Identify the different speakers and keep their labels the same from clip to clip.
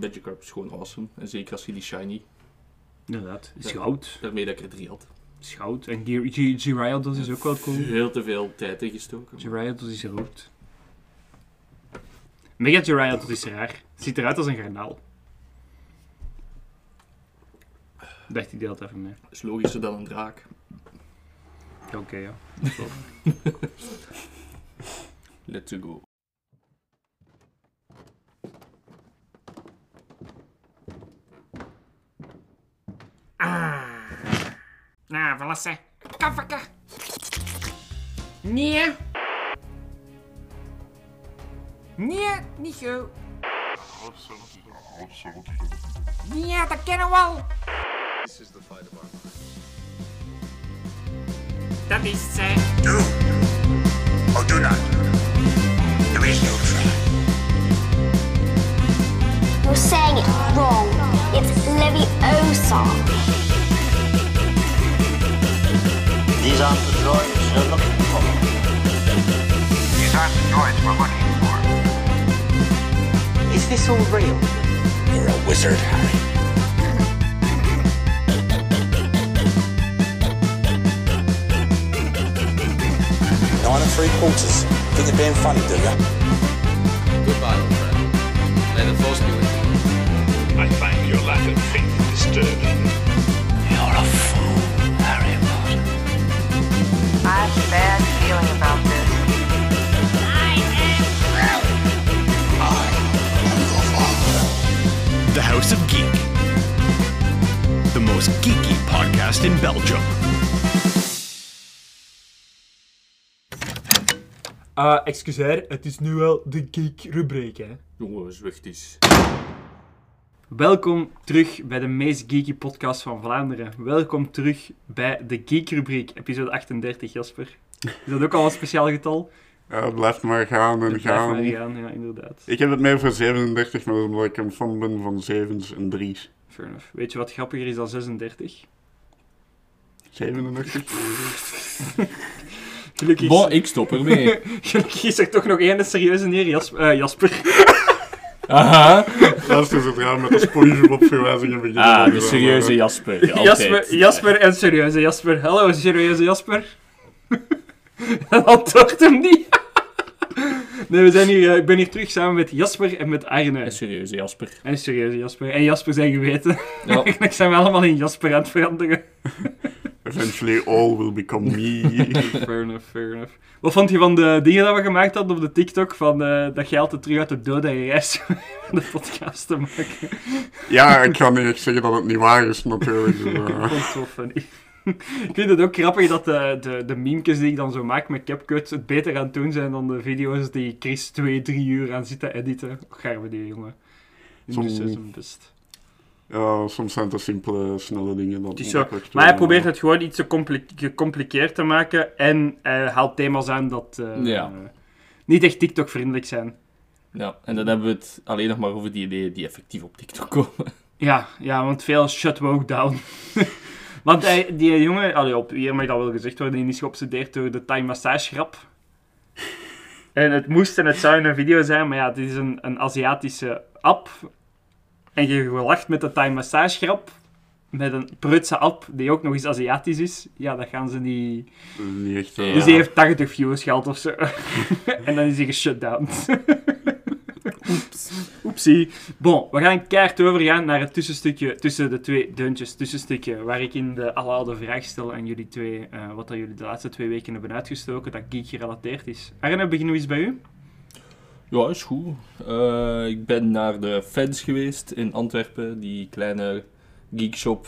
Speaker 1: Magikarp is gewoon awesome. En zeker als je die shiny,
Speaker 2: Inderdaad. Is goud.
Speaker 1: daarmee dat ik er drie had.
Speaker 2: Is goud. En Gyarados is ook wel cool.
Speaker 1: Heel te veel tijd ingestoken.
Speaker 2: Gyarados is rood. Mega Gyarados is raar. Ziet eruit als een garnaal. Dacht ik deelt even mee.
Speaker 1: is logischer dan een draak.
Speaker 2: Oké, ja.
Speaker 1: Let's go.
Speaker 3: Nou, verlassen. Kafferke. Nee. Nee, niet zo. Nee, dat kennen we al. Dat is zij.
Speaker 4: Do or do not. There is no try.
Speaker 5: You're saying it wrong. It's Leviosa.
Speaker 6: These aren't the droids you're looking for.
Speaker 4: These aren't the droids we're looking for.
Speaker 3: Is this all real?
Speaker 4: You're a wizard, Harry.
Speaker 7: Nine and three quarters. Think you're being funny, do ya?
Speaker 8: Goodbye, old friend. May the force be with you.
Speaker 4: I find your lack of faith disturbing.
Speaker 9: I have a bad feeling about this.
Speaker 10: The House of Geek. The most geeky podcast in Belgium.
Speaker 2: Uh, excuseer, het is nu wel de geek-rubriek, hè.
Speaker 1: Jongen, zwicht eens.
Speaker 2: Welkom terug bij de meest geeky podcast van Vlaanderen. Welkom terug bij de Geek-rubriek, episode 38, Jasper. Is dat ook al een speciaal getal?
Speaker 11: Ja, het blijft maar gaan en
Speaker 2: Het blijft
Speaker 11: gaan.
Speaker 2: maar gaan, ja, inderdaad.
Speaker 11: Ik heb het meer voor 37, maar omdat ik een fan ben van zevens en drie's.
Speaker 2: Fair enough. Weet je wat grappiger is dan 36?
Speaker 11: 37?
Speaker 2: Gelukkig,
Speaker 1: Bon, ik stop ermee.
Speaker 2: gelukkig is er toch nog één serieuze neer, eh, Jasper.
Speaker 1: Aha.
Speaker 11: Laatst is het raar met de SpongeBob verwijzingen beginnen.
Speaker 1: Ah, de serieuze Jasper.
Speaker 2: Jasper, Jasper en serieuze Jasper. Hallo, serieuze Jasper. Dat antwoordt hem niet. Nee, we zijn hier, eh, ik ben hier terug samen met Jasper en met Arne.
Speaker 1: En serieuze Jasper.
Speaker 2: En serieuze Jasper. En Jasper zijn geweten.
Speaker 1: Ja.
Speaker 2: Eigenlijk zijn we allemaal in Jasper aan het veranderen.
Speaker 11: Eventually all will become me.
Speaker 2: Fair enough, fair enough. Wat vond je van de dingen dat we gemaakt hadden op de TikTok? Van, eh, dat je altijd terug uit de dood en reis om de podcast te maken.
Speaker 11: ja, ik kan niet echt zeggen dat het niet waar is, natuurlijk. Dus,
Speaker 2: Ik
Speaker 11: eh,
Speaker 2: vond het wel funny. Ik vind het ook grappig dat de, de, de memekes die ik dan zo maak met CapCut het beter aan het doen zijn dan de video's die Chris twee, drie uur aan zit te editen. Gaan we die, jongen. Doet ze zijn best.
Speaker 11: Ja, soms zijn het simpele, snelle dingen. Dat
Speaker 2: is maar hij probeert
Speaker 11: eh.
Speaker 2: het gewoon iets gecompliceerd te maken en hij haalt thema's aan dat eh,
Speaker 1: Ja.
Speaker 2: niet echt TikTok-vriendelijk zijn.
Speaker 1: Ja, en dan hebben we het alleen nog maar over die ideeën die effectief op TikTok komen.
Speaker 2: Ja, ja, want veel shut woke down. want hij, die jongen, allee, op, hier mag dat wel gezegd worden, die is geobsedeerd door de Thai massage grap. En het moest en het zou een video zijn, maar ja, het is een, een Aziatische app. En je lacht met de Thai massage grap. Met een preutse app die ook nog eens Aziatisch is. Ja, dat gaan ze niet...
Speaker 11: Niet echt,
Speaker 2: Dus die heeft 80 views gehad of zo. en dan is hij geshutdown. Oepsie. Bon, we gaan keihard overgaan naar het tussenstukje tussen de twee deuntjes. Tussenstukje waar ik in de aloude vraag stel aan jullie twee eh, wat dat jullie de laatste twee weken hebben uitgestoken dat geek gerelateerd is. Arne, beginnen we eens bij u.
Speaker 1: Ja, is goed. Eh, ik ben naar de Fans geweest in Antwerpen, die kleine geekshop.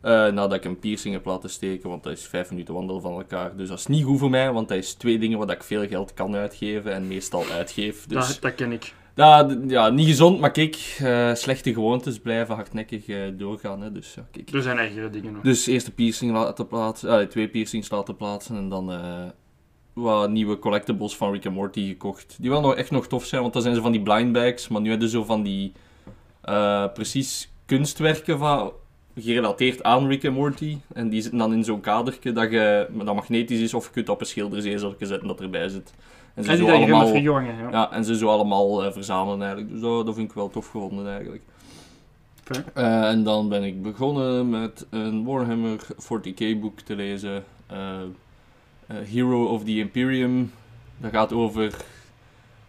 Speaker 1: eh, nadat ik een piercing heb laten steken, want dat is vijf minuten wandelen van elkaar. Dus dat is niet goed voor mij, want dat is twee dingen waar ik veel geld kan uitgeven en meestal uitgeef. Dus
Speaker 2: Dat, dat ken ik.
Speaker 1: ja, ja, niet gezond, maar kijk, eh, slechte gewoontes blijven hardnekkig doorgaan. Hè, dus ja, kijk.
Speaker 2: Er zijn ergere dingen nog.
Speaker 1: Dus eerst de piercing laten plaatsen, twee piercings laten plaatsen en dan wat nieuwe collectibles van Rick and Morty gekocht. Die wel nog echt nog tof zijn, want dan zijn ze van die blind bags, maar nu hebben ze zo van die eh, precies kunstwerken van, gerelateerd aan Rick and Morty. En die zitten dan in zo'n kadertje dat, je, dat magnetisch is of je kunt op een schilderzezeltje zetten dat erbij zit. En
Speaker 2: En die dat je helemaal verjongen, ja.
Speaker 1: ja, en ze zo allemaal eh, verzamelen eigenlijk. Dus dat, dat vind ik wel tof gevonden eigenlijk. Eh, en dan ben ik begonnen met een Warhammer 40k boek te lezen. Eh, eh, Hero of the Imperium. Dat gaat over...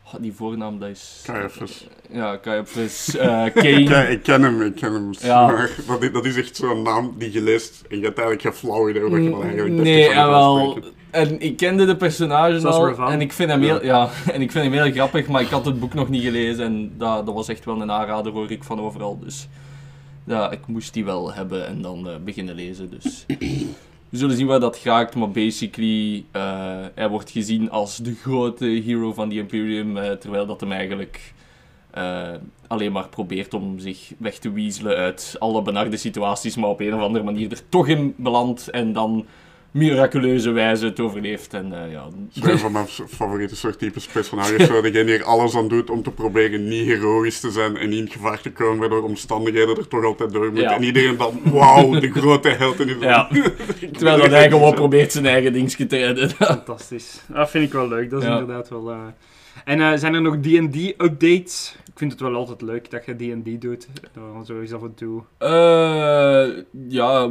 Speaker 1: oh, die voornaam, dat is...
Speaker 11: Caiaphas.
Speaker 1: Ja, Caiaphas. eh Kane.
Speaker 11: Ja, ik ken hem, ik ken hem.
Speaker 1: Ja.
Speaker 11: Maar dat is, dat is echt zo'n naam die je leest en je hebt eigenlijk geen flauw idee wat je dan eigenlijk
Speaker 1: Mm, Nee, en
Speaker 11: gaat
Speaker 1: wel.
Speaker 11: spreken.
Speaker 1: En ik kende de personages
Speaker 2: Zoals
Speaker 1: al. En ik vind hem heel, ja, en ik vind hem heel grappig, maar ik had het boek nog niet gelezen. En dat, dat was echt wel een aanrader, hoor ik van overal. Dus ja, ik moest die wel hebben en dan eh, beginnen lezen. Dus we zullen zien waar dat gaat. Maar basically, eh, hij wordt gezien als de grote hero van die Imperium. eh, terwijl dat hem eigenlijk eh, alleen maar probeert om zich weg te weaselen uit alle benarde situaties. Maar op een of andere manier er toch in belandt. En dan miraculeuze wijze het overleeft. En eh, ja,
Speaker 11: Dat is een van mijn favoriete soort types personages. Zo degene die er alles aan doet om te proberen niet heroïs te zijn en niet in gevaar te komen, waardoor omstandigheden er toch altijd door moeten.
Speaker 1: Ja.
Speaker 11: En iedereen dan, wauw, de grote held. En is
Speaker 1: Ja. terwijl dat hij gewoon probeert zijn eigen dingetje te redden.
Speaker 2: Fantastisch. Dat vind ik wel leuk. Dat is
Speaker 1: Ja.
Speaker 2: inderdaad wel... eh, En eh, zijn er nog D&D-updates? Ik vind het wel altijd leuk dat je D&D doet. Zo is af en toe.
Speaker 1: Eh, ja,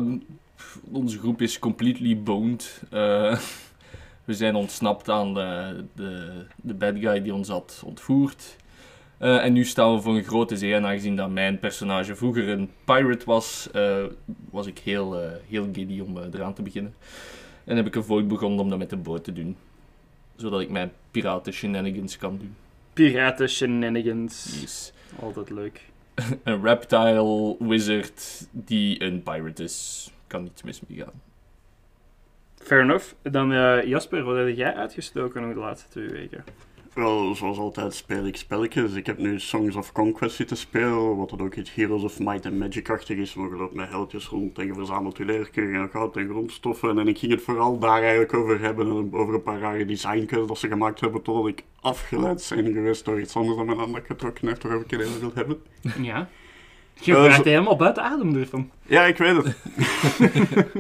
Speaker 1: onze groep is completely boned. Eh, we zijn ontsnapt aan de, de, de bad guy die ons had ontvoerd. Eh, en nu staan we voor een grote zee. En aangezien dat mijn personage vroeger een pirate was, eh, was ik heel, heel giddy om eraan te beginnen. En heb ik ervoor begonnen om dat met de boot te doen. Zodat ik mijn piraten shenanigans kan doen.
Speaker 2: Piraten shenanigans.
Speaker 1: Yes.
Speaker 2: Altijd leuk.
Speaker 1: Een reptile wizard die een pirate is. Kan niets mis mee gaan.
Speaker 2: Fair enough. Dan eh, Jasper, wat heb jij uitgestoken de laatste twee weken?
Speaker 11: Wel, zoals altijd speel ik spelletjes. Ik heb nu Songs of Conquest zitten spelen, wat dat ook iets Heroes of Might and Magic-achtig is. Maar je loopt met heldjes rond en je verzamelt je en goud en grondstoffen. En ik ging het vooral daar eigenlijk over hebben, en over een paar rare designkes dat ze gemaakt hebben, totdat ik afgeleid zijn geweest door iets anders dan mijn aandacht getrokken heeft, waarover ik het even wil hebben.
Speaker 2: Ja. Je
Speaker 11: Eh,
Speaker 2: raakt
Speaker 11: zo-
Speaker 2: helemaal buiten adem ervan.
Speaker 11: Ja, ik weet het.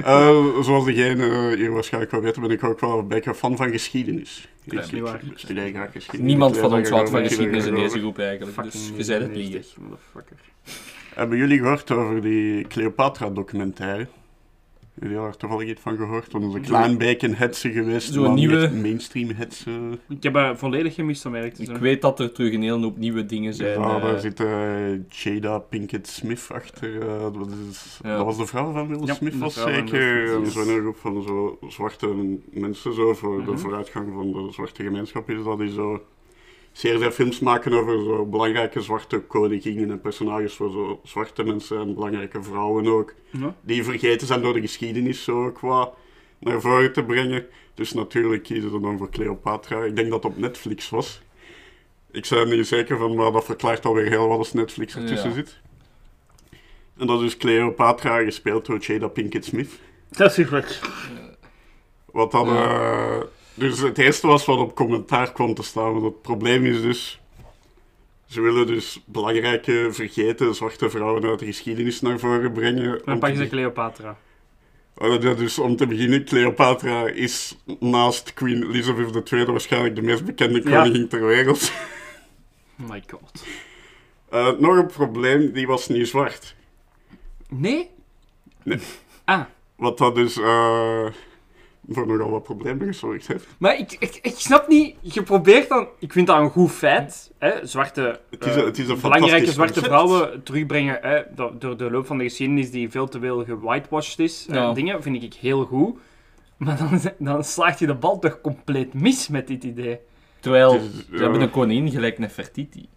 Speaker 11: Eh, zoals degene hier waarschijnlijk wel weten, ben ik ook wel een beetje fan van geschiedenis.
Speaker 1: Dat is
Speaker 11: Ik-
Speaker 2: niet waar.
Speaker 11: Ik studeer graag geschiedenis.
Speaker 1: Niemand van ons houdt van geschiedenis in deze groep eigenlijk. Dus je zei het niet.
Speaker 2: 99, motherfucker.
Speaker 11: Hebben jullie gehoord over die Cleopatra-documentaire? Jullie hebben er toevallig iets van gehoord? Want dat is een klein beetje hetsen geweest.
Speaker 1: Zo'n
Speaker 11: niet
Speaker 1: nieuwe-
Speaker 11: mainstream hetsen.
Speaker 2: Ik heb haar volledig gemist eerlijk te
Speaker 1: Ik weet dat er terug een hele hoop nieuwe dingen zijn.
Speaker 11: Ja,
Speaker 1: eh,
Speaker 11: daar zit eh, Jada Pinkett Smith achter. eh, dat, is,
Speaker 1: Ja.
Speaker 11: dat was de vrouw van Will
Speaker 2: Ja,
Speaker 11: Smith, was zeker. En
Speaker 2: yes.
Speaker 11: zo'n groep van zo zwarte mensen zo, voor de
Speaker 2: Mhm.
Speaker 11: vooruitgang van de zwarte gemeenschap is dat die zo zeer veel films maken over zo belangrijke zwarte koningen en personages voor zo zwarte mensen en belangrijke vrouwen ook.
Speaker 2: Ja.
Speaker 11: Die vergeten zijn door de geschiedenis zo qua naar voren te brengen. Dus natuurlijk kiezen ze dan voor Cleopatra. Ik denk dat het op Netflix was. Ik ben er niet zeker van, maar dat verklaart alweer heel wat als Netflix ertussen
Speaker 1: Ja.
Speaker 11: zit. En dat is dus Cleopatra, gespeeld door Jada Pinkett Smith.
Speaker 2: Dat is goed.
Speaker 11: Wat dan... eh, dus het eerste was wat op commentaar kwam te staan. Want het probleem is dus... Ze willen dus belangrijke, vergeten zwarte vrouwen uit de geschiedenis naar voren brengen.
Speaker 2: Dan je ze Cleopatra.
Speaker 11: Dus om te beginnen, Cleopatra is naast Queen Elizabeth II waarschijnlijk de meest bekende
Speaker 2: Ja.
Speaker 11: koningin ter wereld.
Speaker 2: Oh my god.
Speaker 11: Eh, nog een probleem, die was niet zwart.
Speaker 2: Nee?
Speaker 11: Nee.
Speaker 2: Ah.
Speaker 11: Wat dat dus eh, voor nogal wat problemen gezorgd heeft.
Speaker 2: Maar ik, ik, ik snap niet, je probeert dan, ik vind dat een goed feit, hè, zwarte,
Speaker 11: Het is
Speaker 2: eh,
Speaker 11: een- het is een
Speaker 2: belangrijke zwarte
Speaker 11: concept.
Speaker 2: vrouwen terugbrengen hè, do- door de loop van de geschiedenis die veel te veel gewhitewashed is. eh,
Speaker 1: Ja.
Speaker 2: dingen vind ik heel goed. Maar dan, dan slaagt je de bal toch compleet mis met dit idee.
Speaker 1: Terwijl, ze hebben een koningin gelijk Nefertiti.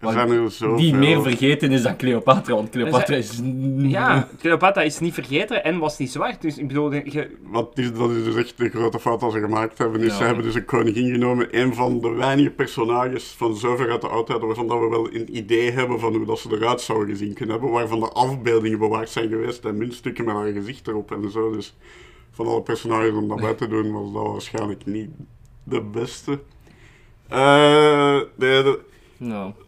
Speaker 11: Er zijn er zoveel.
Speaker 1: Die meer vergeten is dan Cleopatra, want Cleopatra is...
Speaker 2: Ja, Cleopatra is niet vergeten en was niet zwart. Dus ik bedoel, je,
Speaker 11: Wat is, dat is dus echt de grote fout dat ze gemaakt hebben. Is
Speaker 1: Ja.
Speaker 11: Ze hebben dus een koningin genomen, een van de weinige personages van zover uit de oudheid, waarvan dat we wel een idee hebben van hoe dat ze eruit zouden gezien kunnen hebben, waarvan de afbeeldingen bewaard zijn geweest en muntstukken met haar gezicht erop en zo. Dus van alle personages om dat bij te doen, was dat waarschijnlijk niet de beste. Eh, de, de-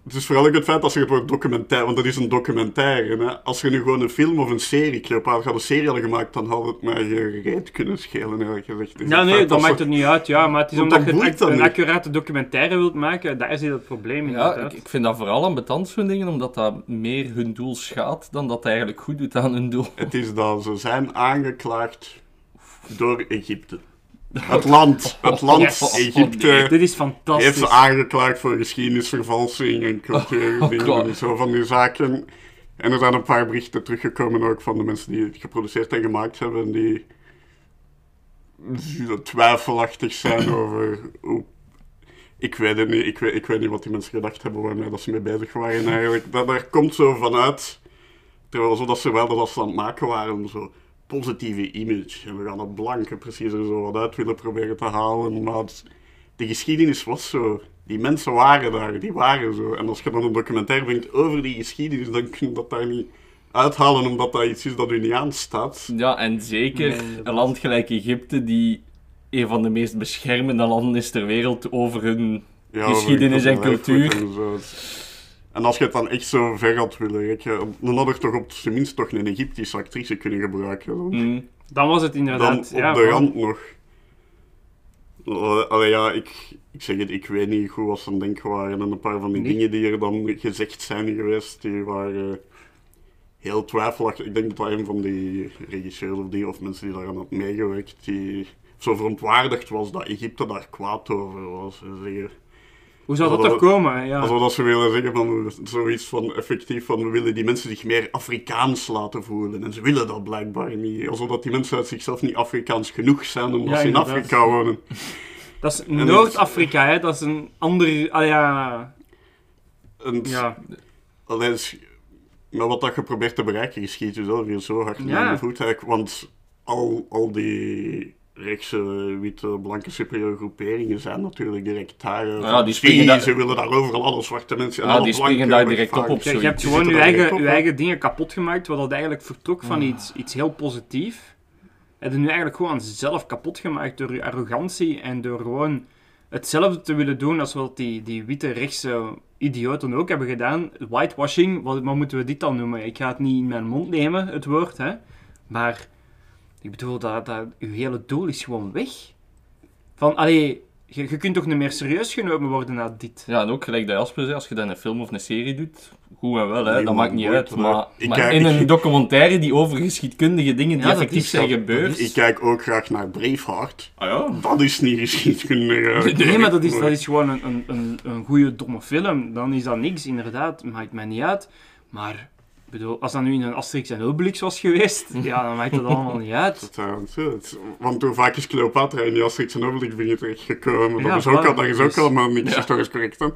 Speaker 11: Het is vooral ook het feit als je het woord documentaire, want dat is een documentaire. Hè? Als je nu gewoon een film of een serie, Cleopatra had een serie al gemaakt, dan had het mij gereed kunnen schelen, eerlijk gezegd. Het is
Speaker 2: Ja, nee,
Speaker 11: feit
Speaker 2: dat maakt het niet uit, ja. Maar het is
Speaker 11: Want
Speaker 2: omdat
Speaker 11: dat
Speaker 2: je een,
Speaker 11: dan
Speaker 2: een
Speaker 11: niet.
Speaker 2: accurate documentaire wilt maken, daar zit het probleem in.
Speaker 1: ja, ik, ik vind dat vooral ambetant zo'n dingen, omdat dat meer hun doel schaadt dan dat het eigenlijk goed doet aan hun doel.
Speaker 11: Het is dat ze zijn aangeklaagd door Egypte. Het land, het land
Speaker 2: Yes.
Speaker 11: Egypte
Speaker 2: Dit is fantastisch.
Speaker 11: heeft ze aangeklaagd voor geschiedenisvervalsing en cultuurdingen
Speaker 1: God.
Speaker 11: en zo van die zaken. En er zijn een paar berichten teruggekomen ook van de mensen die het geproduceerd en gemaakt hebben, die twijfelachtig zijn over hoe... Ik weet het niet, ik weet, ik weet niet wat die mensen gedacht hebben waarmee dat ze mee bezig waren eigenlijk. Dat, daar komt zo vanuit, terwijl zo dat ze wel dat ze aan het maken waren, zo positieve image. En we gaan het blanke precies er zo wat uit willen proberen te halen, maar het- de geschiedenis was zo. Die mensen waren daar, die waren zo. En als je dan een documentaire brengt over die geschiedenis, dan kun je dat daar niet uithalen, omdat dat iets is dat u niet aanstaat.
Speaker 1: Ja, en zeker
Speaker 2: Nee,
Speaker 1: een land gelijk Egypte, die een van de meest beschermende landen is ter wereld over hun
Speaker 11: Ja, over
Speaker 1: geschiedenis en cultuur.
Speaker 11: En, zo. En als je het dan echt zo ver had willen rekken, dan had er toch op zijn minst toch een Egyptische actrice kunnen gebruiken. Dan,
Speaker 1: Mm.
Speaker 2: Dan was het
Speaker 11: dan
Speaker 2: inderdaad...
Speaker 11: op
Speaker 2: ja,
Speaker 11: de
Speaker 2: voilà.
Speaker 11: rand nog. Allee, ja, ik, ik zeg het, ik weet niet goed wat ze aan denken waren. En een paar van die
Speaker 2: Nee.
Speaker 11: dingen die er dan gezegd zijn geweest, die waren heel twijfelachtig. Ik denk dat dat een van die regisseurs of die, of mensen die daar aan had meegewerkt, die zo verontwaardigd was dat Egypte daar kwaad over was. Ze zeggen,
Speaker 2: Hoe zou dat toch komen? Ja.
Speaker 11: Alsof dat ze willen zeggen van zoiets van effectief van we willen die mensen zich meer Afrikaans laten voelen. En ze willen dat blijkbaar niet. Alsof dat die mensen uit zichzelf niet Afrikaans genoeg zijn omdat
Speaker 2: Ja,
Speaker 11: ze in. Afrika wonen.
Speaker 2: Dat is Noord-Afrika, hè. Dat is een ander... Ah, ja...
Speaker 11: En
Speaker 2: Ja.
Speaker 11: alleen maar wat dat je probeert te bereiken, je schiet jezelf weer zo hard
Speaker 2: Ja.
Speaker 11: in de voet. Want al, al die rechtse, witte, blanke superieur groeperingen zijn natuurlijk direct daar. eh,
Speaker 1: Ja, die
Speaker 11: van,
Speaker 1: springen
Speaker 11: "Zie,
Speaker 1: daar-
Speaker 11: Ze willen daar overal alle zwarte mensen en
Speaker 1: Ja,
Speaker 11: alle
Speaker 1: die springen daar direct op op
Speaker 2: Je, je hebt
Speaker 11: Die
Speaker 2: gewoon je eigen, je eigen dingen kapot gemaakt, wat dat eigenlijk vertrok van iets, iets heel positiefs. En nu eigenlijk gewoon zelf kapot gemaakt door je arrogantie en door gewoon hetzelfde te willen doen als wat die, die witte rechtse idioten ook hebben gedaan. Whitewashing, wat, wat moeten we dit dan noemen? Ik ga het niet in mijn mond nemen, het woord, hè. Maar, ik bedoel, dat, dat, uw hele doel is gewoon weg. Van, allee, je, je kunt toch niet meer serieus genomen worden na dit?
Speaker 1: Ja, en ook gelijk dat Jasper zei, als je dan een film of een serie doet, goed en wel, hè, dat maakt niet uit. Maar.
Speaker 11: Ik
Speaker 1: in een documentaire die over geschiedkundige dingen die
Speaker 2: Ja, dat
Speaker 1: effectief
Speaker 2: is
Speaker 1: zijn
Speaker 2: dat-
Speaker 1: gebeurd...
Speaker 11: Ik kijk ook graag naar Braveheart.
Speaker 1: Ah ja?
Speaker 11: Dat is niet geschiedkundig.
Speaker 2: Nee, maar dat is, dat is gewoon een, een, een, een goede, domme film. Dan is dat niks, inderdaad. Maakt mij niet uit. Maar, ik bedoel, als dat nu in een Asterix en Obelix was geweest, ja, dan maakt dat allemaal niet uit.
Speaker 11: Dat, eh, het- want hoe vaak is Cleopatra in die Asterix en Obelix dingen terechtgekomen?
Speaker 2: Ja,
Speaker 11: dat is ook, al, dat is ook
Speaker 2: Dus-
Speaker 11: allemaal
Speaker 1: Ja.
Speaker 11: historisch correct. Hè?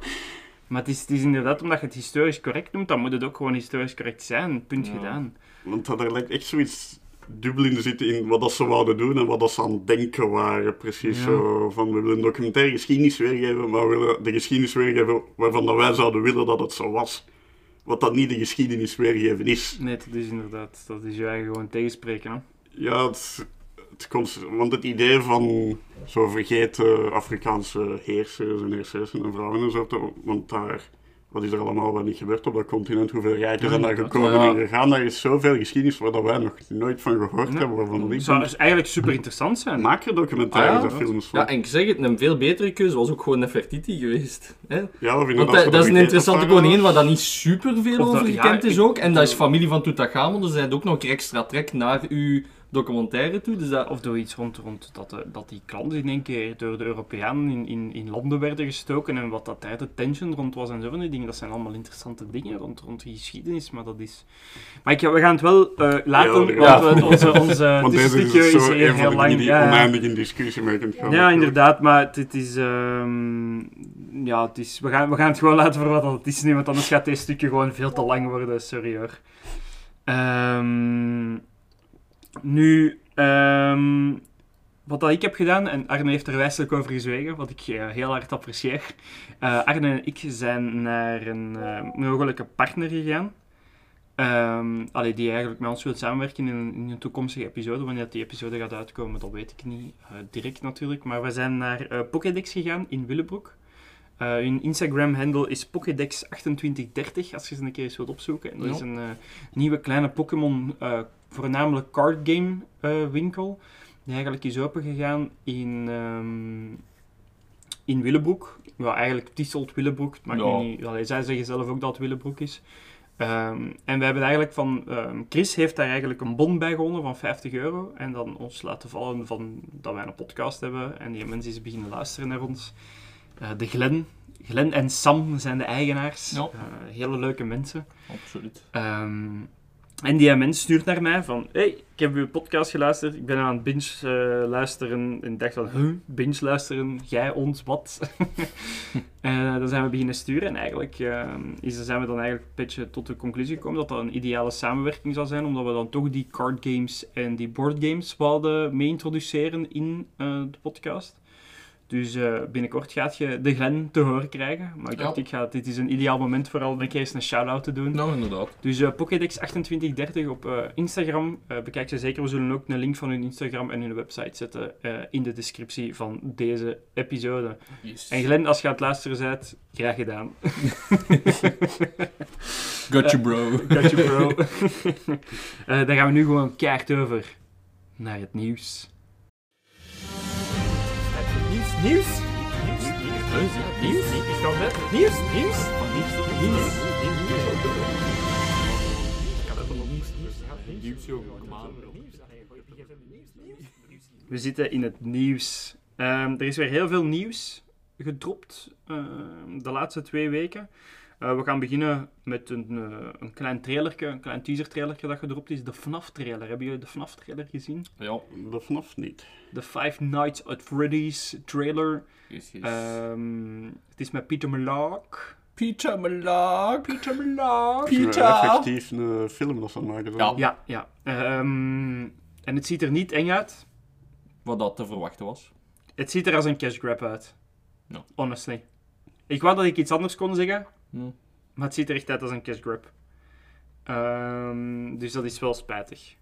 Speaker 2: Maar het is, het is inderdaad, omdat je het historisch correct noemt, dan moet het ook gewoon historisch correct zijn. Punt gedaan.
Speaker 11: Want dat er lijkt echt zoiets dubbel in te zitten in wat dat ze wouden doen en wat dat ze aan het denken waren. Precies
Speaker 2: Ja.
Speaker 11: zo van, we willen een documentaire geschiedenis weergeven, maar we willen de geschiedenis weergeven waarvan dat wij zouden willen dat het zo was. Wat dat niet de geschiedenis weergeven is.
Speaker 2: Nee, dat is inderdaad, dat is je eigen gewoon tegenspreken. Hè.
Speaker 11: Ja, het, het komt, want het idee van zo vergeten Afrikaanse heersers en heerseressen en vrouwen en zo, want daar, wat is er allemaal wel niet gebeurd op dat continent, hoeveel rijken zijn daar gekomen
Speaker 1: Ja.
Speaker 11: en gegaan, daar is zoveel geschiedenis waar dat wij nog nooit van gehoord hebben, waarvan
Speaker 2: Het zou dus eigenlijk super interessant zijn.
Speaker 11: Maak er documentaires
Speaker 1: Ah, ja.
Speaker 11: films van.
Speaker 1: Ja, en ik zeg het, een veel betere keuze was ook gewoon Nefertiti geweest. Hè?
Speaker 11: Ja, of
Speaker 1: Want dat, dat is een interessante koningin waar dat niet super veel
Speaker 2: dat-
Speaker 1: over
Speaker 2: ja,
Speaker 1: gekend is ook. En dat is familie van Tutankhamon, dus hij heeft ook nog een extra trek naar uw documentaire toe. Dus dat,
Speaker 2: Of door iets rond, rond dat, de- dat die klanten in één keer door de Europeanen in, in, in landen werden gestoken en wat dat daar de tension rond was en zo van die dingen. Dat zijn allemaal interessante dingen rond, rond die geschiedenis, maar dat is... Maar ik, we gaan het wel eh, laten,
Speaker 11: Ja,
Speaker 2: want onze, onze
Speaker 11: Want
Speaker 2: tussenstukje
Speaker 11: is
Speaker 2: is, heel lang.
Speaker 11: die
Speaker 2: Ja, ja.
Speaker 11: oneindig in discussie mee kunt gaan.
Speaker 2: Ja, inderdaad, maar het, het is... ehm, ja, het is we, gaan, we gaan het gewoon laten voor wat het is nu, want anders gaat dit stukje gewoon veel te lang worden, sorry hoor. Ehm, nu, ehm, wat dat ik heb gedaan, en Arne heeft er wijselijk over gezwegen, wat ik eh, heel hard apprecieer. Eh, Arne en ik zijn naar een eh, mogelijke partner gegaan. Ehm allee, die eigenlijk met ons wil samenwerken in een, in een toekomstige episode. Wanneer die episode gaat uitkomen, dat weet ik niet eh, direct natuurlijk. Maar we zijn naar eh Pokédex gegaan in Willebroek. Eh, hun Instagram-handle is Pokédex2830, als je ze een keer eens wilt opzoeken. En dat is een eh, nieuwe kleine Pokémon, eh, voornamelijk card game eh, winkel, die eigenlijk is opengegaan in, ehm in Willebroek. Ja, eigenlijk Tisselt Willebroek. Maakt
Speaker 1: Ja.
Speaker 2: nu niet, allee, zij zeggen zelf ook dat het Willebroek is. Ehm, en we hebben eigenlijk van... ehm, Chris heeft daar eigenlijk een bon bij gewonnen van 50 euro. En dan ons laten vallen van dat wij een podcast hebben. En die mensen is beginnen luisteren naar ons. Eh, de Glen. Glen en Sam zijn de eigenaars.
Speaker 1: Ja.
Speaker 2: Eh, hele leuke mensen.
Speaker 1: Absoluut.
Speaker 2: En die mens stuurt naar mij van... Hey, ik heb uw podcast geluisterd. Ik ben aan het binge eh, luisteren. En ik dacht van... Huh, binge luisteren? Jij, ons, wat? en eh, dan zijn we beginnen sturen. En eigenlijk ehm, is, zijn we dan eigenlijk een beetje tot de conclusie gekomen... dat dat een ideale samenwerking zou zijn. Omdat we dan toch die card games en die board games wilden mee introduceren in de podcast. Dus eh, binnenkort gaat je de Glen te horen krijgen. Maar ik dacht,
Speaker 1: Ja.
Speaker 2: ik ga, dit is een ideaal moment voor al een keer eens een shout-out te doen.
Speaker 1: Nou, inderdaad.
Speaker 2: Dus eh Pokédex2830 op eh, Instagram. Bekijk ze zeker. We zullen ook een link van hun Instagram en hun website zetten in de descriptie van deze episode.
Speaker 1: Yes.
Speaker 2: En Glenn, als je aan het luisteren bent, graag gedaan.
Speaker 1: Gotcha, bro.
Speaker 2: Gotcha, bro. Eh, dan gaan we nu gewoon keihard over naar het nieuws.
Speaker 3: Nieuws, nieuws. Nieuws, nieuws, nieuws. Net nieuws, nieuws. Nieuws, nieuws. Aan.
Speaker 2: We zitten in het nieuws. Ehm, er is weer heel veel nieuws gedropt ehm, de laatste twee weken. Eh, we gaan beginnen met een, eh, een klein trailerke, een klein teaser trailerke dat gedropt is. De FNAF trailer. Hebben jullie de FNAF trailer gezien?
Speaker 1: Ja.
Speaker 11: De FNAF niet.
Speaker 2: De Five Nights at Freddy's trailer.
Speaker 1: Yes, yes.
Speaker 2: Ehm, het is met Peter Malak.
Speaker 1: Peter Malak.
Speaker 2: Peter Malak.
Speaker 11: Is
Speaker 1: Pieter.
Speaker 11: er effectief een eh, film dat ze aan het maken?
Speaker 1: Ja.
Speaker 2: Ja, ja. Ehm, en het ziet er niet eng uit.
Speaker 1: Wat dat te verwachten was.
Speaker 2: Het ziet er als een cash grab uit.
Speaker 1: Ja.
Speaker 2: Honestly. Ik wou dat ik iets anders kon zeggen, Maar het ziet er echt uit als een cash grab. Ehm, dus dat is wel spijtig.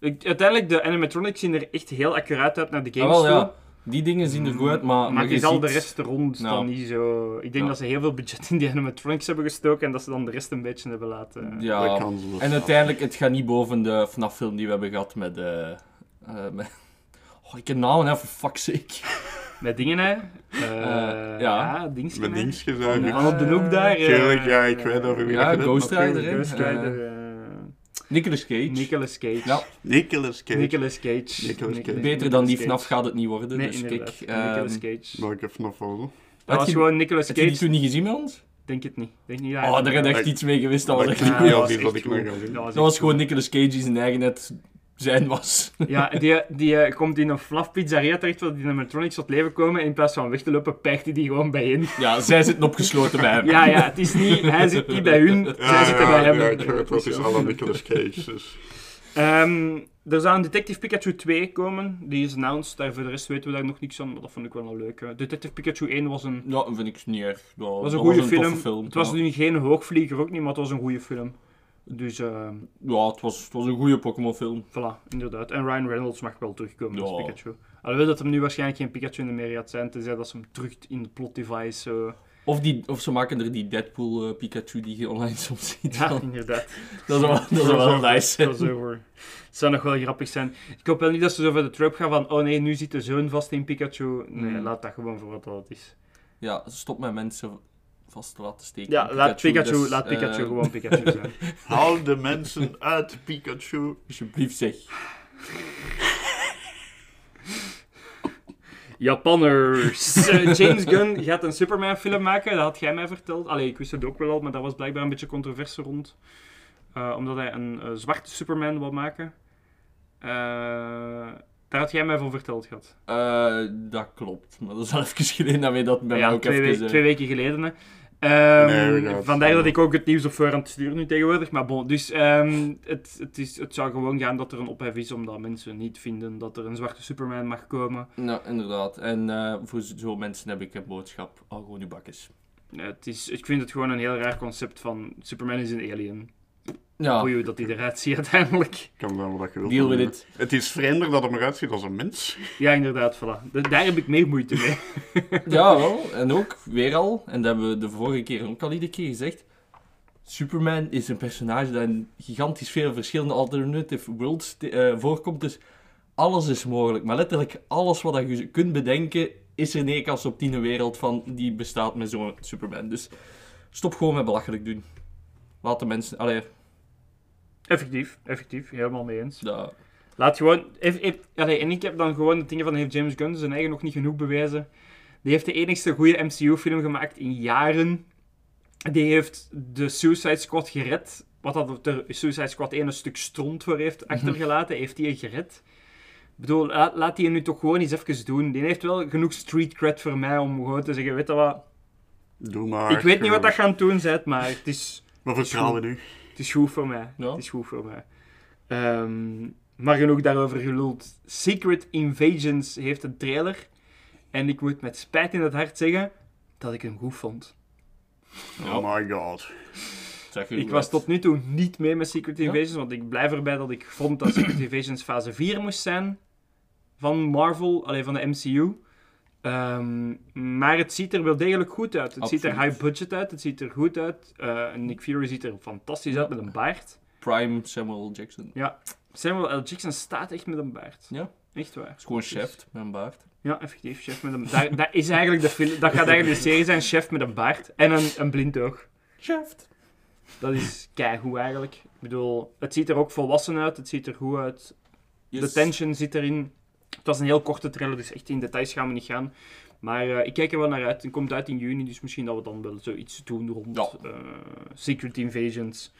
Speaker 2: Ik- uiteindelijk, de animatronics zien er echt heel accuraat uit naar de
Speaker 1: Ah,
Speaker 2: games
Speaker 1: wel, ja. Die dingen zien er goed uit, maar...
Speaker 2: Maar,
Speaker 1: je
Speaker 2: het is al
Speaker 1: ziet-
Speaker 2: de rest rond
Speaker 1: Ja.
Speaker 2: dan niet zo... Ik denk
Speaker 1: Ja.
Speaker 2: dat ze heel veel budget in die animatronics hebben gestoken en dat ze dan de rest een beetje hebben laten...
Speaker 1: Ja, en uiteindelijk, het gaat niet boven de FNAF-film die we hebben gehad met... eh eh, met... Oh, ik ken namen, hè, for fuck's sake.
Speaker 2: Met dingen, hè.
Speaker 1: ja.
Speaker 2: Eh ja, Dingske,
Speaker 11: Met
Speaker 2: Van,
Speaker 11: uit.
Speaker 2: van op de hoek daar. eh,
Speaker 11: Tuurlijk, ja, ik weet over wie
Speaker 1: Ja, Ghost Rider.
Speaker 2: Ghost Rider. eh,
Speaker 1: Nicolas Cage.
Speaker 2: Nicolas Cage.
Speaker 1: Ja.
Speaker 11: Nicolas Cage.
Speaker 2: Nicolas Cage.
Speaker 11: Nicolas Cage.
Speaker 1: Beter dan die
Speaker 2: Cage.
Speaker 1: FNAF gaat het niet worden,
Speaker 2: Nee,
Speaker 1: dus kijk... ehm,
Speaker 2: Nicolas Cage.
Speaker 11: Welke FNAF was dat?
Speaker 2: Dat was
Speaker 1: je-
Speaker 2: gewoon Nicolas
Speaker 1: Heb je die
Speaker 2: Cage.
Speaker 1: toen niet gezien met ons?
Speaker 2: Denk het niet. Denk niet dat
Speaker 1: Oh, daar je echt iets mee gewist. Dat was
Speaker 11: dat
Speaker 1: echt
Speaker 11: niet
Speaker 2: Ja, dat was
Speaker 1: gewoon. Nicolas Cage die zijn eigen net zijn was.
Speaker 2: Ja, die, die eh, komt in een flaf pizzeria terecht waar die animatronics tot leven komen en in plaats van weg te lopen, pijgt hij die gewoon bij in.
Speaker 1: Ja, zij zitten opgesloten bij hem.
Speaker 2: Ja, ja, het is niet... Hij zit niet bij hun, zij
Speaker 11: Ja,
Speaker 2: zitten
Speaker 11: ja,
Speaker 2: bij hem.
Speaker 11: Ja, ik is alle Nicolas Cage. Dus.
Speaker 2: Ehm, er zou een Detective Pikachu 2 komen. Die is announced. Daar voor de rest weten we daar nog niks van. Maar dat vond ik wel een leuke. Detective Pikachu 1 was een,
Speaker 1: Ja, vind ik niet erg. Ja,
Speaker 2: was een
Speaker 1: dat
Speaker 2: goede film.
Speaker 1: film.
Speaker 2: Het was nu geen hoogvlieger ook niet, maar het was een goede film. Dus, ehm,
Speaker 1: Ja, het was, het was een goede Pokémon film.
Speaker 2: voilà, inderdaad. En Ryan Reynolds mag wel terugkomen als
Speaker 1: Ja.
Speaker 2: Pikachu. Alhoewel dat hem nu waarschijnlijk geen Pikachu meer gaat zijn, tenzij dat ze hem terug in de plot device zo...
Speaker 1: Of, die, of ze maken er die Deadpool eh, Pikachu die je online soms ziet.
Speaker 2: Ja,
Speaker 1: van.
Speaker 2: inderdaad.
Speaker 1: Dat is wel, dat is wel nice.
Speaker 2: Het zou nog wel grappig zijn. Ik hoop wel niet dat ze zo voor de trope gaan van oh nee, nu zit de zoon vast in Pikachu. Nee,
Speaker 1: Hmm.
Speaker 2: laat dat gewoon voor wat dat is.
Speaker 1: Ja, stop met mensen vast te laten steken.
Speaker 2: Ja, laat Pikachu,
Speaker 1: dus,
Speaker 2: laat Pikachu
Speaker 1: eh,
Speaker 2: gewoon Pikachu zijn.
Speaker 11: Haal de mensen uit Pikachu.
Speaker 1: Alsjeblieft zeg.
Speaker 2: Japanners. Eh, James Gunn gaat een Superman film maken, dat had jij mij verteld. Allee, ik wist het ook wel al, maar daar was blijkbaar een beetje controverse rond. Eh, omdat hij een eh, zwarte Superman wil maken. Eh, daar had jij mij van verteld gehad.
Speaker 1: Eh, dat klopt. Maar dat is al even geleden dat wij dat bij
Speaker 2: ja,
Speaker 1: mij ook
Speaker 2: twee,
Speaker 1: even...
Speaker 2: we- twee weken geleden. Hè. Ehm, vandaar dat ik ook het nieuws op voorhand stuur nu tegenwoordig. Maar bon, dus ehm, het, het, is, het zou gewoon gaan dat er een ophef is omdat mensen niet vinden dat er een zwarte Superman mag komen.
Speaker 1: Nou, inderdaad. En eh, voor zo'n mensen heb ik een boodschap. Al gewoon uw bakjes.
Speaker 2: Het is, ik vind het gewoon een heel raar concept van Superman is een alien.
Speaker 1: Ja.
Speaker 2: Boeien hoe dat hij eruit ziet uiteindelijk.
Speaker 11: Kan wel wat je wilt.
Speaker 1: Deal with it.
Speaker 11: Het is vreemder dat hij eruit ziet als een mens.
Speaker 2: Ja, inderdaad, voilà. Da- Daar heb ik meer moeite mee.
Speaker 1: Ja, wel. En ook, weer al, en dat hebben we de vorige keer ook al iedere keer gezegd. Superman is een personage dat in gigantisch veel verschillende alternative worlds eh, voorkomt. Dus alles is mogelijk. Maar letterlijk alles wat je kunt bedenken, is er 9 kans op 10 een wereld van die bestaat met zo'n Superman. Dus stop gewoon met belachelijk doen. Laat de mensen... Allee,
Speaker 2: Effectief, effectief. Helemaal mee eens. Laat gewoon... eff- allee, en ik heb dan gewoon de dingen van heeft James Gunn zijn eigen nog niet genoeg bewijzen. Die heeft de enigste goede MCU-film gemaakt in jaren. Die heeft de Suicide Squad gered. Wat dat de Suicide Squad 1 een stuk stront voor heeft achtergelaten, heeft hij gered. Ik bedoel, laat, laat die nu toch gewoon eens even doen. Die heeft wel genoeg street cred voor mij om gewoon te zeggen, weet je wat...
Speaker 11: Doe maar.
Speaker 2: ik weet niet wat dat gaan doen zet, maar het is...
Speaker 11: We vertrouwen nu.
Speaker 2: Het is goed voor mij.
Speaker 1: Ja.
Speaker 2: Het is goed voor mij. Ehm, maar genoeg daarover geluld. Secret Invasions heeft een trailer. En ik moet met spijt in het hart zeggen dat ik hem goed vond.
Speaker 11: Oh my god.
Speaker 2: Ik was tot nu toe niet mee met Secret Invasions, want ik blijf erbij dat ik vond dat Secret Invasions fase 4 moest zijn van Marvel, alleen van de MCU. Ehm, maar het ziet er wel degelijk goed uit. Het ziet er high budget uit, het ziet er goed uit. Eh, Nick Fury ziet er fantastisch uit met een baard.
Speaker 1: Prime Samuel Jackson.
Speaker 2: Ja, Samuel L. Jackson staat echt met een baard.
Speaker 1: Ja.
Speaker 2: Echt waar.
Speaker 1: is gewoon chef met een baard.
Speaker 2: Ja, effectief, chef met een baard. Dat is eigenlijk de film, dat gaat eigenlijk de serie zijn, chef met een baard en een, een blind oog.
Speaker 1: Chef.
Speaker 2: Dat is keigoed eigenlijk. Ik bedoel, het ziet er ook volwassen uit, het ziet er goed uit. De tension zit erin. Het was een heel korte trailer, dus echt in details gaan we niet gaan. Maar eh, ik kijk er wel naar uit. Het komt uit in juni, dus misschien dat we dan wel zoiets doen rond
Speaker 1: Ja.
Speaker 2: eh, Secret Invasions.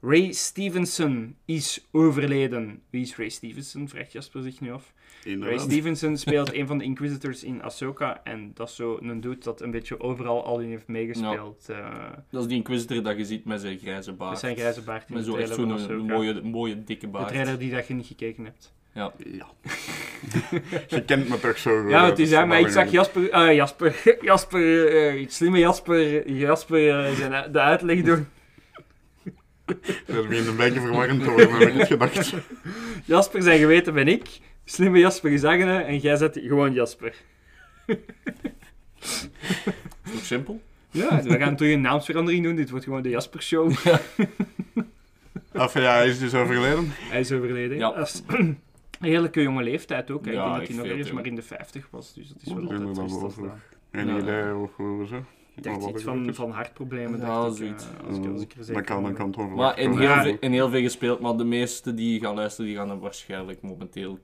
Speaker 2: Ray Stevenson is overleden. Wie is Ray Stevenson? Vraagt Jasper zich nu af. Ray. Stevenson speelt een van de Inquisitors in Ahsoka. En dat is zo een dude dat een beetje overal al in heeft meegespeeld. eh,
Speaker 1: Dat is die Inquisitor dat je ziet met zijn grijze baard.
Speaker 2: met zijn grijze baard in
Speaker 1: Met
Speaker 2: de
Speaker 1: zo zo'n
Speaker 2: Ahsoka.
Speaker 1: mooie, mooie, dikke
Speaker 2: De
Speaker 1: baard.
Speaker 2: trailer die dat je niet gekeken hebt.
Speaker 1: Ja.
Speaker 11: Ja. Je kent me toch zo goed.
Speaker 2: Ja, het is
Speaker 11: hè,
Speaker 2: ja, maar ik zag Jasper, eh, Jasper, Jasper, slimme Jasper, Jasper zijn, de uitleg doen.
Speaker 11: Dat begint een beetje verwarrend te worden, heb ik gedacht.
Speaker 2: Jasper zijn geweten ben ik, slimme Jasper is Agne en jij zet gewoon Jasper.
Speaker 1: Is toch simpel?
Speaker 2: Ja, we gaan terug een naamsverandering doen, dit wordt gewoon de Jasper Show.
Speaker 11: Af ja, hij is dus overleden.
Speaker 2: Hij is overleden.
Speaker 1: Ja.
Speaker 2: heerlijke jonge leeftijd ook. hè. Ik denk dat hij nog ergens
Speaker 1: te
Speaker 2: maar in de 50 was, dus dat is wel altijd
Speaker 11: wel. En
Speaker 1: Ja.
Speaker 11: idee hoe hoe zo.
Speaker 2: Ik dacht iets van, van hartproblemen,
Speaker 1: Ja,
Speaker 2: dacht ik,
Speaker 1: zoiets.
Speaker 2: als, ik, als ik er zeker
Speaker 11: Dat kan,
Speaker 2: van ben.
Speaker 11: kan toch
Speaker 1: Maar in heel,
Speaker 2: Ja.
Speaker 1: veel, in heel veel gespeeld, maar de meesten die gaan luisteren, die gaan hem waarschijnlijk momenteel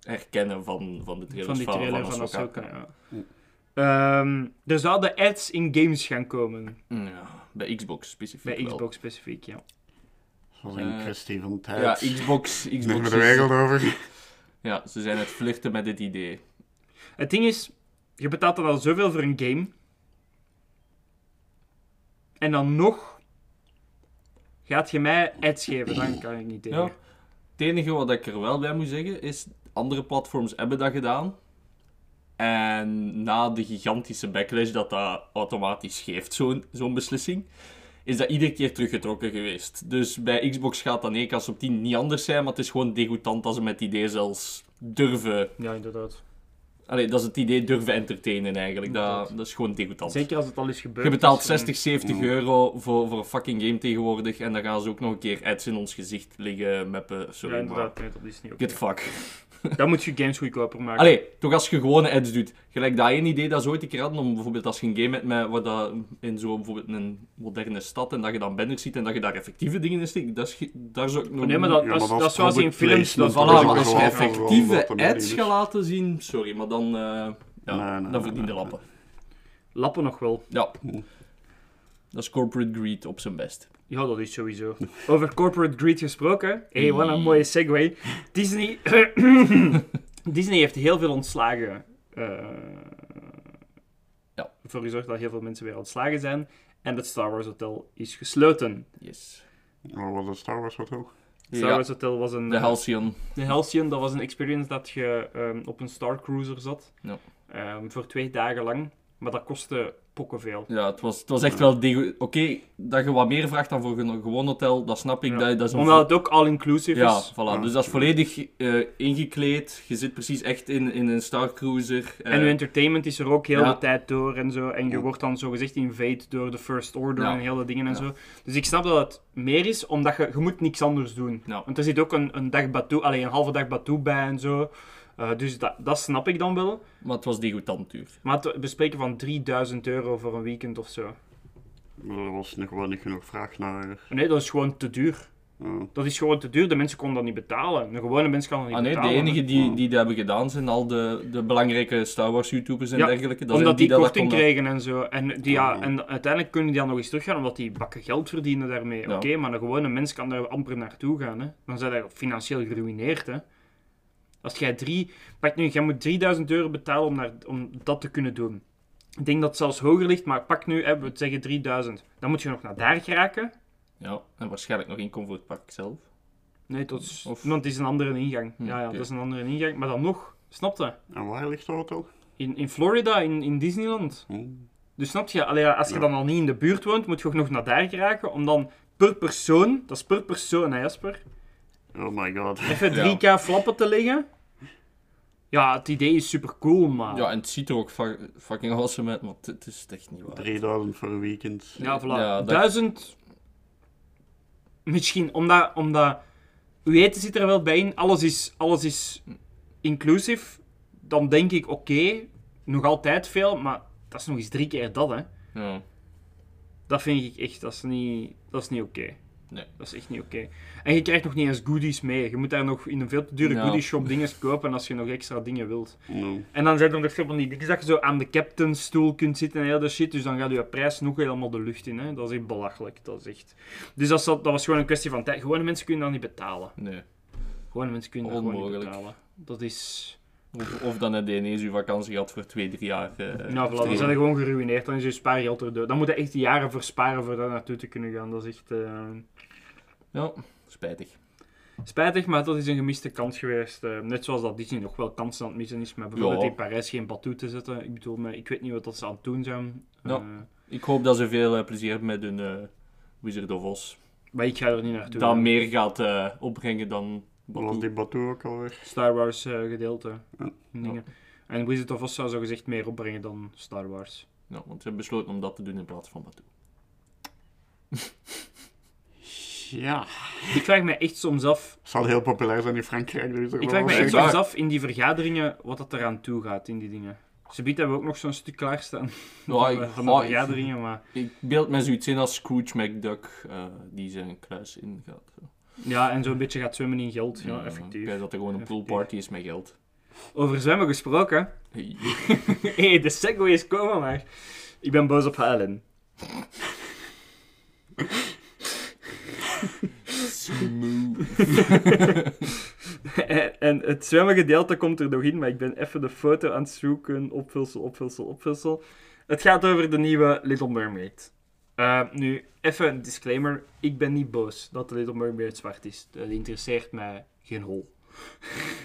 Speaker 1: herkennen van, van de trailers
Speaker 2: van die trailer van,
Speaker 1: Ahsoka.
Speaker 2: Ahsoka. Ja. Ehm, er zouden ads in games gaan komen.
Speaker 1: Ja, bij Xbox specifiek
Speaker 2: Bij
Speaker 1: wel.
Speaker 2: Xbox specifiek, ja.
Speaker 11: Dat is een
Speaker 1: Eh,
Speaker 11: kwestie van tijd.
Speaker 1: Ja, Xbox,
Speaker 11: Neem
Speaker 1: Xbox
Speaker 11: er de over.
Speaker 1: Ja, ze zijn het flirten met dit idee.
Speaker 2: Het ding is, je betaalt dan al zoveel voor een game. En dan nog gaat je mij ads geven, dan kan ik niet tegen.
Speaker 1: Ja. Het enige wat ik er wel bij moet zeggen is, andere platforms hebben dat gedaan. En na de gigantische backlash dat dat automatisch geeft, zo'n zo'n beslissing, is dat iedere keer teruggetrokken geweest. Dus bij Xbox gaat dat 9 als op 10 niet anders zijn, maar het is gewoon degoutant als ze met het idee zelfs durven...
Speaker 2: Ja, inderdaad.
Speaker 1: Allee, dat is het idee durven entertainen eigenlijk. Dat, is gewoon degoutant.
Speaker 2: Zeker als het al is gebeurd.
Speaker 1: Je betaalt
Speaker 2: is,
Speaker 1: 60, 70 euro voor, voor een fucking game tegenwoordig en dan gaan ze ook nog een keer ads in ons gezicht liggen meppen.
Speaker 2: Ja,
Speaker 1: Sorry, maar...
Speaker 2: inderdaad. Nee, dat is niet oké.
Speaker 1: Get fuck.
Speaker 2: Dan moet je games goedkoper maken.
Speaker 1: Allee, toch als je gewone ads doet. Gelijk dat één idee dat ze ooit een keer hadden, om bijvoorbeeld als je een game hebt met, wat dat in zo'n bijvoorbeeld een moderne stad en dat je dan banners ziet en dat je daar effectieve dingen in steekt, dat is, daar zou ik nog...
Speaker 2: Nee, maar dat,
Speaker 11: Ja,
Speaker 2: dat,
Speaker 11: maar
Speaker 2: is-
Speaker 11: dat
Speaker 2: dat
Speaker 11: is
Speaker 2: is zoals in films. Dat,
Speaker 1: Voilà, maar als je effectieve ads gaat laten zien, sorry, maar dan, eh ja,
Speaker 11: Nee, nee,
Speaker 1: dan verdien de
Speaker 11: nee,
Speaker 1: lappen.
Speaker 2: Lappen nog wel.
Speaker 1: Ja. Dat is corporate greed op zijn best.
Speaker 2: Ja, dat is sowieso. Over corporate greed gesproken. Hé, hey, wat een mooie segue. Disney... Disney heeft heel veel ontslagen. eh
Speaker 1: Ja.
Speaker 2: Voor gezorgd dat heel veel mensen weer ontslagen zijn. En het Star Wars Hotel is gesloten.
Speaker 1: Yes.
Speaker 11: Wat was het Star Wars Hotel?
Speaker 2: Star
Speaker 1: Ja,
Speaker 2: Wars Hotel was een...
Speaker 1: de
Speaker 2: eh,
Speaker 1: Halcyon.
Speaker 2: De Halcyon, dat was een experience dat je ehm, op een Star Cruiser zat.
Speaker 1: Ja.
Speaker 2: Ehm, voor twee dagen lang. Maar dat kostte pokkenveel.
Speaker 1: Ja, het was, het was echt wel... Oké, dat je wat meer vraagt dan voor een gewoon hotel, dat snap ik.
Speaker 2: Ja.
Speaker 1: Dat, dat is
Speaker 2: Omdat het ook all-inclusive
Speaker 1: Ja,
Speaker 2: is.
Speaker 1: voilà. Dus dat is volledig eh, ingekleed. Je zit precies echt in, in een Star Cruiser. eh,
Speaker 2: En uw entertainment is er ook heel
Speaker 1: ja.
Speaker 2: de tijd door en zo. En je wordt dan zogezegd invade door de First Order
Speaker 1: Ja.
Speaker 2: en heel de dingen en
Speaker 1: Ja.
Speaker 2: zo. Dus ik snap dat het meer is, omdat je, je moet niks anders doen.
Speaker 1: Ja.
Speaker 2: Want er zit ook een, een dag Batuu, alleen een halve dag Batuu bij en zo. Eh, dus dat, dat snap ik dan wel.
Speaker 1: Maar het was degoutant duur.
Speaker 2: Maar het bespreken van 3000 euro voor een weekend of zo.
Speaker 11: Er was nog gewoon niet genoeg vraag naar.
Speaker 2: Nee, dat is gewoon te duur.
Speaker 11: Ja.
Speaker 2: Dat is gewoon te duur. De mensen konden dat niet betalen. Een gewone mens kan dat niet
Speaker 1: Ah nee, de
Speaker 2: betalen.
Speaker 1: enigen die, die dat hebben gedaan zijn al de, de belangrijke Star Wars YouTubers en
Speaker 2: Ja,
Speaker 1: dergelijke. Dat
Speaker 2: omdat die, korting
Speaker 1: konden-
Speaker 2: kregen en zo. En, die, ja,
Speaker 11: Oh.
Speaker 2: en uiteindelijk kunnen die dan nog eens teruggaan, omdat die bakken geld verdienen daarmee.
Speaker 1: Ja.
Speaker 2: Oké, maar een gewone mens kan daar amper naartoe gaan. Hè. Dan zijn je financieel geruineerd. Hè. Als jij drie... Pak nu, jij moet 3000 euro betalen om, naar, om dat te kunnen doen. Ik denk dat het zelfs hoger ligt, maar pak nu, hè, we zeggen 3000. Dan moet je nog naar daar geraken.
Speaker 1: Ja, en waarschijnlijk nog in Comfortpark zelf.
Speaker 2: Nee, dat is,
Speaker 1: Of-
Speaker 2: want het is een andere ingang.
Speaker 1: Hm,
Speaker 2: ja, ja, dat is een andere ingang. Maar dan nog, snap je?
Speaker 11: En waar ligt het hotel?
Speaker 2: In, in Florida, in, in Disneyland.
Speaker 11: Hm.
Speaker 2: Dus snap je, allee, als je
Speaker 11: Ja.
Speaker 2: dan al niet in de buurt woont, moet je ook nog naar daar geraken, om dan per persoon, dat is per persoon hè Jasper,
Speaker 11: Oh my god.
Speaker 2: even 3k flappen te leggen. Ja, het idee is super cool, maar...
Speaker 1: Ja, en het ziet er ook fucking awesome uit, maar het- is echt niet waar.
Speaker 11: 3000 voor een weekend.
Speaker 2: Ja, voilà.
Speaker 1: Ja, dat-
Speaker 2: Duizend... Misschien, omdat, omdat... Uw eten zit er wel bij in, alles is, alles is inclusief. Dan denk ik, oké, nog altijd veel, maar dat is nog eens drie keer dat, hè.
Speaker 1: Ja.
Speaker 2: Dat vind ik echt, dat is niet, dat is niet oké.
Speaker 1: Nee.
Speaker 2: Dat is echt niet oké. En je krijgt nog niet eens goodies mee. Je moet daar nog in een veel te dure
Speaker 1: Ja.
Speaker 2: goodie shop dingen kopen als je nog extra dingen wilt.
Speaker 11: No.
Speaker 2: En dan zijn er nog veel van die dingen dat je zo aan de captain's stoel kunt zitten en heel dat shit. Dus dan gaat je prijs nog helemaal de lucht in. Hè. Dat is echt belachelijk. Dat is echt... Dus dat, dat was gewoon een kwestie van tijd. Gewone mensen kunnen dat niet betalen.
Speaker 1: Nee.
Speaker 2: Gewone mensen kunnen dat gewoon niet betalen. Dat is...
Speaker 1: Of, of dan heb je ineens je vakantie gehad voor twee, drie jaar. eh,
Speaker 2: Nou, voilà, dan zijn gewoon geruineerd. Dan is je spaargeld er door. Dan moet je echt jaren versparen voor daar naartoe te kunnen gaan. Dat is echt... eh,
Speaker 1: Ja, spijtig.
Speaker 2: Spijtig, maar dat is een gemiste kans geweest. Eh, net zoals dat Disney nog wel kansen aan het missen is, maar bijvoorbeeld
Speaker 1: Ja.
Speaker 2: in Parijs geen Batou te zetten. Ik bedoel, maar ik weet niet wat dat ze aan het doen zijn.
Speaker 1: Ja. Ik hoop dat ze veel plezier hebben met hun Wizard of Oz.
Speaker 2: maar ik ga er niet naartoe.
Speaker 1: Dat meer gaat opbrengen dan
Speaker 11: was die Batuu ook alweer?
Speaker 2: Star Wars eh, gedeelte. Dingen. En Wizard of Oz zou zo gezegd meer opbrengen dan Star Wars.
Speaker 1: Ja, want ze hebben besloten om dat te doen in plaats van Batuu.
Speaker 11: Ja.
Speaker 2: Ik vraag me echt soms af,
Speaker 11: Zal heel populair zijn in Frankrijk. Dus
Speaker 2: ik vraag me echt soms af in die vergaderingen wat dat eraan toe gaat in die dingen. Ze biedt hebben we ook nog zo'n stuk klaarstaan
Speaker 1: Ja,
Speaker 2: van,
Speaker 1: ik,
Speaker 2: de- van vergaderingen, maar...
Speaker 1: ik beeld me zoiets in als Scrooge McDuck, eh, die zijn kluis ingaat. Zo.
Speaker 2: Ja, en zo'n beetje gaat zwemmen in geld. Ja, effectief.
Speaker 1: Ik dat er gewoon een poolparty is met geld.
Speaker 2: Over zwemmen gesproken.
Speaker 1: Hey.
Speaker 2: Hé, de segway is komen, maar... Ik ben boos op Helen. en, en het zwemmen gedeelte komt er nog in, maar ik ben even de foto aan het zoeken. Opvulsel, opvulsel, opvulsel. Het gaat over de nieuwe Little Mermaid. Eh, nu, even een disclaimer. Ik ben niet boos dat de Little Mermaid zwart is. Dat interesseert mij geen hol.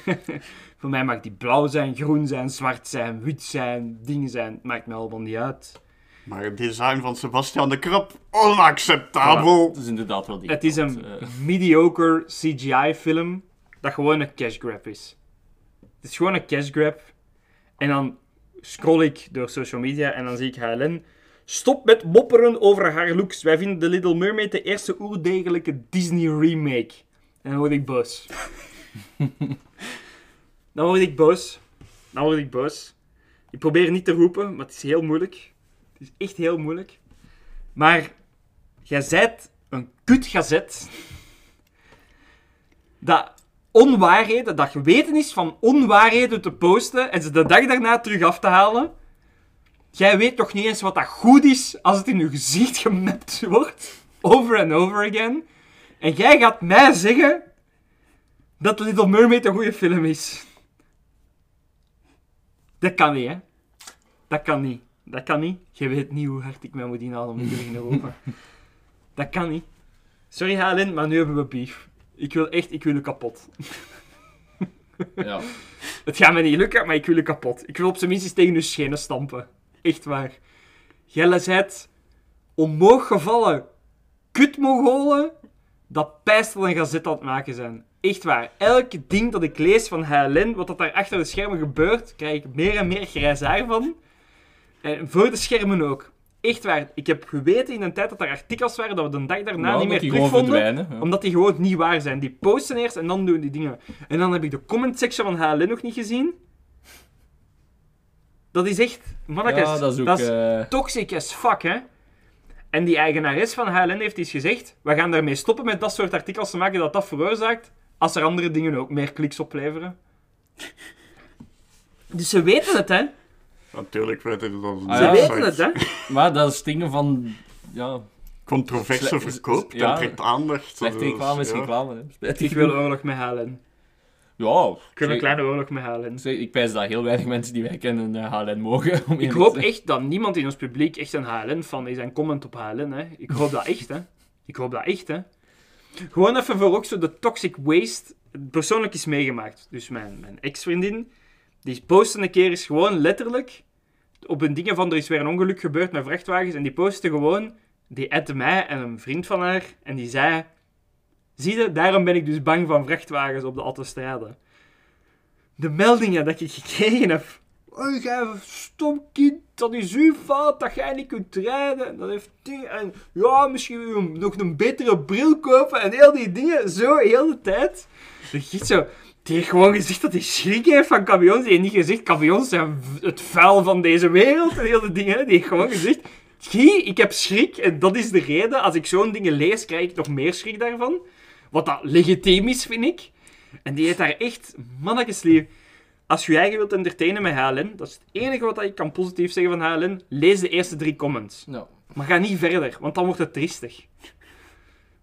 Speaker 2: Voor mij mag die blauw zijn, groen zijn, zwart zijn, wit zijn, dingen zijn. Maakt mij allemaal niet uit.
Speaker 11: Maar het design van Sebastian de Krab, onacceptabel.
Speaker 1: Het is inderdaad wel die.
Speaker 2: Het is een
Speaker 1: eh,
Speaker 2: mediocre CGI-film dat gewoon een cash grab is. Het is gewoon een cash grab. En dan scroll ik door social media en dan zie ik HLN. Stop met mopperen over haar looks. Wij vinden The Little Mermaid de eerste oerdegelijke Disney remake. En dan word ik boos. dan word ik boos. Dan word ik boos. Ik probeer niet te roepen, maar het is heel moeilijk. Het is echt heel moeilijk. Maar jij zijt een kutgazet dat onwaarheden, dat geweten is van onwaarheden te posten en ze de dag daarna terug af te halen. Jij weet toch niet eens wat dat goed is als het in je gezicht gemapt wordt, over en over again. En jij gaat mij zeggen dat Little Mermaid een goede film is. Dat kan niet, hè? Dat kan niet. Dat kan niet. Je weet niet hoe hard ik mij moet inhalen om niet te beginnen roepen. Dat kan niet. Sorry, HLN, maar nu hebben we beef. Ik wil echt, ik wil u kapot.
Speaker 1: ja.
Speaker 2: Het gaat me niet lukken, maar ik wil u kapot. Ik wil op zijn minst eens tegen uw schenen stampen. Echt waar. Jij zijt omhoog gevallen kutmogolen dat pijstel en gazet aan het maken zijn. Echt waar. Elk ding dat ik lees van HLN, wat dat daar achter de schermen gebeurt, krijg ik meer en meer grijs haar van. En voor de schermen ook. Echt waar. Ik heb geweten in een tijd dat er artikels waren dat we de dag daarna niet meer terugvonden.
Speaker 1: ja.
Speaker 2: Omdat die gewoon niet waar zijn. Die posten eerst en dan doen die dingen. En dan heb ik de comment section van HLN nog niet gezien. Dat is echt... Mannetjes,
Speaker 1: Ja, dat is ook... eh,
Speaker 2: toxic as fuck, hè. En die eigenares van HLN heeft iets gezegd. We gaan daarmee stoppen met dat soort artikels te maken dat dat veroorzaakt. Als er andere dingen ook meer kliks opleveren. Dus ze weten het, hè.
Speaker 11: Natuurlijk weten ze dat.
Speaker 1: Ah,
Speaker 2: Ze
Speaker 1: ja.
Speaker 2: weten het, hè.
Speaker 1: Maar dat is dingen van... Ja,
Speaker 11: Controverse
Speaker 1: Sle-
Speaker 11: verkoop,
Speaker 1: ja.
Speaker 11: dat trekt aandacht.
Speaker 1: slechte reclame is
Speaker 11: ja.
Speaker 1: reclame. Hè. Spijtig
Speaker 2: Ik wil oorlog met HLN.
Speaker 1: Ja,
Speaker 2: wil een kleine oorlog met HLN.
Speaker 1: zeg, ik pijs dat heel weinig mensen die wij kennen HLN mogen. om
Speaker 2: Ik hoop echt dat niemand in ons publiek echt een HLN-fan is en comment op HLN, hè. Ik hoop dat echt, hè. Ik hoop dat echt, hè. Gewoon even voor ook zo de toxic waste persoonlijk is meegemaakt. Dus mijn, mijn ex-vriendin, die postte een keer eens gewoon letterlijk op een ding van er is weer een ongeluk gebeurd met vrachtwagens en die postte gewoon, die ette mij en een vriend van haar en die zei, zie je, daarom ben ik dus bang van vrachtwagens op de autostrade. De meldingen dat ik gekregen heb Oh, jij stom kind, dat is uw fout dat jij niet kunt rijden. Dat heeft dingen. En ja, misschien nog een betere bril kopen en heel die dingen. Zo, heel de tijd. Dat giet zo. Die heeft gewoon gezegd dat hij schrik heeft van camions. Die heeft niet gezegd, camions zijn het vuil van deze wereld en heel dingen. Die heeft gewoon gezegd, ik heb schrik en dat is de reden. Als ik zo'n dingen lees, krijg ik nog meer schrik daarvan. Wat dat legitiem is, vind ik. En die heeft daar echt, mannetjeslief. Als je je eigen wilt entertainen met HLN, dat is het enige wat ik kan positief zeggen van HLN, lees de eerste drie comments.
Speaker 1: Nou,
Speaker 2: Maar ga niet verder, want dan wordt het triestig.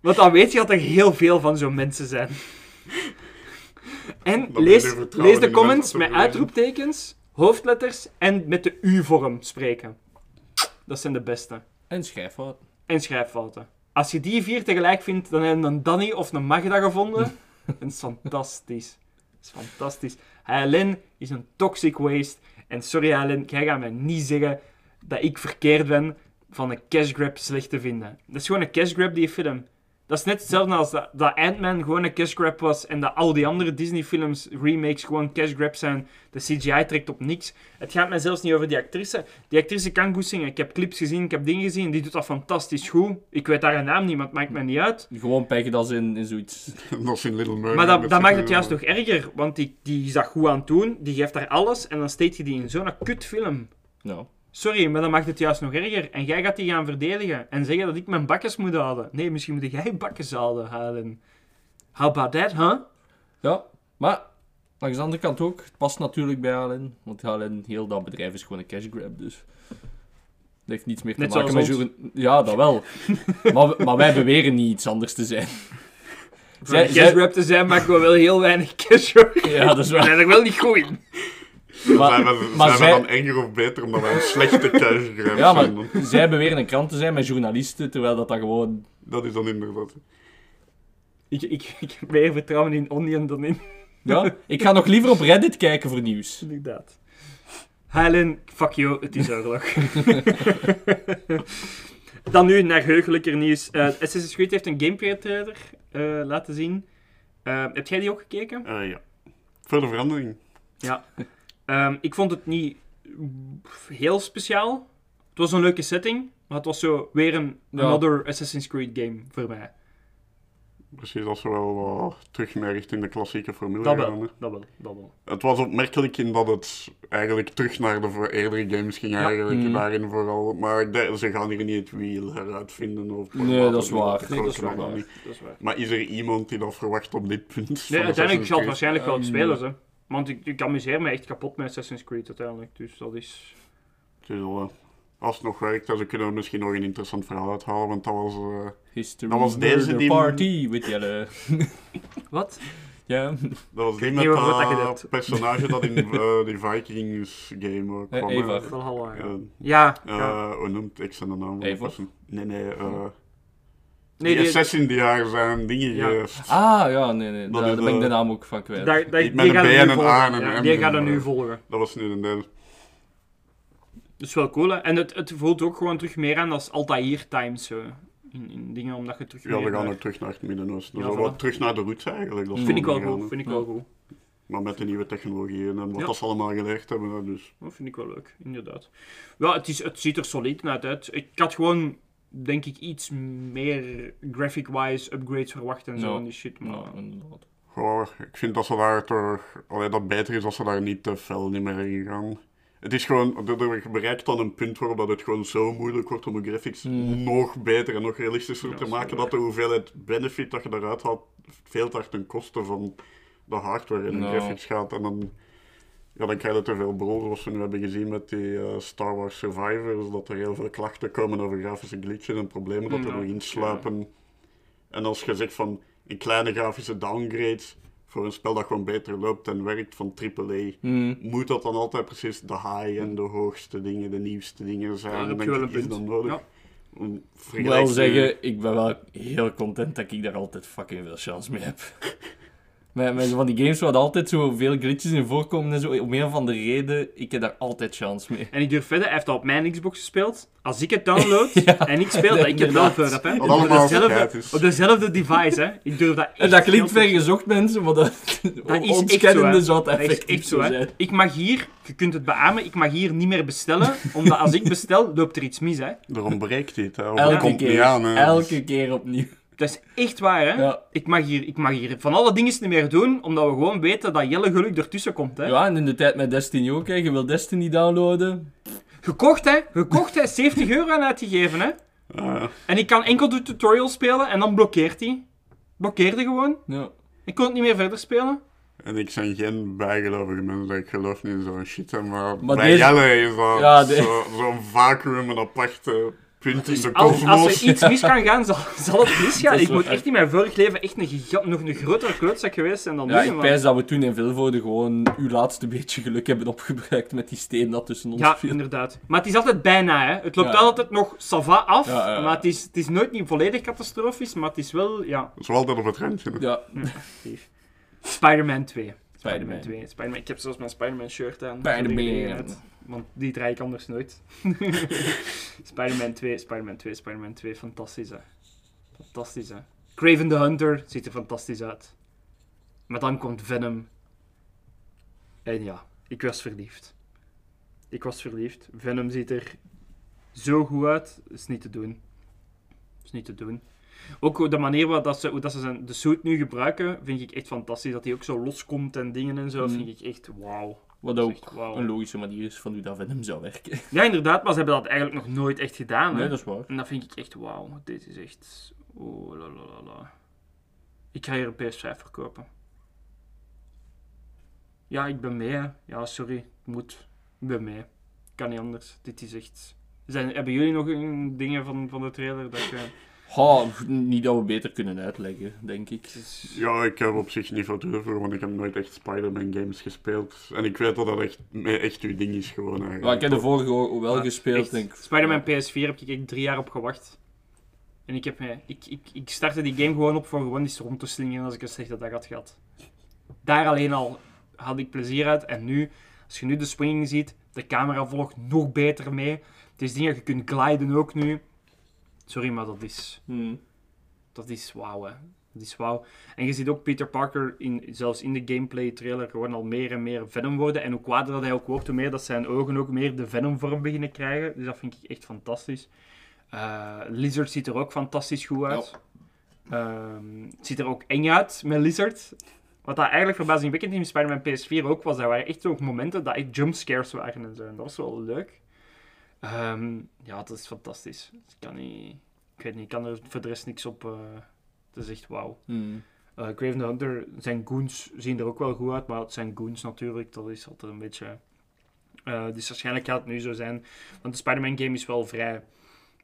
Speaker 2: Want dan weet je dat er heel veel van zo'n mensen zijn. En lees, lees de comments met uitroeptekens, hoofdletters en met de U-vorm spreken. Dat zijn de beste.
Speaker 1: en schrijffout.
Speaker 2: En schrijffouten. Als je die vier tegelijk vindt, dan heb je een Danny of een Magda gevonden. dat is fantastisch. Dat is fantastisch. HLN is een toxic waste. En sorry HLN, jij gaat mij niet zeggen dat ik verkeerd ben van een cash grab slecht te vinden. Dat is gewoon een cash grab, die film. Dat is net hetzelfde als dat, dat Ant-Man gewoon een cash grab was en dat al die andere Disney-films, remakes, gewoon cash grab zijn. De CGI trekt op niks. Het gaat mij zelfs niet over die actrice. Die actrice kan goed zingen. Ik heb clips gezien, ik heb dingen gezien. Die doet dat fantastisch goed. Ik weet haar naam niet, maar het maakt mij niet uit.
Speaker 1: Gewoon peggen dat in, in zoiets.
Speaker 11: Dat is in Little Mermaid.
Speaker 2: Maar dat, dat maakt het juist nog erger, want die, die is dat goed aan het doen. Die geeft daar alles en dan steekt je die in zo'n kutfilm.
Speaker 1: Nou,
Speaker 2: Sorry, maar dan maakt het juist nog erger. En jij gaat die gaan verdedigen en zeggen dat ik mijn bakjes moet houden. Nee, misschien moet jij bakjes houden, halen. How about that, huh?
Speaker 1: ja. Maar, langs de andere kant ook, het past natuurlijk bij HLN. Want HLN, heel dat bedrijf is gewoon een cash grab, dus... Dat heeft niets meer te
Speaker 2: Net
Speaker 1: maken met... journa- Ja, dat wel. maar, maar wij beweren niet iets anders te zijn.
Speaker 2: Voor
Speaker 1: Zij-
Speaker 2: cash grab te zijn, maken we wel heel weinig cash, hoor.
Speaker 1: Ja, dat is waar.
Speaker 2: zijn er wel niet goed in.
Speaker 1: Maar-
Speaker 11: zijn we,
Speaker 1: maar
Speaker 11: zijn
Speaker 1: zij-
Speaker 11: we dan erger of beter omdat wij een slechte grab
Speaker 1: Ja,
Speaker 11: zijn?
Speaker 1: maar zij beweren een krant te zijn met journalisten, terwijl dat dan gewoon...
Speaker 11: Dat is dan inderdaad.
Speaker 2: Ik, ik, ik heb meer vertrouwen in Onion dan in...
Speaker 1: Ja, ik ga nog liever op Reddit kijken voor nieuws.
Speaker 2: Inderdaad. Helen, fuck you, het is oorlog. Dan nu naar heugelijker nieuws. Eh Assassin's Creed heeft een gameplay trailer eh, laten zien. Eh, heb jij die ook gekeken?
Speaker 11: Eh, ja. Voor de verandering.
Speaker 2: Ja. Ehm, ik vond het niet heel speciaal. Het was een leuke setting, maar het was zo weer een
Speaker 1: Ja.
Speaker 2: another Assassin's Creed game voor mij.
Speaker 11: Precies, als we wel wat terug meer richting de klassieke formule
Speaker 2: Dat
Speaker 11: gaan.
Speaker 2: wel, dat wel, dat wel.
Speaker 11: Het was opmerkelijk in dat het eigenlijk terug naar de voor eerdere games ging,
Speaker 2: Ja.
Speaker 11: eigenlijk
Speaker 1: Mhm.
Speaker 11: daarin vooral. Maar de- ze gaan hier niet het wiel heruitvinden. Of
Speaker 1: Nee, dat is waar. Nee, dat is waar.
Speaker 11: niet.
Speaker 2: Dat is waar.
Speaker 11: Maar is er iemand die dat verwacht op dit punt?
Speaker 2: Nee, uiteindelijk zal het waarschijnlijk wel het
Speaker 1: Ehm,
Speaker 2: spelen, hè. Want ik, ik amuseer me echt kapot met Assassin's Creed uiteindelijk. Dus dat is...
Speaker 11: Het is wel, eh, als het nog werkt, dan kunnen we misschien nog een interessant verhaal uithalen, want dat was... eh,
Speaker 1: History
Speaker 11: Dat was deze die-
Speaker 1: Party, weet je.
Speaker 2: Wat?
Speaker 1: Ja,
Speaker 11: Dat was die met
Speaker 2: dat
Speaker 11: personage dat in eh, die Vikings game
Speaker 1: Eh,
Speaker 11: kwam.
Speaker 1: Eva.
Speaker 2: ja. Ja,
Speaker 11: eh,
Speaker 2: ja.
Speaker 11: hoe noemt ik zijn de naam? Nee, nee. eh
Speaker 2: Nee,
Speaker 11: die
Speaker 2: die,
Speaker 11: assassin die haar zijn dingen
Speaker 2: Ja.
Speaker 11: geeft.
Speaker 1: Ah, ja, nee, nee.
Speaker 11: Dat
Speaker 1: Daar, ben ik de
Speaker 11: eh,
Speaker 1: naam ook van kwijt.
Speaker 2: daar, daar,
Speaker 11: Niet
Speaker 2: die
Speaker 11: met een B en
Speaker 2: nu
Speaker 11: een
Speaker 2: volgen.
Speaker 11: A en een
Speaker 2: ja,
Speaker 11: M
Speaker 2: die gaan we
Speaker 11: doen,
Speaker 2: nu volgen.
Speaker 11: Dat was nu een deel.
Speaker 2: Dat is wel cool, hè. En het, het voelt ook gewoon terug meer aan als Altair Times, zo. In, in dingen, omdat je terug
Speaker 11: Ja, we gaan ook terug naar het Midden-Oosten.
Speaker 2: Ja, voilà.
Speaker 11: wat terug naar de roots eigenlijk. Dat is
Speaker 2: Vind ik wel goed, vind ik wel goed.
Speaker 11: Maar met de nieuwe technologieën en wat
Speaker 2: Ja.
Speaker 11: dat ze allemaal geleerd hebben. Dus.
Speaker 2: Dat vind ik wel leuk, inderdaad. Ja, het, is, het ziet er solid uit. Ik had gewoon, denk ik, iets meer graphic-wise upgrades verwacht en zo
Speaker 1: Ja.
Speaker 2: en die shit. Maar...
Speaker 1: Ja, inderdaad.
Speaker 11: Goh, ik vind dat ze daar toch... Allee, dat beter is als ze daar niet te fel niet meer in gaan. Het is gewoon... er- er bereikt dan een punt waarop dat het gewoon zo moeilijk wordt om de graphics
Speaker 1: Hmm.
Speaker 11: nog beter en nog realistischer
Speaker 2: Ja,
Speaker 11: te maken, dat de hoeveelheid benefit dat je daaruit haalt veel te hard ten koste van de hardware en de graphics gaat. En dan... Ja, dan krijg je te veel brol, zoals we nu hebben gezien met die eh, Star Wars Survivors, dat er heel veel klachten komen over grafische glitches en problemen dat er
Speaker 2: Ja,
Speaker 11: nog insluipen. En als je zegt van een kleine grafische downgrade voor een spel dat gewoon beter loopt en werkt van AAA,
Speaker 1: Hmm.
Speaker 11: moet dat dan altijd precies de high en de hoogste dingen, de nieuwste dingen zijn?
Speaker 2: Ja, dan heb je wel
Speaker 11: ik,
Speaker 2: een
Speaker 11: is
Speaker 2: punt.
Speaker 11: dan nodig.
Speaker 2: Ja.
Speaker 1: Ik wel zeggen, ik ben wel heel content dat ik daar altijd fucking veel chance mee heb. met, met van die games waar altijd zo veel glitches in voorkomen en zo, om een van de reden, ik heb daar altijd chance mee.
Speaker 2: En ik durf verder, hij heeft dat op mijn Xbox gespeeld. Als ik het download
Speaker 1: Ja,
Speaker 2: en ik speel, dat ik het wel voor heb. Hè. Op
Speaker 11: allemaal
Speaker 2: dezelfde, op dezelfde device, hè. Ik durf dat echt
Speaker 1: En dat klinkt vergezocht, mensen, maar dat,
Speaker 2: Dat is echt zo, hè. Dat is echt zo, hè. Ik mag hier, je kunt het beamen, ik mag hier niet meer bestellen, omdat als ik bestel, loopt er iets mis, hè.
Speaker 11: Er ontbreekt dit, hè.
Speaker 1: Elke
Speaker 11: komt niet
Speaker 1: keer,
Speaker 11: aan, hè.
Speaker 1: elke keer opnieuw.
Speaker 2: Dat is echt waar, hè.
Speaker 1: Ja.
Speaker 2: Ik, mag hier, ik mag hier van alle dingen niet meer doen, omdat we gewoon weten dat Jelle geluk ertussen komt, hè.
Speaker 1: Ja, en in de tijd met Destiny ook, hè. je wil Destiny downloaden.
Speaker 2: Gekocht, hè. Gekocht, hè. 70 euro aan uitgegeven, hè.
Speaker 11: Ja.
Speaker 2: En ik kan enkel de tutorial spelen en dan blokkeert hij. Blokkeerde gewoon.
Speaker 1: Ja.
Speaker 2: Ik kon het niet meer verder spelen.
Speaker 11: En ik zijn geen bijgelovige mensen, ik geloof niet in zo'n shit, hè, maar,
Speaker 1: Maar
Speaker 11: bij
Speaker 1: deze-
Speaker 11: Jelle is dat
Speaker 1: Ja, de-
Speaker 11: zo- zo'n vacuüm, een aparte punt in de
Speaker 2: Als, als er iets mis kan gaan, zal, zal het misgaan.
Speaker 1: Is
Speaker 2: Ik
Speaker 1: wel
Speaker 2: moet
Speaker 1: echt-
Speaker 2: in mijn vorig leven echt een giga- nog een grotere klootzak geweest zijn dan
Speaker 1: Ja,
Speaker 2: nu.
Speaker 1: ik pijs dat we toen in Vilvoorde gewoon uw laatste beetje geluk hebben opgebruikt met die steen dat tussen ons
Speaker 2: Ja,
Speaker 1: viel.
Speaker 2: inderdaad. Maar het is altijd bijna, hè. Het loopt
Speaker 1: Ja.
Speaker 2: altijd nog sava af,
Speaker 1: Ja, ja, ja.
Speaker 2: maar het is, het is nooit niet volledig catastrofisch, maar het is wel, ja...
Speaker 11: Zo altijd op het randje.
Speaker 1: Ja,
Speaker 2: Spider-Man 2.
Speaker 1: Spider-Man.
Speaker 2: 2. Spider-Man. Ik heb zelfs mijn Spider-Man shirt aan.
Speaker 1: Spider-Man.
Speaker 2: Want die draai ik anders nooit. Spider-Man 2, Spider-Man 2, Spider-Man 2. Fantastisch, hè. Fantastisch, hè. Craven the Hunter ziet er fantastisch uit. Maar dan komt Venom. En ja, ik was verliefd. Ik was verliefd. Venom ziet er zo goed uit. is niet te doen. is niet te doen. Ook de manier waarop dat ze, hoe dat ze zijn, de suit nu gebruiken, vind ik echt fantastisch. Dat hij ook zo loskomt en dingen en zo,
Speaker 1: Mm.
Speaker 2: vind ik echt wauw.
Speaker 1: wat ook
Speaker 2: echt
Speaker 1: een logische manier is van hoe dat Venom zou werken.
Speaker 2: Ja, inderdaad, maar ze hebben dat eigenlijk nog nooit echt gedaan.
Speaker 1: Nee,
Speaker 2: hè.
Speaker 1: dat is waar.
Speaker 2: En dat vind ik echt wauw. Dit is echt... Oh, la la la la. Ik ga hier een PS5 verkopen. Ja, ik ben mee, hè. Ja, sorry. Ik moet. Ik ben mee. Kan niet anders. Dit is echt... Zijn, hebben jullie nog een, dingen van, van de trailer dat je...
Speaker 1: Niet dat we beter kunnen uitleggen, denk ik.
Speaker 11: Ja, ik heb op zich niet veel te doen voor, want ik heb nooit echt Spider-Man games gespeeld. En ik weet dat dat echt, echt uw ding is gewoon eigenlijk.
Speaker 1: Maar ik heb de vorige wel
Speaker 2: Ja,
Speaker 1: gespeeld,
Speaker 2: echt.
Speaker 1: denk ik.
Speaker 2: Spider-Man PS4 heb ik echt drie jaar op gewacht. En ik, heb, mij- ik, ik, ik startte die game gewoon op voor gewoon eens rond te slingeren als ik een slechte dag had gehad. Daar alleen al had ik plezier uit. En nu, als je nu de swinging ziet, de camera volgt nog beter mee. Het is dingen, je kunt gliden ook nu. Sorry, maar dat is...
Speaker 1: Hmm.
Speaker 2: Dat is wauw, hè. Dat is wauw. En je ziet ook Peter Parker, in, zelfs in de gameplay trailer, gewoon al meer en meer Venom worden. En hoe kwader dat hij ook wordt, hoe meer dat zijn ogen ook meer de Venom-vorm beginnen krijgen. Dus dat vind ik echt fantastisch. Eh, Lizard ziet er ook fantastisch goed uit. Ehm, het ziet er ook eng uit met Lizard. Wat dat eigenlijk verbazingwekkend in Spider-Man PS4 ook was, dat waren echt ook momenten dat echt jumpscares waren en zo. En dat was wel leuk. Ehm, ja, dat is fantastisch. Ik kan niet... Ik weet niet, ik kan er voor de rest niks op... eh het is echt wauw. Eh Craven the Hunter, zijn goons zien er ook wel goed uit, maar het zijn goons natuurlijk, dat is altijd een beetje... eh, dus waarschijnlijk gaat het nu zo zijn, want de Spider-Man game is wel vrij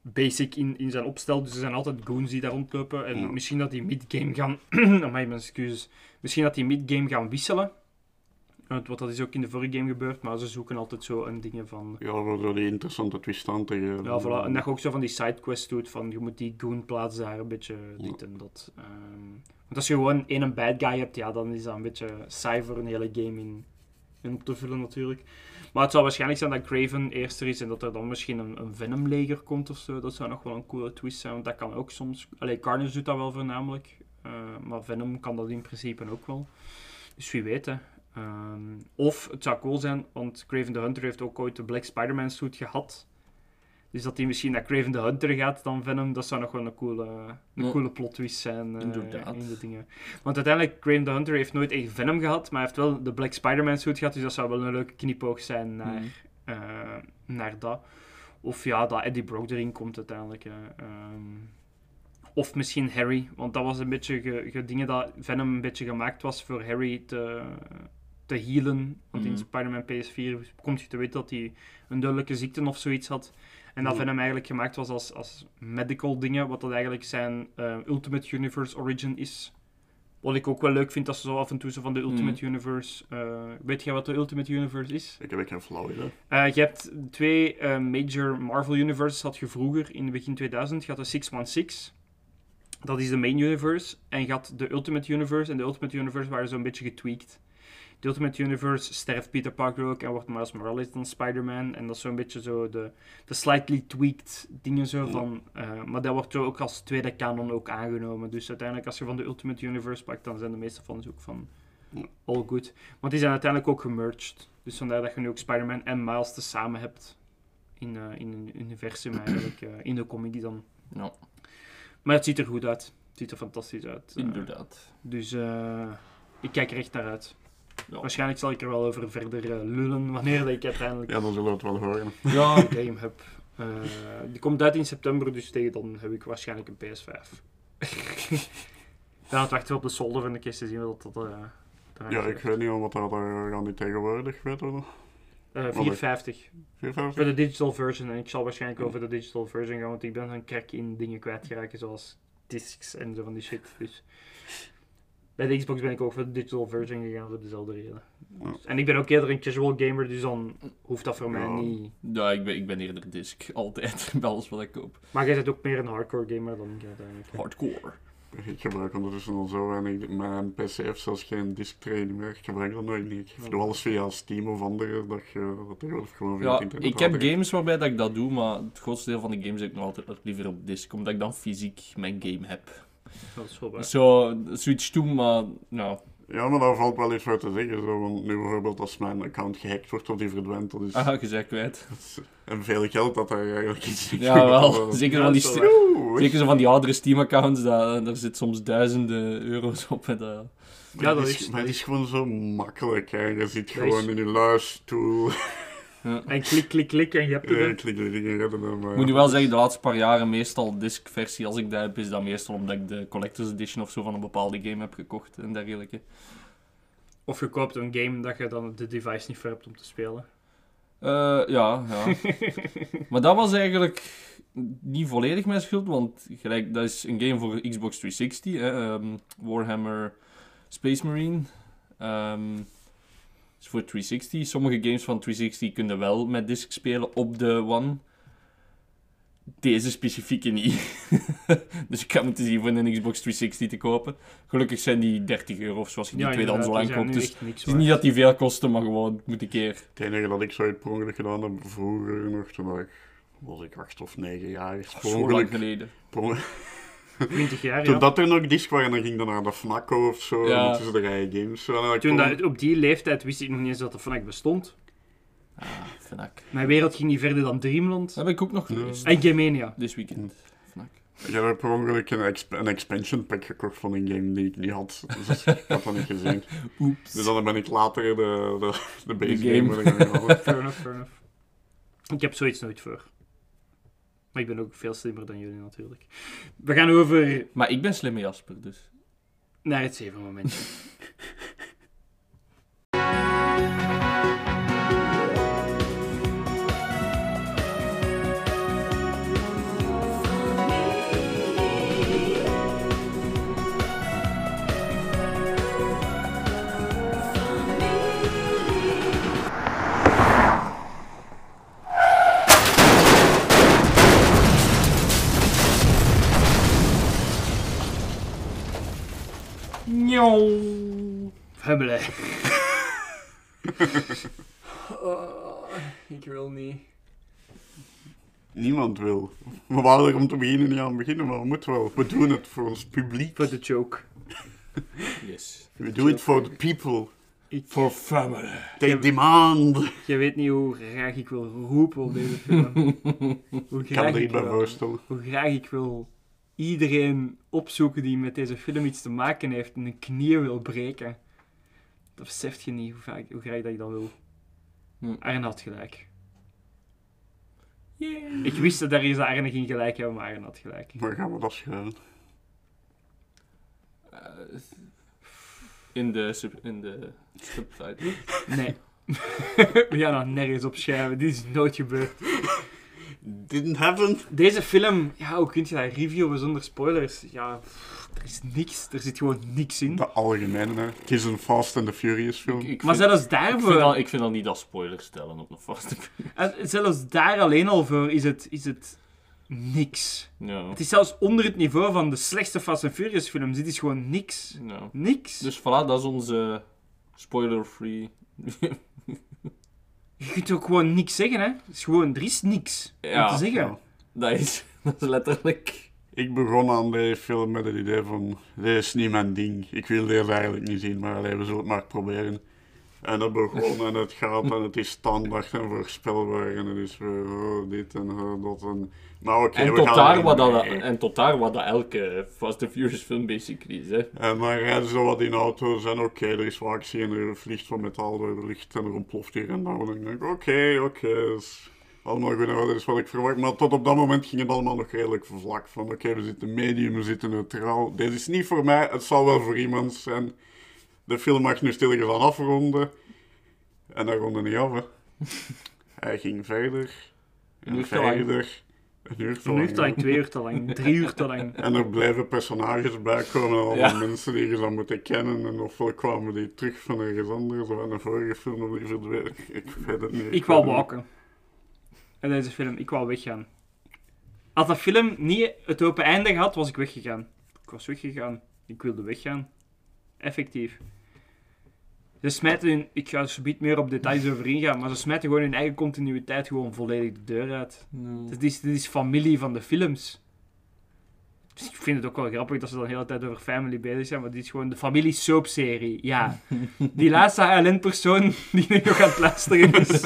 Speaker 2: basic in, in zijn opstel, dus er zijn altijd goons die daar rondlopen. En
Speaker 11: Ja.
Speaker 2: misschien dat die mid-game gaan... Amai, mijn excuses. Misschien dat die mid-game gaan wisselen. Want dat is ook in de vorige game gebeurd, maar ze zoeken altijd zo een dingen van...
Speaker 11: Ja, voor zo die interessante twist aan.
Speaker 2: Ja, voilà. En dat je ook zo van die sidequests doet, van je moet die goon plaatsen daar een beetje dit en dat. Ehm, want als je gewoon één bad guy hebt, ja, dan is dat een beetje saai voor een hele game in, en op te vullen natuurlijk. Maar het zou waarschijnlijk zijn dat Craven eerst er is en dat er dan misschien een, een Venom-leger komt of zo. Dat zou nog wel een coole twist zijn, want dat kan ook soms... Allee, Carnage doet dat wel voornamelijk, eh, maar Venom kan dat in principe ook wel. Dus wie weet, hè. Ehm, of het zou cool zijn, want Craven the Hunter heeft ook ooit de Black Spider-Man suit gehad. Dus dat hij misschien naar Craven the Hunter gaat dan Venom, dat zou nog wel een coole, een
Speaker 1: Ja.
Speaker 2: coole plot twist zijn eh,
Speaker 1: Inderdaad.
Speaker 2: in de dingen. Want uiteindelijk, Craven the Hunter heeft nooit echt Venom gehad, maar hij heeft wel de Black Spider-Man suit gehad, dus dat zou wel een leuke knipoog zijn naar,
Speaker 1: Mhm.
Speaker 2: eh, naar dat. Of ja, dat Eddie Brock erin komt uiteindelijk. hè. Ehm, of misschien Harry, want dat was een beetje ge, ge- dingen dat Venom een beetje gemaakt was voor Harry te, te healen. Want in
Speaker 1: Mhm.
Speaker 2: Spider-Man PS4 komt je te weten dat hij een duidelijke ziekte of zoiets had. En dat. Venom eigenlijk gemaakt was als, als medical dingen, wat dat eigenlijk zijn eh, Ultimate Universe origin is. Wat ik ook wel leuk vind, dat ze zo af en toe zo van de Ultimate Universe... eh, weet jij wat de Ultimate Universe is?
Speaker 11: Ik heb echt geen flauw idee.
Speaker 2: Eh, je hebt twee major Marvel Universes had je vroeger in begin 2000. Je had de 616. Dat is de main universe. En je had de Ultimate Universe. En de Ultimate Universe waren zo'n beetje getweakt. De Ultimate Universe sterft Peter Parker ook en wordt Miles Morales dan Spider-Man. En dat is zo'n beetje zo de, de slightly tweaked dingen zo
Speaker 11: Ja.
Speaker 2: van... eh, maar dat wordt zo ook als tweede canon ook aangenomen. Dus uiteindelijk als je van de Ultimate Universe pakt, dan zijn de meeste fans ook van...
Speaker 11: Ja.
Speaker 2: All good. Want die zijn uiteindelijk ook gemerged. Dus vandaar dat je nu ook Spider-Man en Miles tezamen hebt. In, eh, in een universum eigenlijk. eh, in de comic dan.
Speaker 1: Ja,
Speaker 2: Maar het ziet er goed uit. Het ziet er fantastisch uit.
Speaker 1: inderdaad.
Speaker 2: dus ik kijk er echt naar uit.
Speaker 1: Ja.
Speaker 2: Waarschijnlijk zal ik er wel over verder eh, lullen wanneer dat ik uiteindelijk
Speaker 11: Ja, dan zullen we het wel horen.
Speaker 1: Ja,
Speaker 2: een game heb. Eh, die komt uit in september, dus tegen dan heb ik waarschijnlijk een PS5. Ik ben aan het wachten op de solder van de kist te zien wat dat... eruit
Speaker 11: Ja, ik weet niet wat dat er gaan die tegenwoordig, weet?
Speaker 2: Eh,
Speaker 11: Wat
Speaker 2: 450.
Speaker 11: 450?
Speaker 2: Voor de digital version. En ik zal waarschijnlijk over de digital version gaan, want ik ben een crack in dingen kwijtgeraken, zoals discs en zo van die shit. Dus bij de Xbox ben ik ook voor de digital version gegaan voor dezelfde reden.
Speaker 11: Ja.
Speaker 2: Dus- en ik ben ook eerder een casual gamer, dus dan hoeft dat voor mij
Speaker 11: Ja.
Speaker 2: niet.
Speaker 1: ja ik, ben, ik ben eerder disc. Altijd. Bij alles wat ik koop.
Speaker 2: Maar jij bent ook meer een hardcore gamer dan ik uiteindelijk.
Speaker 1: Hardcore.
Speaker 11: Ik gebruik ondertussen al zo weinig. Mijn PC heeft zelfs geen disk train meer. Ik gebruik dat nooit niet. Ik doe alles via Steam of andere. Dat je dat tegenwoordig gewoon via
Speaker 1: Ja,
Speaker 11: internet
Speaker 1: ik heb games waarbij dat ik dat doe, maar het grootste deel van de games heb ik nog altijd liever op disc, omdat ik dan fysiek mijn game heb.
Speaker 2: Dat is wel waar.
Speaker 1: Zo, switch toe, maar nou,
Speaker 11: Ja, maar daar valt wel iets voor te zeggen. Zo, want nu bijvoorbeeld als mijn account gehackt wordt of die verdwijnt, dat is,
Speaker 1: ah, je bent kwijt.
Speaker 11: en veel geld dat daar eigenlijk iets in
Speaker 1: Ja, wel. Zeker van die, zeker zo van die oudere Steam-accounts, daar, daar zit soms duizenden euro's op. En dat,
Speaker 2: Ja, dat is-
Speaker 11: Maar het is gewoon zo makkelijk. Hè. Je zit gewoon
Speaker 2: is-
Speaker 11: in je luistoel.
Speaker 2: En klik, klik, klik en je hebt het.
Speaker 11: Ja, klik Maar
Speaker 1: Ik moet nu wel zeggen, de laatste paar jaren meestal disc-versie, als ik dat heb, is dat meestal omdat ik de Collector's Edition of zo van een bepaalde game heb gekocht en dergelijke.
Speaker 2: Of je koopt een game dat je dan de device niet voor hebt om te spelen.
Speaker 1: Eh, ja, ja. maar dat was eigenlijk niet volledig mijn schuld, want gelijk, dat is een game voor Xbox 360, hè, ehm, Warhammer Space Marine. Ehm, is voor 360. Sommige games van 360 kunnen wel met disc spelen op de One. Deze specifieke niet. dus ik ga moeten zien voor een Xbox 360 te kopen. Gelukkig zijn die 30 euro of zoals je die tweedehands online
Speaker 2: die zijn
Speaker 1: koopt. Dus het is niet dat die veel kosten, maar gewoon moet een keer.
Speaker 11: Het enige dat ik zoiets per ongeluk gedaan heb vroeger nog, toen was ik, was ik acht of negen jaar. Per
Speaker 1: Zo lang
Speaker 11: ongeluk.
Speaker 1: geleden.
Speaker 11: per ongeluk-
Speaker 2: waard. 20 jaar,
Speaker 11: Toen
Speaker 2: ja.
Speaker 11: dat er nog disc waren, dan ging dan naar de FNACO of zo.
Speaker 1: Ja.
Speaker 11: Tussen de rijen games.
Speaker 2: Toen dat, op die leeftijd wist ik nog niet eens dat de FNAC bestond.
Speaker 1: Ah, Fnac.
Speaker 2: Mijn wereld ging niet verder dan Dreamland.
Speaker 1: Dat heb ik ook nog geweest.
Speaker 2: En Gamemania.
Speaker 1: Dit weekend. Fnac.
Speaker 11: Ik heb per ongeluk een, exp- een expansion pack gekocht van een game die ik niet had. Dus ik had dat niet gezien.
Speaker 1: Oeps.
Speaker 11: Dus dan ben ik later de, de, de base
Speaker 1: De
Speaker 11: game.
Speaker 1: game.
Speaker 2: Fair enough, fair enough. Ik heb zoiets nooit voor. Maar ik ben ook veel slimmer dan jullie natuurlijk. We gaan over
Speaker 1: Maar ik ben slimme Jasper, dus.
Speaker 2: naar het zeven momentje. Hubbelen. Oh, ik wil niet.
Speaker 11: Niemand wil. We waren er om te beginnen niet aan beginnen, maar we moeten wel. We doen het voor ons publiek.
Speaker 2: Voor de joke.
Speaker 1: Yes.
Speaker 11: We do it for the people.
Speaker 1: For family.
Speaker 11: They demand.
Speaker 2: Je weet niet hoe graag ik wil roepen op deze film. hoe
Speaker 11: Ik kan
Speaker 2: graag
Speaker 11: er niet bij voorstellen.
Speaker 2: hoe graag ik wil iedereen opzoeken die met deze film iets te maken heeft en een knieën wil breken. Dat beseft je niet hoe, vaak, hoe graag dat ik dat wil.
Speaker 1: Hm.
Speaker 2: Arne had gelijk. Ik wist dat er is dat Arne ging gelijk hebben, maar Arne had gelijk.
Speaker 11: Waar gaan we dat schrijven?
Speaker 1: Eh, in de, sub, in de subtitle.
Speaker 2: Nee. We gaan nog nergens opschrijven. Dit is nooit gebeurd.
Speaker 11: Didn't happen.
Speaker 2: Deze film, ja, hoe kun je dat reviewen zonder spoilers? Ja, pff, er is niks. Er zit gewoon niks in.
Speaker 11: De algemene, hè. Het is een Fast and the Furious film.
Speaker 1: Ik
Speaker 2: Maar
Speaker 1: vind,
Speaker 2: zelfs
Speaker 1: ik, vind
Speaker 2: daarvoor,
Speaker 1: al, ik vind al niet dat spoilers stellen op een vaste
Speaker 2: en zelfs daar alleen al voor is het, is het niks.
Speaker 1: Ja.
Speaker 2: Het is zelfs onder het niveau van de slechtste Fast and Furious films. Dit is gewoon niks. Niks.
Speaker 1: Dus voilà, dat is onze spoiler-free.
Speaker 2: Je kunt ook gewoon niks zeggen, hè. Het is gewoon, er is niks
Speaker 1: Ja,
Speaker 2: om te zeggen.
Speaker 11: ja.
Speaker 1: dat, is, dat is letterlijk.
Speaker 11: Ik begon aan deze film met het idee van, dit is niet mijn ding. Ik wil deze eigenlijk niet zien, maar allee, we zullen het maar proberen. En het begon en het gaat en het is standaard en voorspelbaar en het is weer oh, dit en oh, dat en... Maar oké,
Speaker 1: en, tot
Speaker 11: gaan
Speaker 1: daar wat dat, en tot daar wat dat elke Fast and Furious film basically is. Hè.
Speaker 11: En dan rijden ze wat in auto's en oké, er is wat actie en er vliegt van metaal door de lucht en er ontploft hier en daar. En dan denk ik, oké, oké, dat is allemaal goed en dat is wat ik verwacht. Maar tot op dat moment ging het allemaal nog redelijk vlak. Van oké, we zitten medium, we zitten neutraal. Deze is niet voor mij, het zal wel voor iemand zijn. De film mag nu stilletjes aan afronden. En dat ronde niet af, hè. Hij ging verder. En verder. Een uur te
Speaker 2: Een uur te lang,
Speaker 11: lang.
Speaker 2: twee uur te lang, drie uur te lang.
Speaker 11: En er blijven personages bij komen en allemaal
Speaker 1: Ja.
Speaker 11: mensen die je zou moeten kennen. En ofwel kwamen die terug van ergens anders of in een vorige film of die verdwenen. Ik weet het niet.
Speaker 2: Ik
Speaker 11: weet
Speaker 2: wou
Speaker 11: het
Speaker 2: walken. In deze film, ik wou weggaan. Als dat film niet het open einde had, was ik weggegaan. Ik was weggegaan. Ik wilde weggaan. Effectief. Ze smijten hun, ik ga er zo niet meer op details over ingaan, maar ze smijten gewoon hun eigen continuïteit gewoon volledig de deur uit. Dit is, dit is familie van de films. Dus ik vind het ook wel grappig dat ze dan de hele tijd over family bezig zijn, maar dit is gewoon de familie soapserie. Ja. Die laatste ALN-persoon die nu nog aan het luisteren is.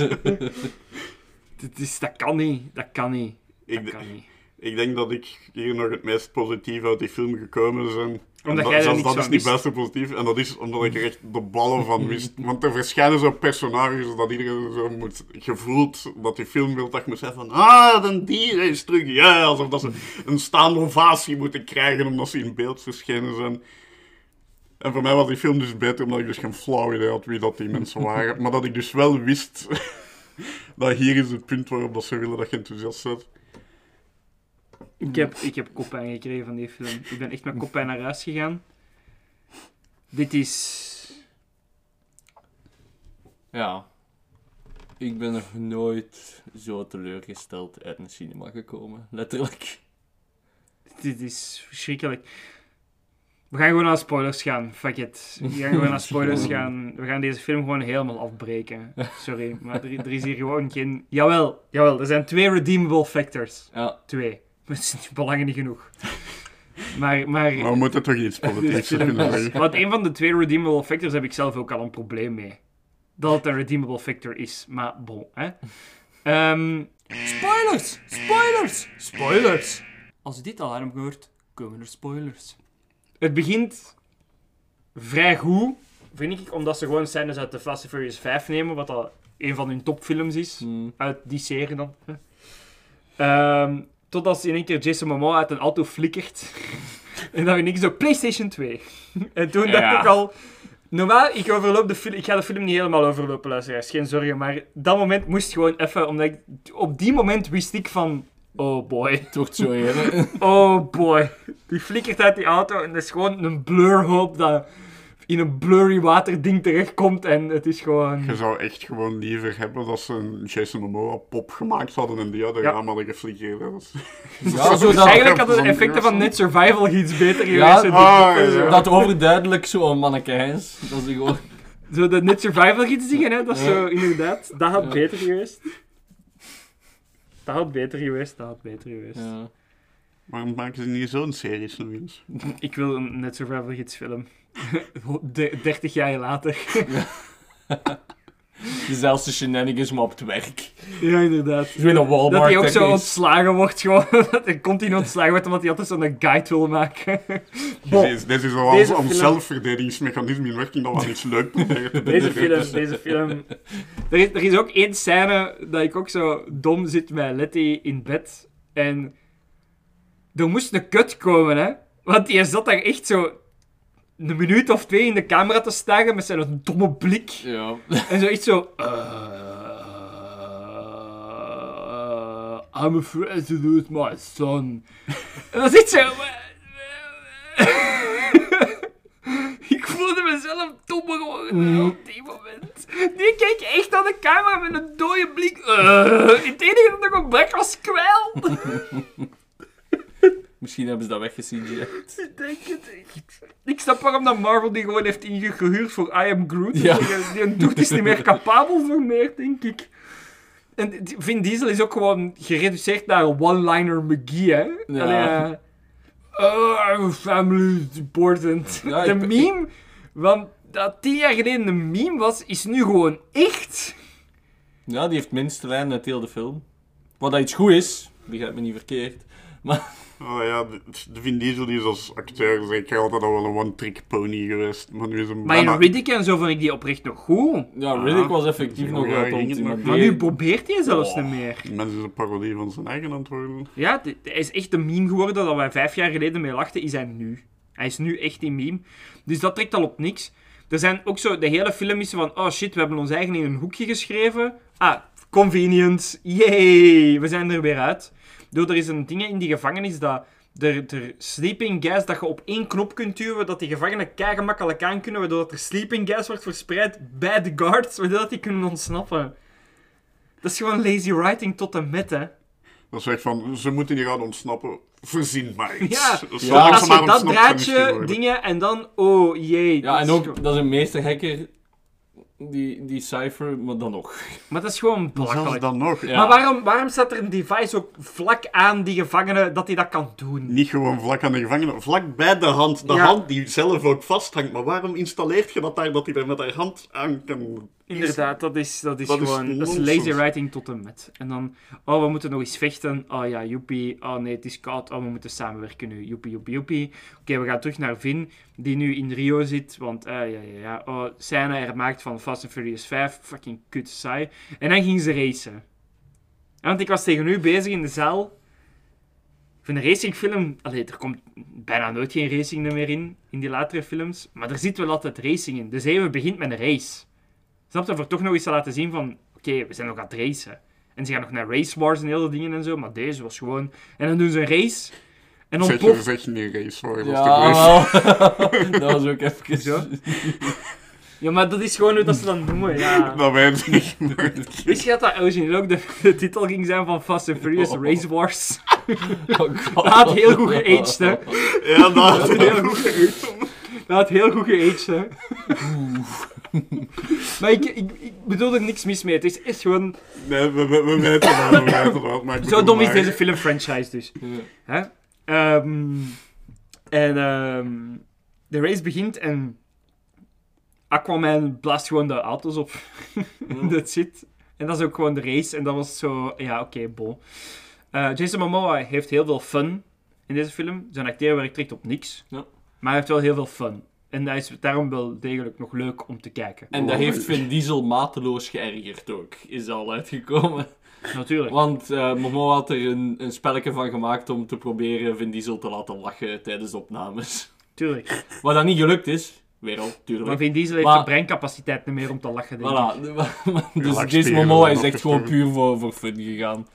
Speaker 2: dit is. Dat kan niet. Dat kan niet. Dat
Speaker 11: Ik,
Speaker 2: kan niet.
Speaker 11: ik denk dat ik hier nog het meest positief uit die film gekomen ben.
Speaker 2: Omdat
Speaker 11: En
Speaker 2: jij
Speaker 11: zelfs dat is niet best positief. En dat is omdat ik er echt de ballen van wist. Want er verschijnen zo personages dat iedereen zo moet gevoeld dat die film wil dat je moet zeggen van ah, een dier is terug. Ja, alsof dat ze een staande ovatie moeten krijgen omdat ze in beeld verschenen zijn. En voor mij was die film dus beter omdat ik dus geen flauw idee had wie dat die mensen waren. maar dat ik dus wel wist dat hier is het punt waarop dat ze willen dat je enthousiast bent.
Speaker 2: Ik heb, ik heb koppijn gekregen van die film. Ik ben echt met koppijn naar huis gegaan. Dit is...
Speaker 1: Ja. Ik ben nog nooit zo teleurgesteld uit een cinema gekomen. Letterlijk.
Speaker 2: Dit is verschrikkelijk. We gaan gewoon naar spoilers gaan. Fuck it. We gaan gewoon naar spoilers gaan. We gaan deze film gewoon helemaal afbreken. Sorry, maar er, er is hier gewoon geen... Jawel, jawel. Er zijn twee redeemable factors.
Speaker 1: Ja.
Speaker 2: Twee. Maar het is belangen niet genoeg. Maar, maar...
Speaker 11: Maar we moeten toch iets positiefs
Speaker 2: film
Speaker 11: kunnen.
Speaker 2: Want een van de twee redeemable factors heb ik zelf ook al een probleem mee. Dat het een redeemable factor is. Maar bon, hè. Ehm,
Speaker 3: Spoilers! Spoilers! Spoilers! Als je dit alarm hoort, komen er spoilers.
Speaker 2: het begint vrij goed, vind ik, omdat ze gewoon scènes uit de Fast and Furious 5 nemen, wat al een van hun topfilms is,
Speaker 1: Hmm.
Speaker 2: uit die serie dan. Ehm, totdat in één keer Jason Momoa uit een auto flikkert. en dan ineens zo PlayStation 2. en toen dacht
Speaker 1: Ja.
Speaker 2: ik al... Normaal, ik, overloop de film, ik ga de film niet helemaal overlopen, luisteraars. Geen zorgen, maar dat moment moest gewoon even... Omdat ik, op die moment wist ik van... Oh boy.
Speaker 1: Het wordt zo eerlijk.
Speaker 2: Oh boy. Die flikkert uit die auto en dat is gewoon een blurhoop dat in een blurry waterding terechtkomt en het is gewoon...
Speaker 11: Je zou echt gewoon liever hebben dat ze een Jason Momoa pop gemaakt hadden en die hadden
Speaker 2: Ja.
Speaker 11: geflikkerd. is-
Speaker 1: Ja, zo dat,
Speaker 2: Eigenlijk hadden de effecten van Net Survival iets beter
Speaker 1: Ja,
Speaker 2: geweest.
Speaker 11: ah, ja.
Speaker 1: dat overduidelijk zo'n manneke Heinz. Dat is gewoon...
Speaker 2: Zo de Net Survival gids dingen, hè. Dat is zo, inderdaad. Dat had beter geweest. Dat had beter geweest, dat had beter geweest.
Speaker 1: Ja.
Speaker 11: Waarom maken ze niet zo'n series nog eens?
Speaker 2: Ik wil een Net Survival gids film. De- 30 jaar later.
Speaker 1: Dezelfde shenanigans, maar op het werk.
Speaker 2: ja, inderdaad.
Speaker 1: In een Walmart.
Speaker 2: Dat hij ook zo ontslagen wordt, gewoon. Dat hij continu ontslagen wordt, omdat hij altijd zo'n guide wil maken.
Speaker 11: Dit is, wel ons
Speaker 2: film-
Speaker 11: zelfverdedigingsmechanisme in werking dat we aan iets leuk proberen te doen.
Speaker 2: Deze film, deze film. Er is, er is ook één scène dat ik ook zo dom zit met Letty in bed. En er moest een kut komen, hè. Want die zat daar echt zo een minuut of twee in de camera te staren met zijn domme blik.
Speaker 1: Ja.
Speaker 2: En zo echt zo... "Uh, I'm afraid to lose my son. En dat is echt zo... Ik voelde mezelf dommer geworden op die moment. Die keek echt naar de camera met een dode blik. Uh, het enige dat nog ontbrak was kwel.
Speaker 1: Misschien hebben ze dat weggezien.
Speaker 2: Ik denk het. Ik snap waarom dat Marvel die gewoon heeft ingehuurd voor I Am Groot.
Speaker 1: Ja.
Speaker 2: Die, die doet is niet meer capabel voor meer, denk ik. En Vin Diesel is ook gewoon gereduceerd naar een one-liner McGee, hè.
Speaker 1: Ja.
Speaker 2: Allee, eh, oh, family is important.
Speaker 1: Ja,
Speaker 2: de meme, want dat tien jaar geleden een meme was, is nu gewoon echt.
Speaker 1: ja, die heeft minste lijnen uit heel de film. Wat dat iets goed is, begrijp me niet verkeerd. Maar
Speaker 11: Oh ja, de, Vin Diesel die is als acteur zeker altijd al wel een one-trick pony geweest. Maar nu is hem
Speaker 2: Maar in
Speaker 11: bijna-
Speaker 2: Riddick en zo vond ik die oprecht nog goed.
Speaker 1: ja, Riddick was effectief
Speaker 11: Ja,
Speaker 1: nog
Speaker 11: ja,
Speaker 1: maar
Speaker 2: Maar
Speaker 1: die-
Speaker 2: nu probeert hij zelfs
Speaker 1: Oh.
Speaker 2: niet meer.
Speaker 11: Die mens is een parodie van zijn eigen worden.
Speaker 2: Ja, hij is echt een meme geworden dat wij vijf jaar geleden mee lachten, is hij nu. Hij is nu echt een meme. Dus dat trekt al op niks. Er zijn ook zo, de hele film is van, oh shit, we hebben ons eigen in een hoekje geschreven. Ah, convenient. Yay, we zijn er weer uit. Door er is een ding in die gevangenis dat er, er sleeping gas dat je op één knop kunt duwen, dat die gevangenen kei gemakkelijk aan kunnen, waardoor dat er sleeping gas wordt verspreid bij de guards, waardoor dat die kunnen ontsnappen. Dat is gewoon lazy writing tot en met, hè.
Speaker 11: Dat is echt van, ze moeten hier gaan ontsnappen. Verzin maar iets.
Speaker 2: Ja,
Speaker 1: Ja,
Speaker 2: als je dat draadje, dingen en dan, oh jee.
Speaker 1: Ja, en ook, dat is een meesterhacker, die, die Cypher, maar dan nog.
Speaker 2: Maar dat is gewoon
Speaker 11: Zelfs
Speaker 2: belachelijk.
Speaker 11: dan nog.
Speaker 1: Ja.
Speaker 2: Maar waarom, waarom staat er een device ook vlak aan die gevangene dat hij dat kan doen?
Speaker 11: Niet gewoon vlak aan de gevangene, vlak bij de hand. De
Speaker 2: Ja.
Speaker 11: hand die zelf ook vasthangt. Maar waarom installeert je dat daar, dat hij er met haar hand aan kan...
Speaker 2: Inderdaad, dat is, dat is
Speaker 11: Dat is
Speaker 2: gewoon dat is lazy writing tot en met. En dan, oh, we moeten nog eens vechten. Oh ja, joepie. Oh nee, het is koud. Oh, we moeten samenwerken nu. Joepie, joepie, joepie. Oké, we gaan terug naar Vin, die nu in Rio zit. Want, eh, ja, ja, ja. Oh, scène er maakt van Fast and Furious 5. Fucking kut, saai. En dan ging ze racen. Ja, want ik was tegen u bezig in de zaal. Vind een racingfilm... Allee, er komt bijna nooit geen racing meer in, in die latere films. Maar er zit wel altijd racing in. Dus even begint met een race. Snap je? Voor toch nog eens te laten zien van... Oké, we zijn nog aan het racen. En ze gaan nog naar race wars en hele dingen en zo. Maar deze was gewoon... En dan doen ze een race. En dan
Speaker 11: Zeg je,
Speaker 2: ontploft...
Speaker 11: zeg je niet race hoor.
Speaker 1: Ja,
Speaker 11: toch race?
Speaker 1: wel. dat was ook even...
Speaker 2: Zo? Ja, maar dat is gewoon hoe dat ze dat noemen, ja.
Speaker 11: Dat weet ik niet.
Speaker 2: Wist je dat dat origineel ook de, de titel ging zijn van Fast and Furious Race Wars?
Speaker 1: Oh, God.
Speaker 2: Dat had heel goed geaged, hè.
Speaker 11: Ja, dat
Speaker 2: Dat had heel goed geaged. Dat had heel goed geaged, hè. Maar ik, ik, ik bedoel er niks mis mee. Het is echt gewoon...
Speaker 11: Nee, we, we, we weten dat, we weten dat. Maar
Speaker 2: Zo dom is
Speaker 11: maar-
Speaker 2: deze filmfranchise dus. Hè? Ehm, en ehm, de race begint en Aquaman blaast gewoon de auto's op. That's it. En dat is ook gewoon de race. En dat was zo... Ja, oké, bon. Eh, Jason Momoa heeft heel veel fun in deze film. Zijn acteerwerk trekt op niks.
Speaker 1: Ja.
Speaker 2: Maar hij heeft wel heel veel fun. En hij is daarom wel degelijk nog leuk om te kijken.
Speaker 1: En dat heeft Vin Diesel mateloos geërgerd ook, is al uitgekomen.
Speaker 2: Natuurlijk.
Speaker 1: Want eh Momo had er een, een spelletje van gemaakt om te proberen Vin Diesel te laten lachen tijdens de opnames.
Speaker 2: Tuurlijk.
Speaker 1: Wat dat niet gelukt is, weer al, tuurlijk.
Speaker 2: Maar Vin Diesel heeft
Speaker 1: Maar-
Speaker 2: de breincapaciteit niet meer om te lachen, denk ik.
Speaker 1: Voilà. dus
Speaker 11: Relaxspieren
Speaker 1: Jason Momoa is echt gewoon puur voor, voor fun gegaan.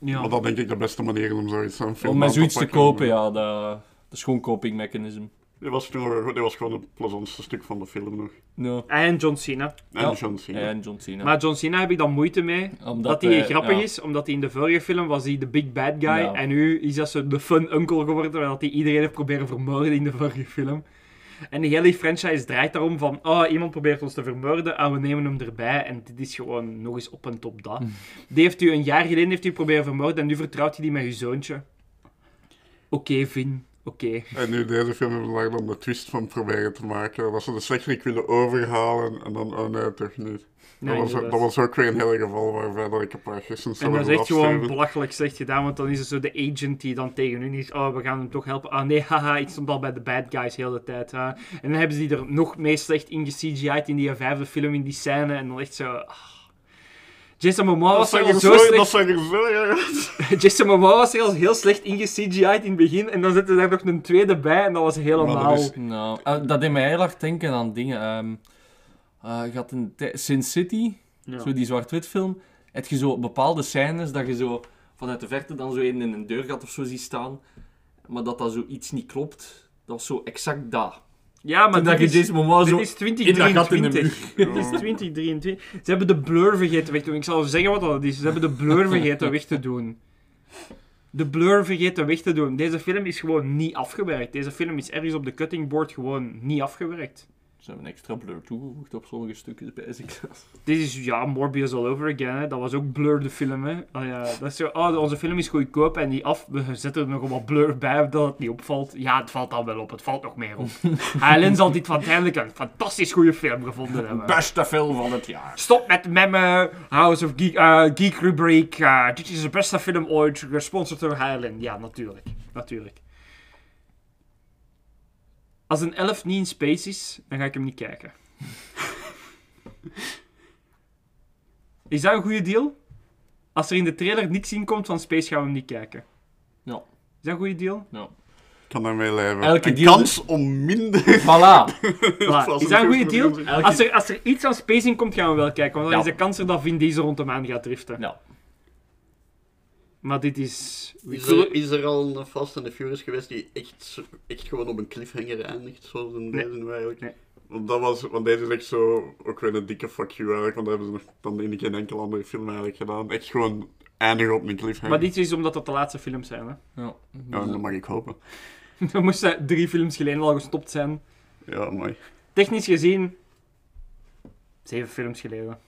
Speaker 2: Ja.
Speaker 11: Maar dat denk ik de beste manier om zoiets aan film
Speaker 1: Om met zoiets te
Speaker 11: pakken.
Speaker 1: kopen, ja, dat, dat is gewoon coping mechanism.
Speaker 11: Dit was, dit was gewoon het plezantste stuk van de film nog.
Speaker 1: No.
Speaker 2: En John Cena.
Speaker 11: En
Speaker 1: Ja.
Speaker 11: John Cena.
Speaker 1: En John Cena.
Speaker 2: Maar John Cena heb ik dan moeite mee.
Speaker 1: Omdat
Speaker 2: dat hij
Speaker 1: hij-
Speaker 2: grappig
Speaker 1: ja.
Speaker 2: is, omdat hij in de vorige film was hij de big bad guy.
Speaker 1: Ja.
Speaker 2: En nu is dat zo de fun uncle geworden, terwijl hij iedereen heeft proberen vermoorden in de vorige film. En de hele franchise draait daarom van, oh, iemand probeert ons te vermoorden, en we nemen hem erbij. En dit is gewoon nog eens op en top dat. Die heeft u een jaar geleden heeft u proberen vermoorden en nu vertrouwt hij die met uw zoontje. Oké, Vin. Oké.
Speaker 11: En nu deze film hebben ze daar dan de twist van proberen te maken. Dat ze de slechterik willen overhalen en dan, oh nee, toch niet.
Speaker 2: Nee,
Speaker 11: dat, was, dat was ook weer een heel geval waarbij dat ik een paar gisteren
Speaker 2: En dat is echt gewoon belachelijk slecht gedaan, want dan is het zo de agent die dan tegen u is, oh, we gaan hem toch helpen. Ah nee, haha, ik stond al bij de bad guys heel de tijd. En dan hebben ze die er nog meer slecht in ge-CGI'd in die vijfde film, in die scène, en dan echt zo... ah. Jason Momoa was er
Speaker 11: zo,
Speaker 2: slecht...
Speaker 11: zo erg.
Speaker 2: Jason Momoa was er heel slecht in ge-CGI'd in het begin, en dan zette er nog een tweede bij, en dat was helemaal...
Speaker 11: Dat is-
Speaker 1: Nou, eh, dat deed mij heel hard denken aan dingen. ehm eh, je had een Sin City,
Speaker 2: Ja.
Speaker 1: zo die zwart-wit film. Heb je zo bepaalde scènes dat je zo vanuit de verte dan zo een in een deurgat of zo ziet staan. Maar dat dat zoiets niet klopt. Dat was zo exact dat.
Speaker 2: Ja, maar
Speaker 1: dat
Speaker 2: dit
Speaker 1: je Jason Momoa
Speaker 2: dit
Speaker 1: zo
Speaker 2: is
Speaker 1: in dat gat in de
Speaker 2: 2023.
Speaker 1: muur.
Speaker 2: Dit is 2023. Ze hebben de blur vergeten weg te doen. Ik zal zeggen wat dat is. Ze hebben de blur vergeten weg te doen. De blur vergeten weg te doen. Deze film is gewoon niet afgewerkt. Deze film is ergens op de cutting board gewoon niet afgewerkt.
Speaker 1: Ze hebben een extra blur toegevoegd op sommige stukjes bij.
Speaker 2: Dit is, ja, Morbius all over again. Hè. Dat was ook Blur, de film. Hè. Ah, ja, dat is zo, oh, onze film is goedkoop en die af. We zetten er nog wat Blur bij, dat het niet opvalt. Ja, het valt al wel op. Het valt nog meer op. Highland zal dit uiteindelijk een fantastisch goede film gevonden hebben.
Speaker 1: Beste film van het jaar.
Speaker 2: Stop met memmen, House of Geek, eh, Geek Rubriek. eh, dit is de beste film ooit, gesponsord door Highland. Ja, natuurlijk. Natuurlijk. Als een elf niet in space is, dan ga ik hem niet kijken. is dat een goede deal? Als er in de trailer niks in komt van space, gaan we hem niet kijken.
Speaker 1: Ja.
Speaker 2: Is dat een goede deal?
Speaker 1: Ja.
Speaker 11: Ik kan daarmee leven.
Speaker 1: Elke
Speaker 11: een
Speaker 1: deal-
Speaker 11: kans om minder...
Speaker 1: Voilà.
Speaker 2: Is dat een goede deal?
Speaker 1: Elke-
Speaker 2: Als er, als er iets aan space in komt, gaan we wel kijken. Want dan
Speaker 1: Ja.
Speaker 2: is de kans er dat Vin Diesel rond de maan gaat driften.
Speaker 1: Ja.
Speaker 2: Maar dit is...
Speaker 11: Is er, is er al een Fast and the Furious geweest die echt, echt gewoon op een cliffhanger eindigt, zoals een
Speaker 2: Nee.
Speaker 11: deze nu eigenlijk?
Speaker 2: Nee.
Speaker 11: Want, dat was, want deze is echt zo, ook weer een dikke fuck you eigenlijk, want dat hebben ze nog dan in geen enkele andere film eigenlijk gedaan. Echt gewoon eindigen op een cliffhanger.
Speaker 2: Maar dit is omdat dat de laatste films zijn. Hè?
Speaker 1: Ja.
Speaker 11: Ja, dat mag ik hopen.
Speaker 2: Dan moesten drie films geleden al gestopt zijn.
Speaker 11: Ja, mooi.
Speaker 2: Technisch gezien... Zeven films geleden.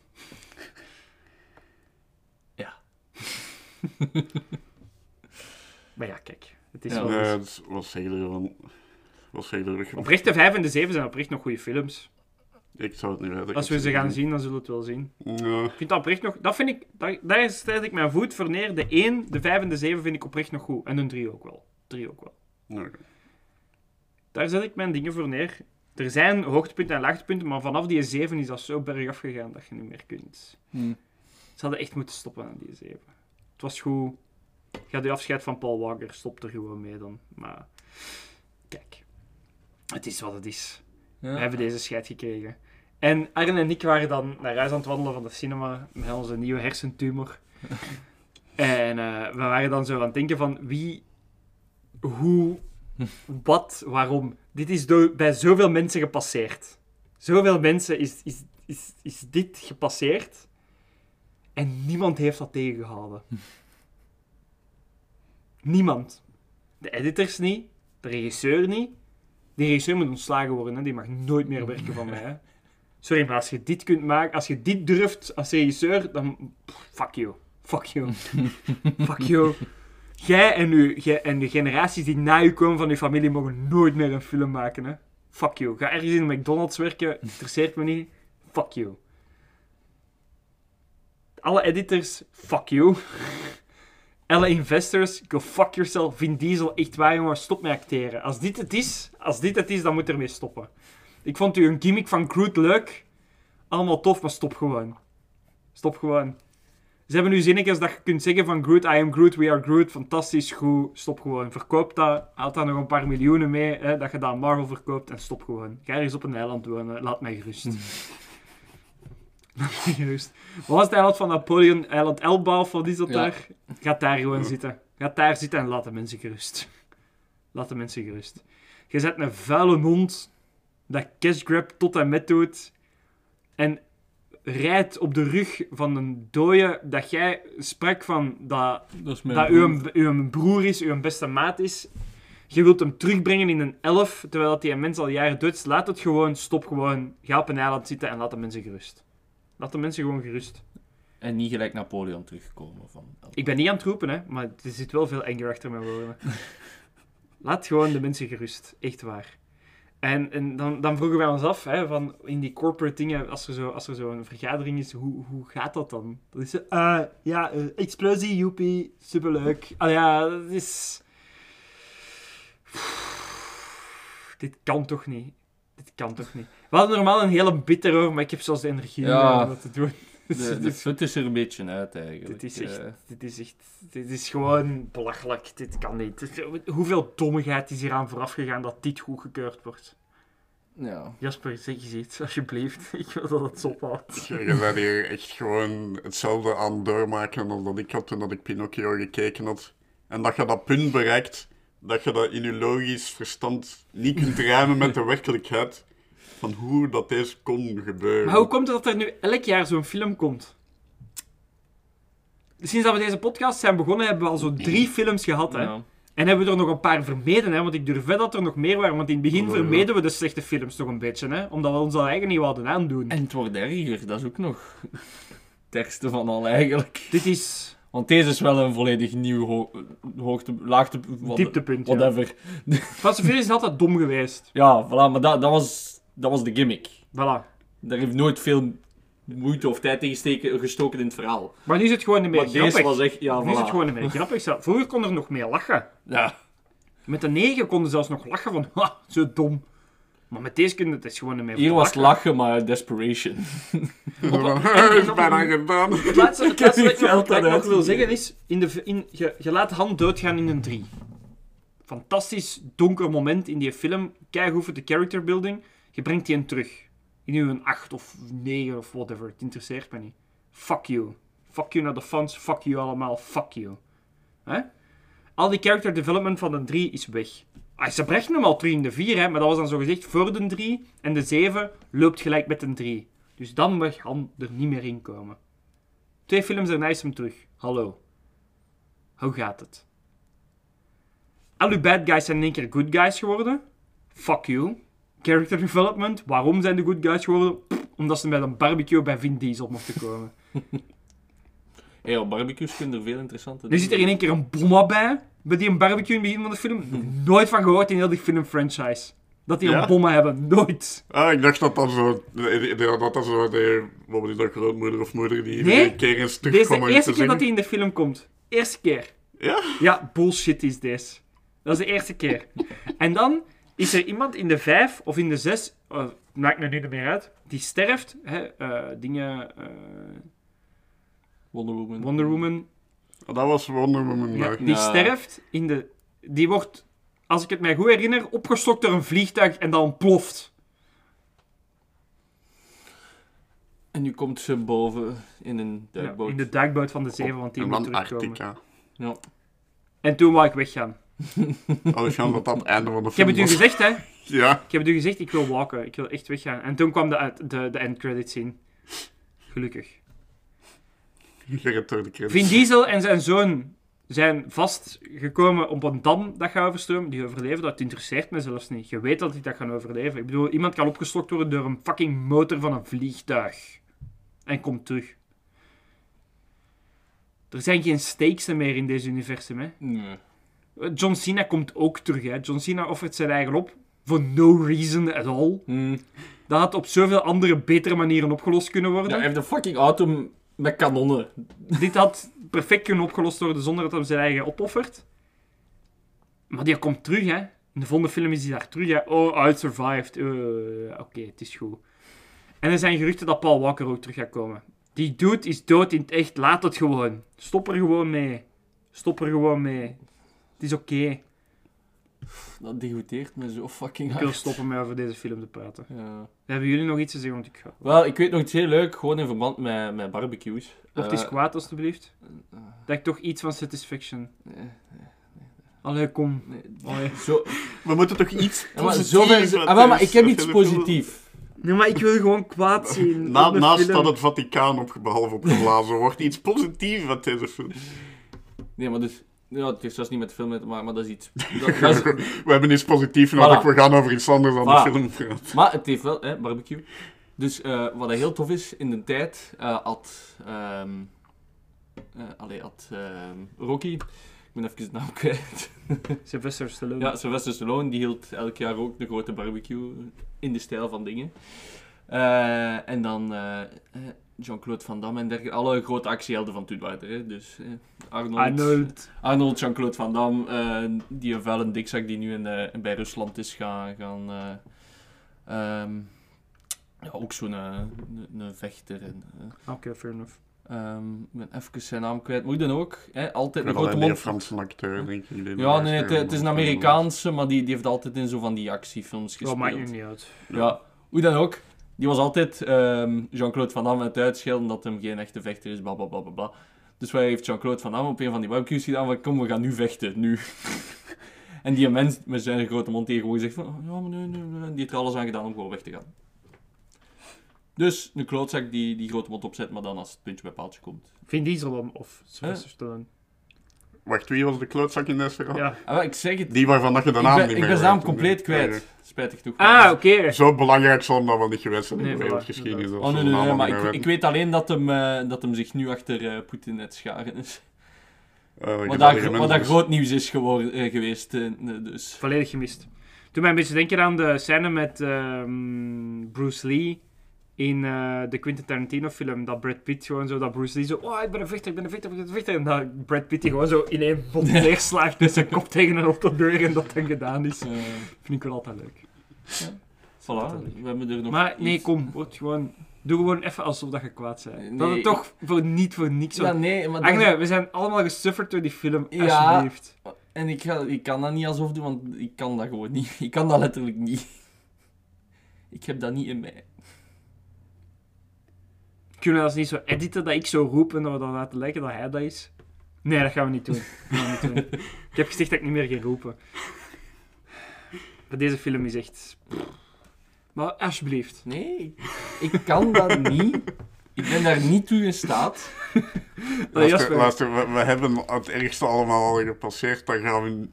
Speaker 2: maar ja, kijk. Het is
Speaker 1: Ja.
Speaker 2: wel...
Speaker 11: Nee, het is- zeg je ervan?
Speaker 2: Oprecht, de vijf en de zeven zijn oprecht nog goede films.
Speaker 11: Ik zou het niet weten.
Speaker 2: Als we ze gaan zien, dan zullen we het wel zien.
Speaker 11: Ja.
Speaker 2: Ik vind dat oprecht nog... Dat vind ik... Daar, daar stel ik mijn voet voor neer. De 1, de 5 en de 7 vind ik oprecht nog goed. En de 3 ook wel. 3 ook wel.
Speaker 11: Oké.
Speaker 2: Daar zet ik mijn dingen voor neer. Er zijn hoogtepunten en laagtepunten, maar vanaf die 7 is dat zo bergaf gegaan dat je niet meer kunt.
Speaker 1: Hmm.
Speaker 2: Ze hadden echt moeten stoppen aan die 7. Was goed. Ga de afscheid van Paul Walker, stop er gewoon mee dan. Maar kijk, het is wat het is. We hebben deze scheid gekregen. En Arne en ik waren dan naar huis aan het wandelen van de cinema met onze nieuwe hersentumor. en eh, we waren dan zo aan het denken van wie, hoe, wat, waarom. Dit is door, bij zoveel mensen gepasseerd. Zoveel mensen is, is, is, is dit gepasseerd. En niemand heeft dat tegengehouden. Niemand. De editors niet, de regisseur niet. Die regisseur moet ontslagen worden, hè. die mag nooit meer werken van mij. Hè. Sorry, maar als je dit kunt maken, als je dit durft als regisseur, dan. Fuck you. Fuck you. Fuck you. Jij en, u, jij en de generaties die na u komen van uw familie mogen nooit meer een film maken. Hè. Fuck you. Ga ergens in McDonald's werken, interesseert me niet. Fuck you. Alle editors, fuck you. Alle investors, go fuck yourself. Vin Diesel, echt waar jongen, stop met acteren. Als dit het is, als dit het is, dan moet er mee stoppen. Ik vond u een gimmick van Groot leuk. Allemaal tof, maar stop gewoon. Stop gewoon. Ze hebben nu zinnetjes dat je kunt zeggen van Groot, I am Groot, we are Groot. Fantastisch, goed. Stop gewoon. Verkoop dat. Haal daar nog een paar miljoenen mee. Hè, dat je dat aan Marvel verkoopt. En stop gewoon. Ga ergens op een eiland wonen. Laat mij gerust. Gerust. Wat was het eiland van Napoleon? Eiland Elba of wat is dat
Speaker 1: Ja.
Speaker 2: daar? Ga daar gewoon zitten. Ga daar zitten en laat de mensen gerust. Laat de mensen gerust. Je zet een vuile hond dat cash grab tot en met doet. En rijdt op de rug van een dode dat jij sprak van dat,
Speaker 1: Dat is mijn
Speaker 2: dat
Speaker 1: broer.
Speaker 2: uw, uw broer is, uw beste maat is. Je wilt hem terugbrengen in een 11, terwijl dat die een mens al jaren dood is. Laat het gewoon, stop gewoon. Ga op een eiland zitten en laat de mensen gerust. Laat de mensen gewoon gerust.
Speaker 1: En niet gelijk Napoleon terugkomen. Van,
Speaker 2: Ik ben niet aan het roepen, hè, maar er zit wel veel anger achter mijn woorden. Laat gewoon de mensen gerust. Echt waar. En, en dan, dan vroegen wij ons af, hè, van in die corporate dingen, als er zo, als er zo een vergadering is, hoe, hoe gaat dat dan? Dat is eh, ja, eh, explosie, joepie, superleuk. Ah ja, dat is... Dit kan toch niet? Dit kan toch niet? We hadden normaal een hele bit erover, maar ik heb zelfs de energie
Speaker 1: Ja.
Speaker 2: om dat te doen.
Speaker 1: De, de
Speaker 2: Dus-
Speaker 1: fut is er een beetje uit eigenlijk.
Speaker 2: dit is echt,
Speaker 1: Eh,
Speaker 2: dit is echt, dit is gewoon belachelijk. Dit kan niet. Hoeveel dommigheid is hier aan vooraf gegaan dat dit goedgekeurd wordt?
Speaker 1: ja.
Speaker 2: Jasper, zeg eens iets, alsjeblieft. Ik wil dat het ophoudt.
Speaker 11: Je bent hier echt gewoon hetzelfde aan doormaken als dat ik had toen dat ik Pinocchio gekeken had. En dat je dat punt bereikt, dat je dat in je logisch verstand niet kunt rijmen met de werkelijkheid. Van hoe dat deze kon gebeuren.
Speaker 2: Maar hoe komt het dat er nu elk jaar zo'n film komt? Sinds dat we deze podcast zijn begonnen, hebben we al zo drie films gehad. Hè?
Speaker 1: Ja.
Speaker 2: En hebben we er nog een paar vermeden, hè? want ik durf wel dat er nog meer waren. Want in het begin
Speaker 11: Oh, ja.
Speaker 2: vermeden we de slechte films toch een beetje, hè? omdat we ons dat eigenlijk niet wilden aandoen.
Speaker 1: En het wordt erger, dat is ook nog het ergste van al eigenlijk.
Speaker 2: Dit is
Speaker 1: Want deze is wel een volledig nieuw ho hoogte, laagte, wat-
Speaker 2: dieptepunt. Ja.
Speaker 1: whatever.
Speaker 2: Fast and Furious is altijd dom geweest.
Speaker 1: Ja, voilà, maar dat, dat, was, dat was de gimmick.
Speaker 2: Voilà.
Speaker 1: Daar heeft nooit veel moeite of tijd in gesteken, gestoken in het verhaal.
Speaker 2: Maar nu is het gewoon meer
Speaker 1: Maar
Speaker 2: grappig.
Speaker 1: deze was echt, ja,
Speaker 2: Nu is het gewoon niet meer grappig. Vroeger kon er nog meer lachen.
Speaker 1: Ja.
Speaker 2: Met de 9 konden ze zelfs nog lachen van, ha, zo dom. Maar met deze kunnen het is gewoon niet meer
Speaker 1: Hier was
Speaker 2: lachen.
Speaker 1: lachen, maar desperation.
Speaker 11: is bijna gedaan.
Speaker 2: Het laatste, het laatste wat ik wat ik nog wil zeggen is, in de, in, je, je laat Han doodgaan in een 3. Fantastisch donker moment in die film. Kijk hoeveel de character building. Je brengt die een terug. In een 8 of 9 of whatever. Het interesseert me niet. Fuck you. Fuck you naar de fans. Fuck you allemaal. Fuck you. Hè? Al die character development van de 3 is weg. Ah, ze brengen hem al terug in de 4, hè, maar dat was dan zo gezegd voor de 3. En de 7 loopt gelijk met een 3. Dus dan mag er niet meer in komen. Twee films daarna is hem terug. Hallo. Hoe gaat het? Al uw bad guys zijn in één keer good guys geworden. Fuck you. Character development. Waarom zijn de good guys geworden? Pff, omdat ze met een barbecue bij Vin Diesel mochten komen.
Speaker 1: Hey, op barbecues kunnen er veel interessante
Speaker 2: Er zit er in één keer een bomma bij. Bij die een barbecue in het begin van de film. Nooit van gehoord in heel die filmfranchise. Dat die
Speaker 11: Ja?
Speaker 2: een bomma hebben. Nooit.
Speaker 11: Ah, ik dacht dat dat zo... Dat dat zo de... Wat is dat, grootmoeder of moeder die
Speaker 2: Nee,
Speaker 11: een keer eens
Speaker 2: Deze is de eerste
Speaker 11: te
Speaker 2: keer dat hij in de film komt. Eerste keer.
Speaker 11: Ja?
Speaker 2: Ja, bullshit is deze. Dat is de eerste keer. En dan is er iemand in de vijf of in de zes, oh, maakt me nu niet meer uit, die sterft. Hè, eh, dingen, eh,
Speaker 1: Wonder Woman.
Speaker 2: Wonder Woman,
Speaker 11: Dat was Wonder Woman.
Speaker 2: ja, die
Speaker 1: Ja.
Speaker 2: sterft in de... Die wordt, als ik het mij goed herinner, opgestokt door een vliegtuig en dan ontploft.
Speaker 1: En nu komt ze boven in een
Speaker 2: Ja,
Speaker 1: duikboot.
Speaker 2: in de duikboot van de zeven, want die moet terugkomen.
Speaker 11: Arctica.
Speaker 1: Ja.
Speaker 2: En toen wou ik weggaan.
Speaker 11: Dat dat het einde van de
Speaker 2: Ik heb het u
Speaker 11: was.
Speaker 2: gezegd, hè.
Speaker 11: Ja.
Speaker 2: Ik heb het u gezegd, ik wil walken. Ik wil echt weggaan. En toen kwam de, de, de end credits in. Gelukkig. Vin Diesel en zijn zoon zijn vastgekomen op een dam dat gaat overstromen. Die overleven, dat interesseert me zelfs niet. Je weet dat die dat gaan overleven. Ik bedoel, iemand kan opgestokt worden door een fucking motor van een vliegtuig. En komt terug. Er zijn geen stakes meer in deze universum, hè.
Speaker 1: Nee.
Speaker 2: John Cena komt ook terug, hè. John Cena offert zijn eigen op. For no reason at all.
Speaker 1: Hmm.
Speaker 2: Dat had op zoveel andere, betere manieren opgelost kunnen worden.
Speaker 1: Ja, hij heeft een fucking auto met kanonnen.
Speaker 2: Dit had perfect kunnen opgelost worden zonder dat hij zijn eigen opoffert. Maar die komt terug, hè. In de volgende film is hij daar terug, hè. Oh, I survived. Eh, Oké, het is goed. En er zijn geruchten dat Paul Walker ook terug gaat komen. Die dude is dood in het echt. Laat het gewoon. Stop er gewoon mee. Stop er gewoon mee. Het is oké.
Speaker 1: Dat degoteert me zo fucking
Speaker 2: Ik wil
Speaker 1: hard.
Speaker 2: stoppen met over deze film te praten.
Speaker 1: Ja.
Speaker 2: Hebben jullie nog iets te zeggen? Want ik ga...
Speaker 1: Wel, ik weet nog iets heel leuk, gewoon in verband met, met barbecues.
Speaker 2: Word eens
Speaker 1: Eh,
Speaker 2: kwaad, alstublieft. Dat ik toch iets van Satisfaction... Allee, kom.
Speaker 1: nee,
Speaker 2: Allee.
Speaker 1: Zo,
Speaker 11: We moeten toch iets
Speaker 1: ja, maar
Speaker 11: positiefs
Speaker 1: zover is, ah, maar ik heb iets positiefs.
Speaker 2: Nee, maar ik wil gewoon kwaad zien.
Speaker 11: Na, naast
Speaker 2: film.
Speaker 11: dat het Vaticaan op, behalve opgeblazen wordt, iets positiefs uit deze film.
Speaker 1: Nee, maar dus, Ja, het heeft zelfs niet met de film te maken, maar dat is iets... Dat, dat is-
Speaker 11: We hebben iets positiefs nodig,
Speaker 1: Voilà.
Speaker 11: we gaan over iets anders dan
Speaker 1: Voilà.
Speaker 11: de film praten.
Speaker 1: Maar het heeft wel, hè, barbecue. Dus eh, wat heel tof is, in de tijd eh, had... ehm eh, allee, had ehm, Rocky... Ik ben even de naam kwijt.
Speaker 2: Sylvester Stallone.
Speaker 1: Ja, Sylvester Stallone, die hield elk jaar ook de grote barbecue in de stijl van dingen. Eh, en dan Jean-Claude Van Damme en dergelijke. Alle grote actiehelden van toen waren er. Hè. Dus eh, Arnold,
Speaker 2: Arnold.
Speaker 1: Arnold, Jean-Claude Van Damme, eh, die een vuile dikzak die nu in, eh, bij Rusland is gaan... gaan eh, ehm, ja, ook zo'n eh, een- vechter. En,
Speaker 2: Oké, fair enough.
Speaker 1: ehm, ik ben even zijn naam kwijt. Moet je dan ook? Hè? Altijd een grote
Speaker 11: alleen een
Speaker 1: mond.
Speaker 11: Franse acteur, denk ik. die
Speaker 1: Ja, nee, het, is een Amerikaanse, maar die, die heeft altijd in zo van die actiefilms
Speaker 2: Dat
Speaker 1: gespeeld.
Speaker 2: maakt nu niet uit.
Speaker 1: Ja, hoe dan ook. Die was altijd ehm, Jean-Claude Van Damme het uitschelden dat hem geen echte vechter is, bla bla bla bla. Dus wat heeft Jean-Claude Van Damme op een van die barbecues gedaan van kom, we gaan nu vechten, nu. en die mens met zijn grote mond gewoon gezegd van "Oh, ja, maar nee, nee, nee. Die heeft er alles aan gedaan om gewoon weg te gaan. Dus een klootzak die die grote mond opzet, maar dan als het puntje bij paaltje komt.
Speaker 2: Vin Diesel om- of Sylvester Stallone.
Speaker 11: Wacht, wie was de klootzak in deze verhaal?
Speaker 2: Ja.
Speaker 1: Ah, ik zeg het.
Speaker 11: Die waarvan dat je de
Speaker 1: ik
Speaker 11: naam
Speaker 1: ben,
Speaker 11: niet
Speaker 1: ik
Speaker 11: meer
Speaker 1: ben zijn naam compleet kwijt. Spijtig toch.
Speaker 2: Ah, oké.
Speaker 11: Zo belangrijk zal dat wel niet geweest zijn in
Speaker 2: Nee,
Speaker 11: de
Speaker 2: voilà,
Speaker 11: wereldgeschiedenis.
Speaker 1: Oh nee, nee,
Speaker 11: de
Speaker 1: nee, maar ik, ik weet alleen dat hem, eh, dat hem zich nu achter eh, Poetin net scharen is.
Speaker 11: Eh,
Speaker 1: Wat
Speaker 11: mensen.
Speaker 1: daar groot nieuws is geworden, geweest. dus.
Speaker 2: Volledig gemist. Toen mij een beetje denken aan de scène met ehm, Bruce Lee in eh, de Quentin Tarantino film. Dat Brad Pitt gewoon zo, dat Bruce Lee zo, oh ik ben een vechter, ik ben een vechter, ik ben een vechter. En dat Brad Pitt die gewoon zo in één bot neerslaagt met zijn kop tegen een autodeur en dat dan gedaan is. Vind ik wel altijd leuk.
Speaker 1: voilà, we hebben er nog
Speaker 2: Maar nee,
Speaker 1: iets-
Speaker 2: kom, word gewoon, doe gewoon even alsof dat je kwaad bent. Dat het toch voor, niet voor niks
Speaker 1: Ja,
Speaker 2: was.
Speaker 1: nee, maar dat
Speaker 2: Agne,
Speaker 1: is-
Speaker 2: we zijn allemaal gesufferd door die film,
Speaker 1: Ja.
Speaker 2: alsjeblieft.
Speaker 1: En ik, ga, ik kan dat niet alsof doen, want ik kan dat gewoon niet. Ik kan dat letterlijk niet. Ik heb dat niet in mij.
Speaker 2: Kunnen we dat niet zo editen dat ik zo roep en dat we dan laten lijken dat hij dat is? Nee, dat gaan we niet doen. Dat gaan we niet doen. Ik heb gezegd dat ik niet meer ga roepen. Maar deze film is echt... Maar alsjeblieft.
Speaker 1: Nee, ik kan dat niet. Ik ben daar niet toe in staat.
Speaker 11: Luister,
Speaker 2: Jasper.
Speaker 11: luister, we, we hebben het ergste allemaal al gepasseerd. Dan gaan we,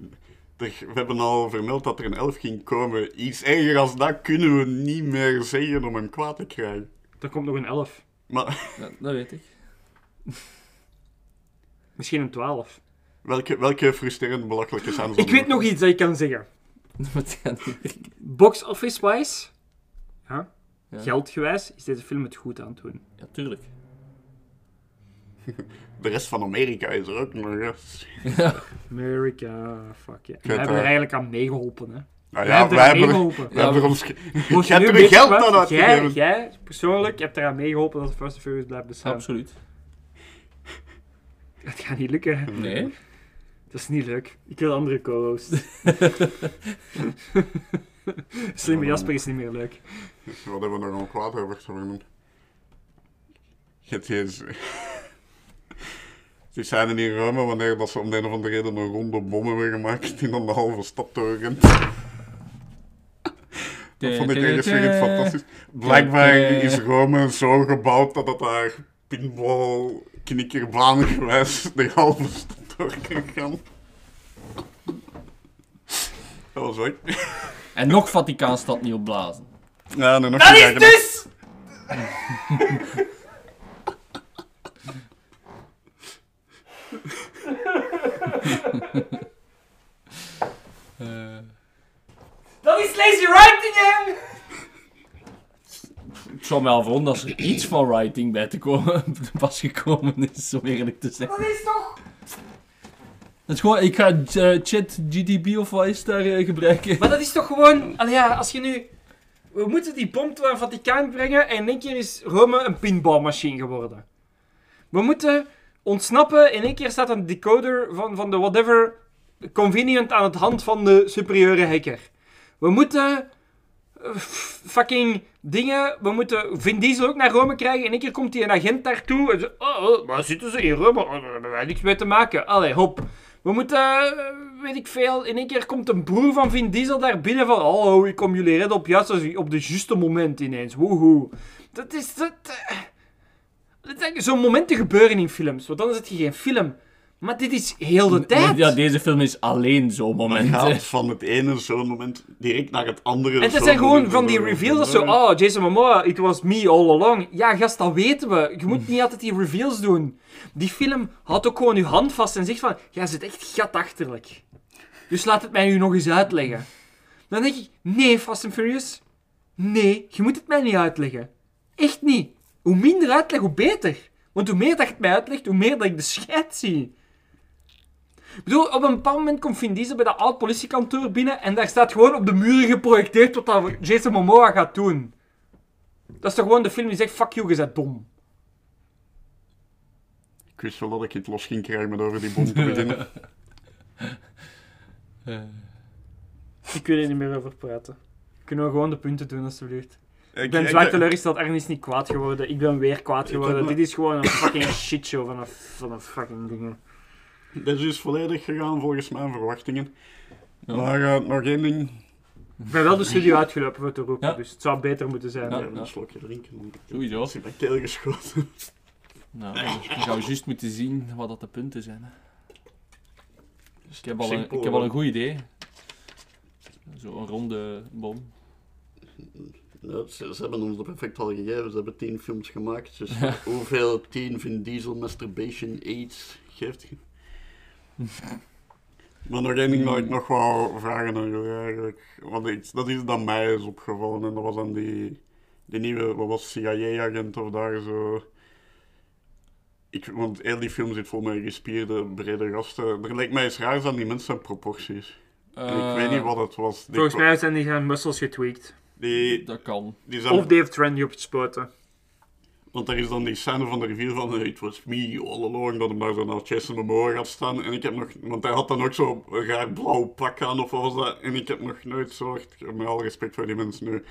Speaker 11: we hebben al vermeld dat er een elf ging komen. Iets erger als dat kunnen we niet meer zeggen om hem kwaad te krijgen.
Speaker 2: Er komt nog een 11.
Speaker 11: Maar
Speaker 1: Ja, dat weet ik.
Speaker 2: Misschien een 12.
Speaker 11: welke, welke frustrerende belachelijke scènes
Speaker 2: Ik weet nog iets dat ik kan zeggen. Box office-wise, ja,
Speaker 1: Ja.
Speaker 2: geldgewijs, is deze film het goed aan het doen.
Speaker 1: Ja, tuurlijk.
Speaker 11: De rest van Amerika is er ook nog eens.
Speaker 2: America, fuck yeah. We hebben er eigenlijk aan meegeholpen, hè.
Speaker 11: Nou
Speaker 2: Wij
Speaker 11: ja,
Speaker 2: hebben
Speaker 11: wij
Speaker 2: er
Speaker 11: hebben,
Speaker 2: meegeholpen.
Speaker 11: wij hebben ons... Jij hebt er geld aan
Speaker 2: jij,
Speaker 11: uitgegeven.
Speaker 2: jij persoonlijk hebt eraan meegeholpen dat Fast and Furious blijft bestaan.
Speaker 1: Absoluut.
Speaker 2: Het gaat niet lukken. hè.
Speaker 1: Nee.
Speaker 2: Dat is niet leuk. Ik wil andere co-host. Slimme Jasper is niet meer leuk.
Speaker 11: Wat hebben we nog al kwaad over? Je hebt deze... Die zijn in Rome wanneer dat ze om de een of andere reden een ronde bommen hebben gemaakt die dan de halve stad doorrent. Dat vond ik ergens weer iets fantastisch. Blijkbaar is Rome zo gebouwd dat het daar pinball knikkerbaan gewijs de halve stad door kan gaan. Dat was leuk.
Speaker 1: En nog Vaticaanstad niet opblazen.
Speaker 11: Ja, en nog
Speaker 2: Dat is. Dat is lazy writing, hè!
Speaker 1: Ik zou me al verwonderen als er iets van writing bij te komen, pas gekomen is, om eerlijk te zijn.
Speaker 2: Dat is toch...
Speaker 1: Het is gewoon, ik ga eh, chat GDP of wat is daar eh, gebruiken.
Speaker 2: Maar dat is toch gewoon... Allee, ja, als je nu... We moeten die bom naar het Vaticaan brengen en in één keer is Rome een pinballmachine geworden. We moeten ontsnappen. In één keer staat een decoder van, van de whatever convenient aan het hand van de superieure hacker. We moeten eh, fucking dingen. We moeten Vin Diesel ook naar Rome krijgen. In één keer komt die een agent daartoe. En zo, oh, oh, zitten ze in Rome? Oh, daar hebben wij niks mee te maken. Allee, hop. We moeten, eh, weet ik veel, in één keer komt een broer van Vin Diesel daar binnen van... Oh, ik kom jullie redden op, juist, op de juiste moment ineens. Woehoe. Dat is... Dat, eh, dat zijn- Zo'n momenten gebeuren in films, want dan is het geen film. Maar dit is heel de tijd.
Speaker 1: Ja, deze film is alleen zo'n moment.
Speaker 11: gaat van het ene zo'n moment direct naar het andere.
Speaker 2: En het zijn gewoon van die reveals dat zo, oh, Jason Momoa, it was me all along. Ja, gast, dat weten we. Je moet niet altijd die reveals doen. Die film houdt ook gewoon je hand vast en zegt van, jij zit echt gatachterlijk. Dus laat het mij nu nog eens uitleggen. Dan denk ik, nee, Fast and Furious. Nee, je moet het mij niet uitleggen. Echt niet. Hoe minder uitleg, hoe beter. Want hoe meer dat je het mij uitlegt, hoe meer dat ik de scheid zie. Ik bedoel, op een bepaald moment komt Vin Diesel bij dat oud politiekantoor binnen en daar staat gewoon op de muren geprojecteerd wat dat Jason Momoa gaat doen. Dat is toch gewoon de film die zegt, fuck you, je bent dom.
Speaker 11: Ik wist wel dat ik het los ging krijgen met over die bom te beginnen.
Speaker 2: Ik wil er niet meer over praten. Kunnen we gewoon de punten doen, alsjeblieft.
Speaker 11: Ik,
Speaker 2: Ik ben zwaar teleurgesteld, Arne is niet kwaad geworden. Ik ben weer kwaad geworden. Dit is gewoon een fucking shitshow van een, van een fucking ding.
Speaker 11: Dit is volledig gegaan volgens mijn verwachtingen.
Speaker 1: Ja.
Speaker 11: Maar eh, nog één ding.
Speaker 2: Ik ben wel de studio uitgelopen voor te roepen,
Speaker 1: Ja.
Speaker 2: dus het zou beter moeten zijn.
Speaker 1: Ja.
Speaker 11: Even een slokje drinken.
Speaker 1: Sowieso.
Speaker 11: Ik mijn keel geschoten.
Speaker 1: Nou, gaan we juist moeten zien wat dat de punten zijn. hè. Dus ik heb al een, ik heb al een goed idee. Zo'n ronde bom.
Speaker 11: Ja, ze, ze hebben ons de perfect al gegeven. Ze hebben tien films gemaakt. Dus hoeveel tien Vin Diesel Masturbation AIDS geeft je? Maar nog één ding dat ik nog wou vragen aan jullie eigenlijk. Want ik, dat is dan mij is opgevallen. En dat was dan die, die nieuwe, wat was CIA-agent of daar zo. Ik, want heel die film zit vol met gespierde, brede gasten. Er lijkt mij eens raar aan die mensen en proporties. En ik weet niet wat het was. Die,
Speaker 2: Volgens mij zijn die gaan muscles getweakt.
Speaker 11: Die,
Speaker 1: Dat kan.
Speaker 11: die zijn
Speaker 2: Of die heeft Randy op het spoten.
Speaker 11: Want er is dan die scène van de rivier van eh, It was me all along, dat hem daar zo naar Jason Momoa gaat staan. En ik heb nog, want hij had dan ook zo een raar blauw pak aan of wat was dat. En ik heb nog nooit zo hard, met alle respect voor die mensen nu.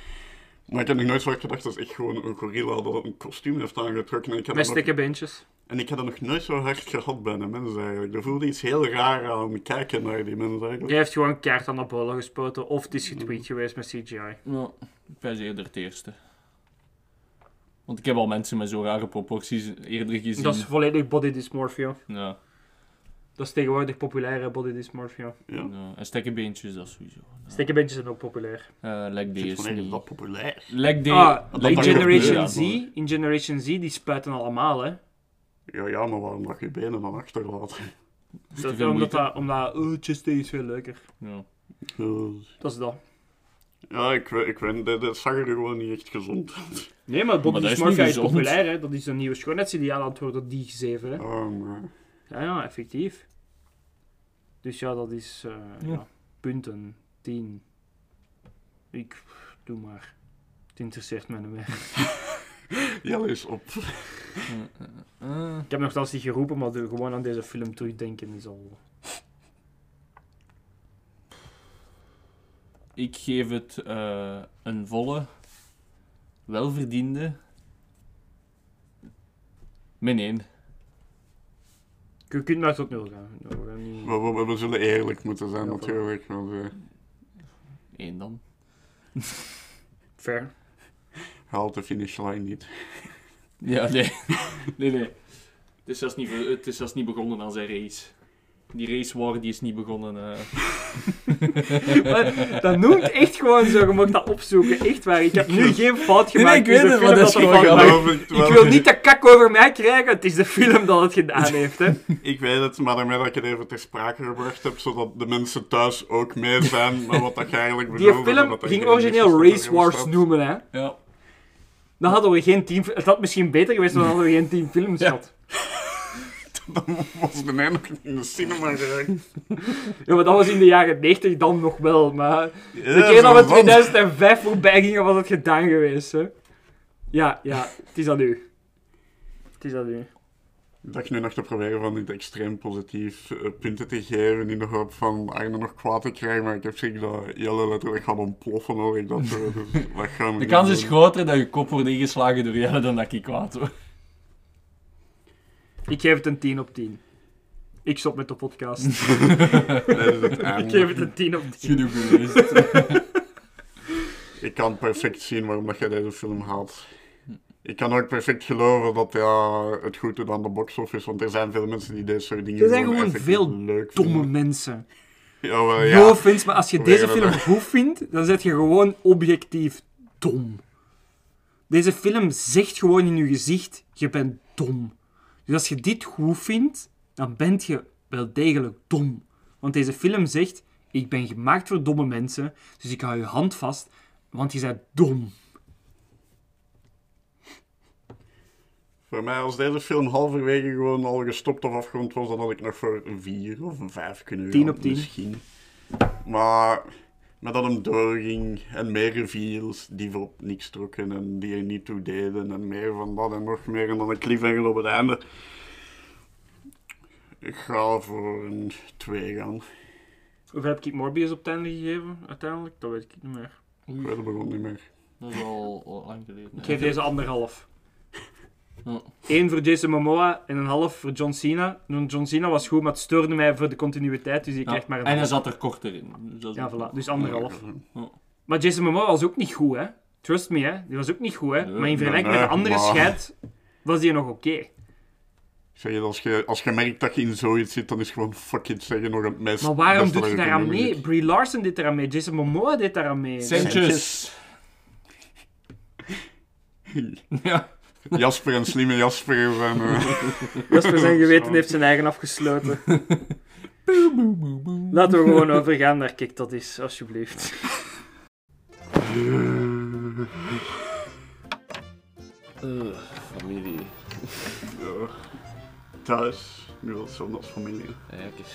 Speaker 11: Maar ik heb nog nooit zo hard gedacht, dat is echt gewoon een gorilla dat een kostuum heeft aangetrokken. En ik,
Speaker 2: Met
Speaker 11: nog,
Speaker 2: stekkenbeentjes.
Speaker 11: en ik heb dat nog nooit zo hard gehad bij een mens eigenlijk. Er voelde iets heel raar aan kijken naar die mensen eigenlijk.
Speaker 2: Die heeft gewoon kaart aan de bollen gespoten. Of het is getweakt geweest met CGI.
Speaker 1: Ja, ik ben eerder het eerste. Want ik heb al mensen met zo rare proporties eerder gezien.
Speaker 2: Dat is volledig body dysmorphia.
Speaker 1: Ja,
Speaker 2: Dat is tegenwoordig populaire body dysmorphia.
Speaker 11: Ja.
Speaker 1: ja. En stekkenbeentjes, dat is sowieso. Ja.
Speaker 2: Stekkenbeentjes zijn ook populair.
Speaker 1: Eh, Leg
Speaker 11: van, is
Speaker 1: niet.
Speaker 11: dat populair?
Speaker 1: Leg day.
Speaker 2: Ah,
Speaker 11: dat
Speaker 2: in Generation Z,
Speaker 1: ja.
Speaker 2: in Generation Z, die spuiten allemaal, hè.
Speaker 11: Ja, ja, maar waarom mag je benen dan achterlaten?
Speaker 1: te
Speaker 2: Dat, omdat dat, omdat, oh, chest day is veel leuker.
Speaker 1: Ja.
Speaker 2: Dat is dat.
Speaker 11: Ja, ik, weet- ik weet, dat, dat zag er gewoon niet echt gezond uit.
Speaker 2: Nee, maar body
Speaker 1: Maar dat is
Speaker 2: is, populair, hè. Dat is een nieuwe schoonheidsideaal aan het worden, die zeven, hè.
Speaker 11: Oh, maar...
Speaker 2: Ja, ja, effectief. Dus ja, dat is, eh, ja.
Speaker 1: Ja.
Speaker 2: punten. 10. Ik, doe maar. Het interesseert mij niet meer.
Speaker 11: Jelle is op.
Speaker 2: Ik heb nogthans niet geroepen, maar de- gewoon aan deze film terugdenken is al...
Speaker 1: ik geef het eh, een volle, welverdiende. Min 1.
Speaker 2: Je kunt maar tot nul gaan. We gaan niet...
Speaker 11: We, we, we zullen eerlijk moeten zijn,
Speaker 2: Ja,
Speaker 11: natuurlijk. Want, eh,
Speaker 1: 1 dan.
Speaker 2: Fair.
Speaker 11: haalt de finishline niet.
Speaker 1: Ja, nee. nee, nee. Het is, zelfs niet, het is zelfs niet begonnen aan zijn race. Die race war die is niet begonnen. eh.
Speaker 2: Maar dat noemt echt gewoon zo, je mag dat opzoeken. Echt waar, ik heb nu geen fout gemaakt.
Speaker 1: nee, ik
Speaker 2: is
Speaker 1: weet het, maar
Speaker 2: film
Speaker 1: dat is gewoon.
Speaker 2: Ik wil niet de kak over mij krijgen, het is de film dat het gedaan heeft. Hè.
Speaker 11: Ik weet het, maar daarmee dat ik het even ter sprake gebracht heb, zodat de mensen thuis ook mee zijn met wat dat je eigenlijk
Speaker 2: Die
Speaker 11: bedoelde.
Speaker 2: film
Speaker 11: dat er
Speaker 2: ging origineel Race Wars noemen. Hè.
Speaker 1: Ja.
Speaker 2: Dan hadden we geen team... Het had misschien beter geweest, dan hadden we geen team films
Speaker 1: Ja.
Speaker 11: Dan was de nog in de cinema geraakt.
Speaker 2: Ja, maar dat was in de jaren 90 dan nog wel. Maar
Speaker 11: Ja,
Speaker 2: de keer dat we
Speaker 11: zo van.
Speaker 2: 2005 voorbij gingen, was het gedaan geweest. Hè. Ja, ja, het is aan u. Het is aan u.
Speaker 11: Ik dacht nu nog te proberen van dit extreem positief eh, punten te geven in de hoop van Arne nog kwaad te krijgen, maar ik heb schrik dat Jelle letterlijk gaat ontploffen hoor ik dat zo. Dus dat gaan we
Speaker 1: De kans is groter dat je kop wordt ingeslagen door Jelle dan dat ik kwaad word.
Speaker 2: Ik geef het een 10 op 10. Ik stop met de podcast.
Speaker 11: Dat is het
Speaker 2: ik geef het een 10 op 10.
Speaker 1: Genoeg geweest.
Speaker 11: Ik kan perfect zien waarom dat jij deze film haat. Ik kan ook perfect geloven dat ja, het goed doet aan de box office, want er zijn veel mensen die deze soort dingen
Speaker 2: Er zijn gewoon veel
Speaker 11: leuk
Speaker 2: domme
Speaker 11: vinden.
Speaker 2: mensen.
Speaker 11: Ja, wel,
Speaker 2: No
Speaker 11: ja.
Speaker 2: offense, maar als je deze film
Speaker 11: er-
Speaker 2: goed vindt, dan zet je gewoon objectief dom. Deze film zegt gewoon in je gezicht, je bent dom. Dus als je dit goed vindt, dan bent je wel degelijk dom. Want deze film zegt, ik ben gemaakt voor domme mensen, dus ik hou je hand vast, want je bent dom.
Speaker 11: Voor mij, als deze film halverwege gewoon al gestopt of afgerond was, dan had ik nog voor een 4 of een 5 kunnen
Speaker 2: Tien
Speaker 11: gaan,
Speaker 2: op tien.
Speaker 11: Misschien. Maar met dat hem doorging en meer reveals die voor op niks trokken en die er niet toe deden en meer van dat en nog meer en dan een cliffhanger op het einde. Ik ga voor een 2 gaan.
Speaker 2: Hoeveel heb ik Morbius op het einde gegeven, uiteindelijk? Dat weet ik niet meer.
Speaker 11: Ik weet het begon niet meer.
Speaker 1: Dat is al, al lang geleden.
Speaker 2: Ik geef deze anderhalf. Eén voor Jason Momoa en een half voor John Cena. En John Cena was goed, maar het stoorde mij voor de continuïteit, dus ik
Speaker 1: Ja,
Speaker 2: krijg maar een
Speaker 1: En hij zat er korter in. Dus
Speaker 2: Ja, voilà. Dus anderhalf.
Speaker 1: Ja.
Speaker 2: Maar Jason Momoa was ook niet goed, hè. Trust me, hè. Die was ook niet goed, hè.
Speaker 1: Nee,
Speaker 2: maar in vergelijking
Speaker 11: nee,
Speaker 2: met de andere
Speaker 11: maar-
Speaker 2: scheid was die nog oké.
Speaker 11: Zeg je, als je, als je merkt dat je in zoiets zit, dan is gewoon fuck it zeggen nog het meest.
Speaker 2: Maar waarom doet je
Speaker 11: je
Speaker 2: daaraan
Speaker 11: kunt doen,
Speaker 2: mee? Brie Larson deed eraan mee, Jason Momoa deed daaraan mee.
Speaker 1: Centjes. ja.
Speaker 11: Jasper en slimme Jasper zijn. eh,
Speaker 2: Jasper zijn geweten heeft zijn eigen afgesloten. Laten we gewoon overgaan naar Kijk dat is, alsjeblieft.
Speaker 1: Eh, familie.
Speaker 11: ja. Thuis, nu wel zo als familie.
Speaker 1: Kijk eens.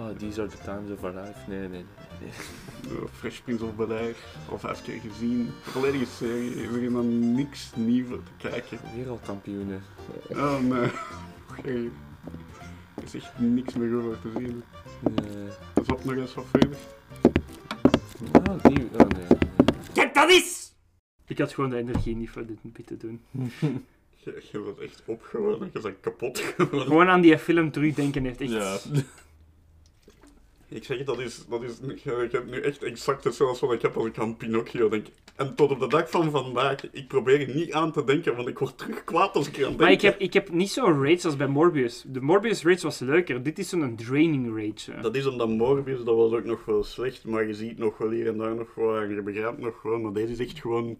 Speaker 1: Oh, these are the times of our life. Nee, nee, nee.
Speaker 11: Fresh Prince of Bel-Air, al vijf keer gezien. Volledige serie, is er dan niks nieuws te kijken.
Speaker 1: Wereldkampioenen.
Speaker 11: Oh nee. Oké. Er is echt niks meer over te zien.
Speaker 1: Nee.
Speaker 11: Dat is op nog eens wat verder.
Speaker 1: Oh, die... Oh, nee.
Speaker 2: Kijk dat is! Ik had gewoon de energie niet voor dit niet te doen.
Speaker 11: Je, je bent echt opgewonden, je bent kapot geworden.
Speaker 2: Gewoon aan die film terugdenken heeft echt...
Speaker 1: Ja.
Speaker 11: Ik zeg, dat is, dat is, ik heb nu echt exact hetzelfde wat ik heb als ik aan Pinocchio denk. En tot op de dag van vandaag, ik probeer er niet aan te denken, want ik word terug kwaad als ik er aan denk.
Speaker 2: Maar ik heb, ik heb niet zo'n rage als bij Morbius. De Morbius rage was leuker. Dit is zo'n draining rage. hè.
Speaker 11: Dat is omdat Morbius, dat was ook nog wel slecht, maar je ziet nog wel hier en daar nog wel, en je begrijpt nog wel, maar deze is echt gewoon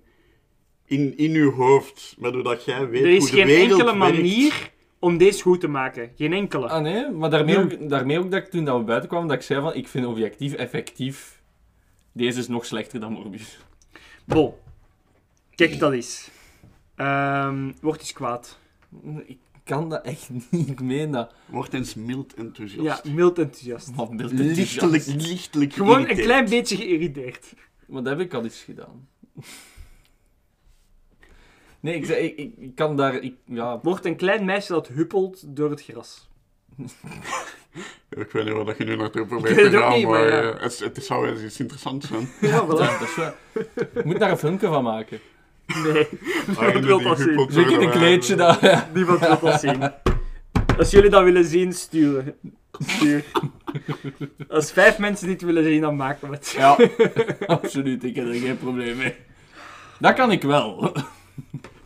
Speaker 11: in, in je hoofd, met hoe dat jij weet
Speaker 2: Er is
Speaker 11: hoe de
Speaker 2: geen
Speaker 11: wereld
Speaker 2: enkele
Speaker 11: werkt.
Speaker 2: manier om deze goed te maken. Geen enkele.
Speaker 1: Ah nee, maar daarmee ook, daarmee ook dat ik toen dat we buiten kwamen, dat ik zei van, ik vind objectief effectief, deze is nog slechter dan Morbius.
Speaker 2: Bon. Kijk dat is. Ehm word eens kwaad.
Speaker 1: Ik kan dat echt niet menen.
Speaker 11: Word eens mild enthousiast.
Speaker 2: Ja, mild enthousiast.
Speaker 1: Wat beeld
Speaker 11: Lichtelijk, lichtelijk
Speaker 2: Gewoon een klein beetje geïrriteerd.
Speaker 1: Maar dat heb ik al eens gedaan. Nee, ik, ik, ik, ik kan daar... Ik, ja,
Speaker 2: Wordt een klein meisje dat huppelt door het gras.
Speaker 11: Ik weet niet waar je nu naartoe probeert te gaan,
Speaker 2: niet,
Speaker 11: maar
Speaker 2: maar ja.
Speaker 11: eh, het, het zou wel eens iets interessants zijn.
Speaker 2: Ja, voilà.
Speaker 1: ja, dat is wel... Je moet daar een filmpje van maken.
Speaker 2: Nee, niemand wil dat zien.
Speaker 1: Zeker een kleedje. Ja.
Speaker 2: Niemand wil dat zien. Als jullie dat willen zien, sturen. Stuur. Als vijf mensen dit willen zien, dan maken we het.
Speaker 1: ja, absoluut. Ik heb er geen probleem mee. Dat kan ik wel.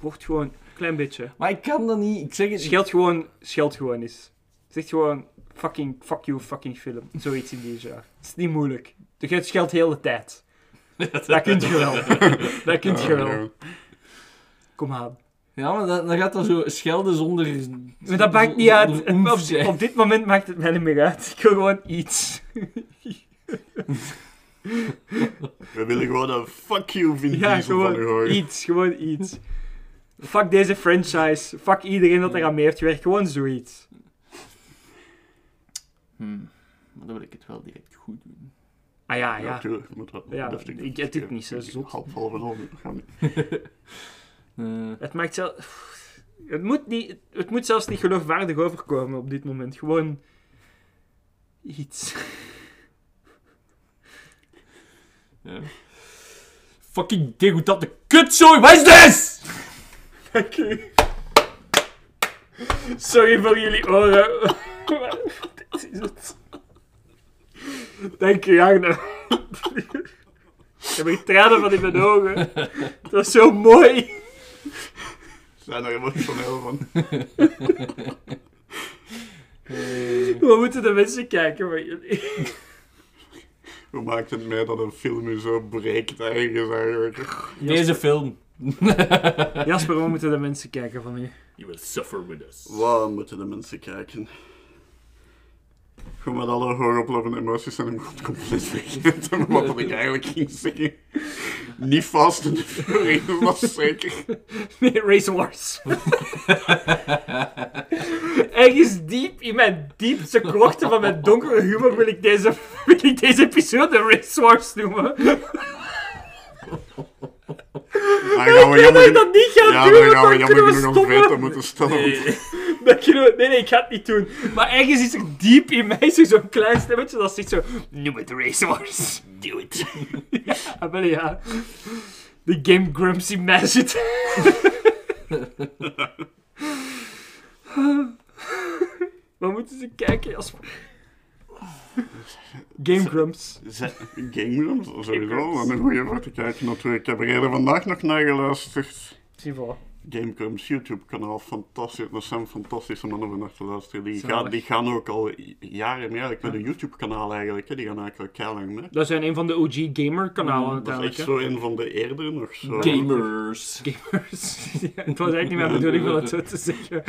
Speaker 2: Wordt gewoon een klein beetje.
Speaker 1: Maar ik kan dat niet. Ik zeg het...
Speaker 2: Scheld gewoon, scheld gewoon eens. Zeg gewoon, fucking, fuck you, fucking film. Zoiets in die jaar. Het is niet moeilijk. Je scheldt heel de tijd. Dat kun je wel. Dat kun je wel. Kom aan.
Speaker 1: Ja, maar dan, dan gaat dat zo schelden zonder...
Speaker 2: Maar dat maakt niet uit. Op, dit moment maakt het mij niet meer uit. Ik wil gewoon iets.
Speaker 11: We willen gewoon een fuck you Vin
Speaker 2: Ja,
Speaker 11: Diesel van u
Speaker 2: gewoon
Speaker 11: horen.
Speaker 2: iets. Gewoon iets. Fuck deze franchise. Fuck iedereen dat er aan mee heeft gewerkt. Gewoon zoiets.
Speaker 1: Hmm. Maar dan wil ik het wel direct goed doen.
Speaker 2: Ah ja,
Speaker 11: Ja,
Speaker 2: ja.
Speaker 11: tuurlijk. je moet wel
Speaker 2: Ja,
Speaker 11: deftig-
Speaker 2: ik heb dit niet zo
Speaker 11: ik-
Speaker 2: zot.
Speaker 11: Half half en half. dat gaat niet.
Speaker 1: Eh,
Speaker 2: Het maakt zelf... Het moet, niet, het moet zelfs niet geloofwaardig overkomen op dit moment. Gewoon... Iets.
Speaker 1: ja. Fucking degoutant kutzooi, wat is dit?
Speaker 2: Dank u. Sorry voor jullie oren. Dit is het. Dank u, Agne. Ik heb er tranen van in mijn ogen. Het was zo mooi.
Speaker 11: zijn er emotioneel van.
Speaker 2: We moeten de mensen kijken van jullie.
Speaker 11: Hoe maakt het mij dat een film u zo breekt ergens eigenlijk?
Speaker 1: Deze film.
Speaker 2: Jasper, we moeten de mensen kijken van je.
Speaker 1: You will suffer with us.
Speaker 11: Waar moeten de mensen kijken? Gewoon met alle hoogoplopende emoties zijn hem gewoon compleet vergeten wat ik eigenlijk ging zeggen. Niet vast in de Furious, dat is zeker.
Speaker 2: Nee, Race Wars. Ergens diep in mijn diepste krochten van mijn donkere humor wil ik deze, wil ik deze episode Race Wars noemen.
Speaker 11: Dan gaan we
Speaker 2: Ik
Speaker 11: jammer
Speaker 2: kan dat niet gaan
Speaker 11: ja,
Speaker 2: doen,
Speaker 11: dan gaan we jammer genoeg
Speaker 2: stoppen.
Speaker 11: veto moeten stellen.
Speaker 1: Nee.
Speaker 2: Dat we- nee, nee, ik ga het niet doen. Maar ergens is er diep in mij zo- zo'n klein stemmetje dat zegt zo... Noem het Race Wars. Do it. ja, wel ja. De Game Grumps in mij zit. Wat moeten ze kijken, Jasper? Game Grumps.
Speaker 11: Game Grumps, sowieso. Wat een goeie voor te kijken natuurlijk. Ik heb er eerder vandaag nog naar geluisterd.
Speaker 2: Zie voilà.
Speaker 11: Game Grumps YouTube-kanaal, fantastisch. Dat zijn fantastische mannen naar te luisteren. Die, gaan, die gaan ook al jaren mee eigenlijk met een YouTube-kanaal eigenlijk. Hè. Die gaan eigenlijk keilang mee.
Speaker 2: Dat zijn een van de OG gamer kanalen
Speaker 11: Dat is echt
Speaker 2: hè.
Speaker 11: zo een van de eerdere nog. Zo.
Speaker 1: Gamers.
Speaker 2: Gamers. Ja, het was eigenlijk niet mijn bedoeling om het zo te zeggen.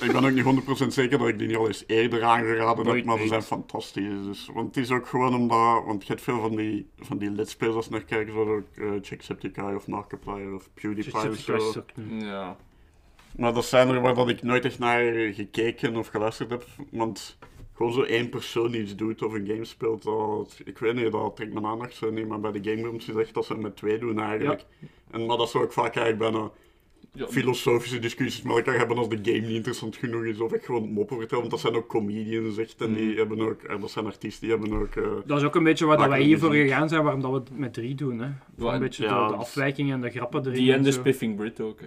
Speaker 11: Ik ben ook niet 100% zeker dat ik die niet al eens eerder aangeraden heb, maar ze zijn fantastisch. Dus, want het is ook gewoon omdat, want je hebt veel van die, van die let's plays als je naar kijkt, zoals ook uh, Jacksepticeye of Markiplier of PewDiePie zo.
Speaker 1: Ja.
Speaker 11: Maar dat zijn er waar dat ik nooit echt naar gekeken of geluisterd heb, want gewoon zo één persoon iets doet of een game speelt, dat, ik weet niet, dat trekt mijn aandacht zo niet, maar bij de game rooms is echt dat ze het met twee doen eigenlijk. En, maar dat is ook vaak eigenlijk bijna
Speaker 1: Ja,
Speaker 11: filosofische discussies met elkaar hebben als de game niet interessant genoeg is. Of ik gewoon moppen vertel, want dat zijn ook comedians echt. En die hebben ook, en dat zijn artiesten, die hebben ook... eh,
Speaker 2: Dat is ook een beetje waar dat wij hiervoor gegaan zijn, waarom dat we het met drie doen. Hè. Voor
Speaker 1: Ja,
Speaker 2: een beetje
Speaker 11: ja,
Speaker 2: de, de afwijkingen en de grappen erin.
Speaker 1: Die en de. Spiffing Brit ook. Hè.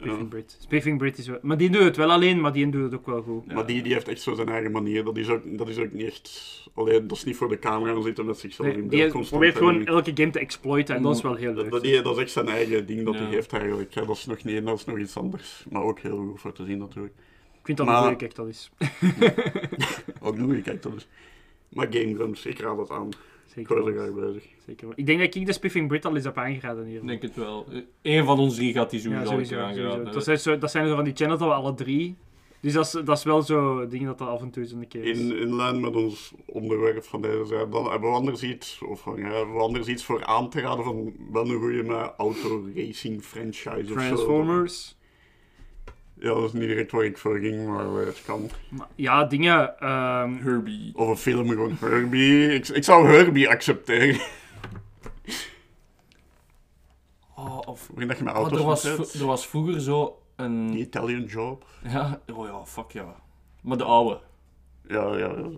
Speaker 2: Spiffing
Speaker 11: Ja.
Speaker 2: Brit. Spiffing Brit is wel... Maar die doet het wel alleen, maar die doet het ook wel goed.
Speaker 11: Maar die, die heeft echt zo zijn eigen manier. Dat is ook, dat is ook niet echt... Alleen, dat is niet voor de camera zitten met zichzelf
Speaker 2: Nee,
Speaker 11: in beeld
Speaker 2: die
Speaker 11: constant.
Speaker 2: probeert gewoon
Speaker 11: die-
Speaker 2: elke game te exploiten en dat is wel heel
Speaker 11: dat,
Speaker 2: leuk.
Speaker 11: dat, die- dat is echt zijn eigen ding dat
Speaker 1: Ja.
Speaker 11: hij heeft eigenlijk. Dat is nog niet dat is nog iets anders. Maar ook heel goed voor te zien natuurlijk.
Speaker 2: Ik vind dat
Speaker 11: Maar-
Speaker 2: een kijk, dat is.
Speaker 11: Ook een kijk dat is. Maar Game Grumps, ik raad het aan. Ik
Speaker 2: Zeker
Speaker 11: er
Speaker 2: wel.
Speaker 11: graag bezig.
Speaker 2: Zeker. Ik denk dat ik de Spiffing Brit al eens heb aangeraden hier.
Speaker 1: Ik denk het wel. Eén van ons drie gaat die
Speaker 2: ja,
Speaker 1: sowieso
Speaker 2: sowieso.
Speaker 1: ja, aangeraden.
Speaker 2: Dat, zijn zo, dat zijn zo van die channels dat we alle drie... Dus dat is, dat is wel zo ding dat dat af en toe zo'n keer is.
Speaker 11: In, in lijn met ons onderwerp van deze zijde, dan hebben we anders iets, of van, ja, hebben we anders iets voor aan te raden van wel een goede met auto-racing franchise of zo.
Speaker 2: Transformers.
Speaker 11: Ja, dat is niet direct waar ik voor ging, maar eh, het kan.
Speaker 2: Ja, dingen... ehm,
Speaker 1: Herbie.
Speaker 11: Of een film gewoon, Herbie. Ik, ik zou Herbie accepteren.
Speaker 1: Oh, of...
Speaker 11: Waarin dat je met
Speaker 1: Oh,
Speaker 11: auto's
Speaker 1: er, was, er was vroeger zo een...
Speaker 11: The Italian Job.
Speaker 1: Ja, oh ja, fuck ja. Maar de oude.
Speaker 11: Ja, ja, ja.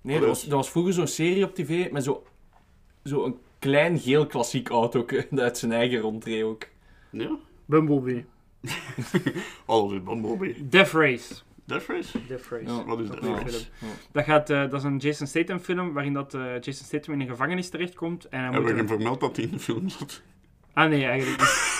Speaker 1: Nee, er was, er was vroeger zo'n serie op tv met zo, zo een klein geel klassiek auto dat uit zijn eigen rondreed ook.
Speaker 11: Ja?
Speaker 2: Bumblebee.
Speaker 11: Alles is Bumblebee.
Speaker 2: Death Race.
Speaker 11: Death Race?
Speaker 2: Death Race.
Speaker 1: Ja.
Speaker 11: Wat is
Speaker 2: is een
Speaker 1: Ja.
Speaker 2: film.
Speaker 1: Ja.
Speaker 2: Dat, gaat, eh, dat is een Jason Statham film waarin dat, eh, Jason Statham in een gevangenis terechtkomt. En hij moet
Speaker 11: we
Speaker 2: er-
Speaker 11: hem vermeld dat hij in de film zat?
Speaker 2: Ah nee, eigenlijk niet.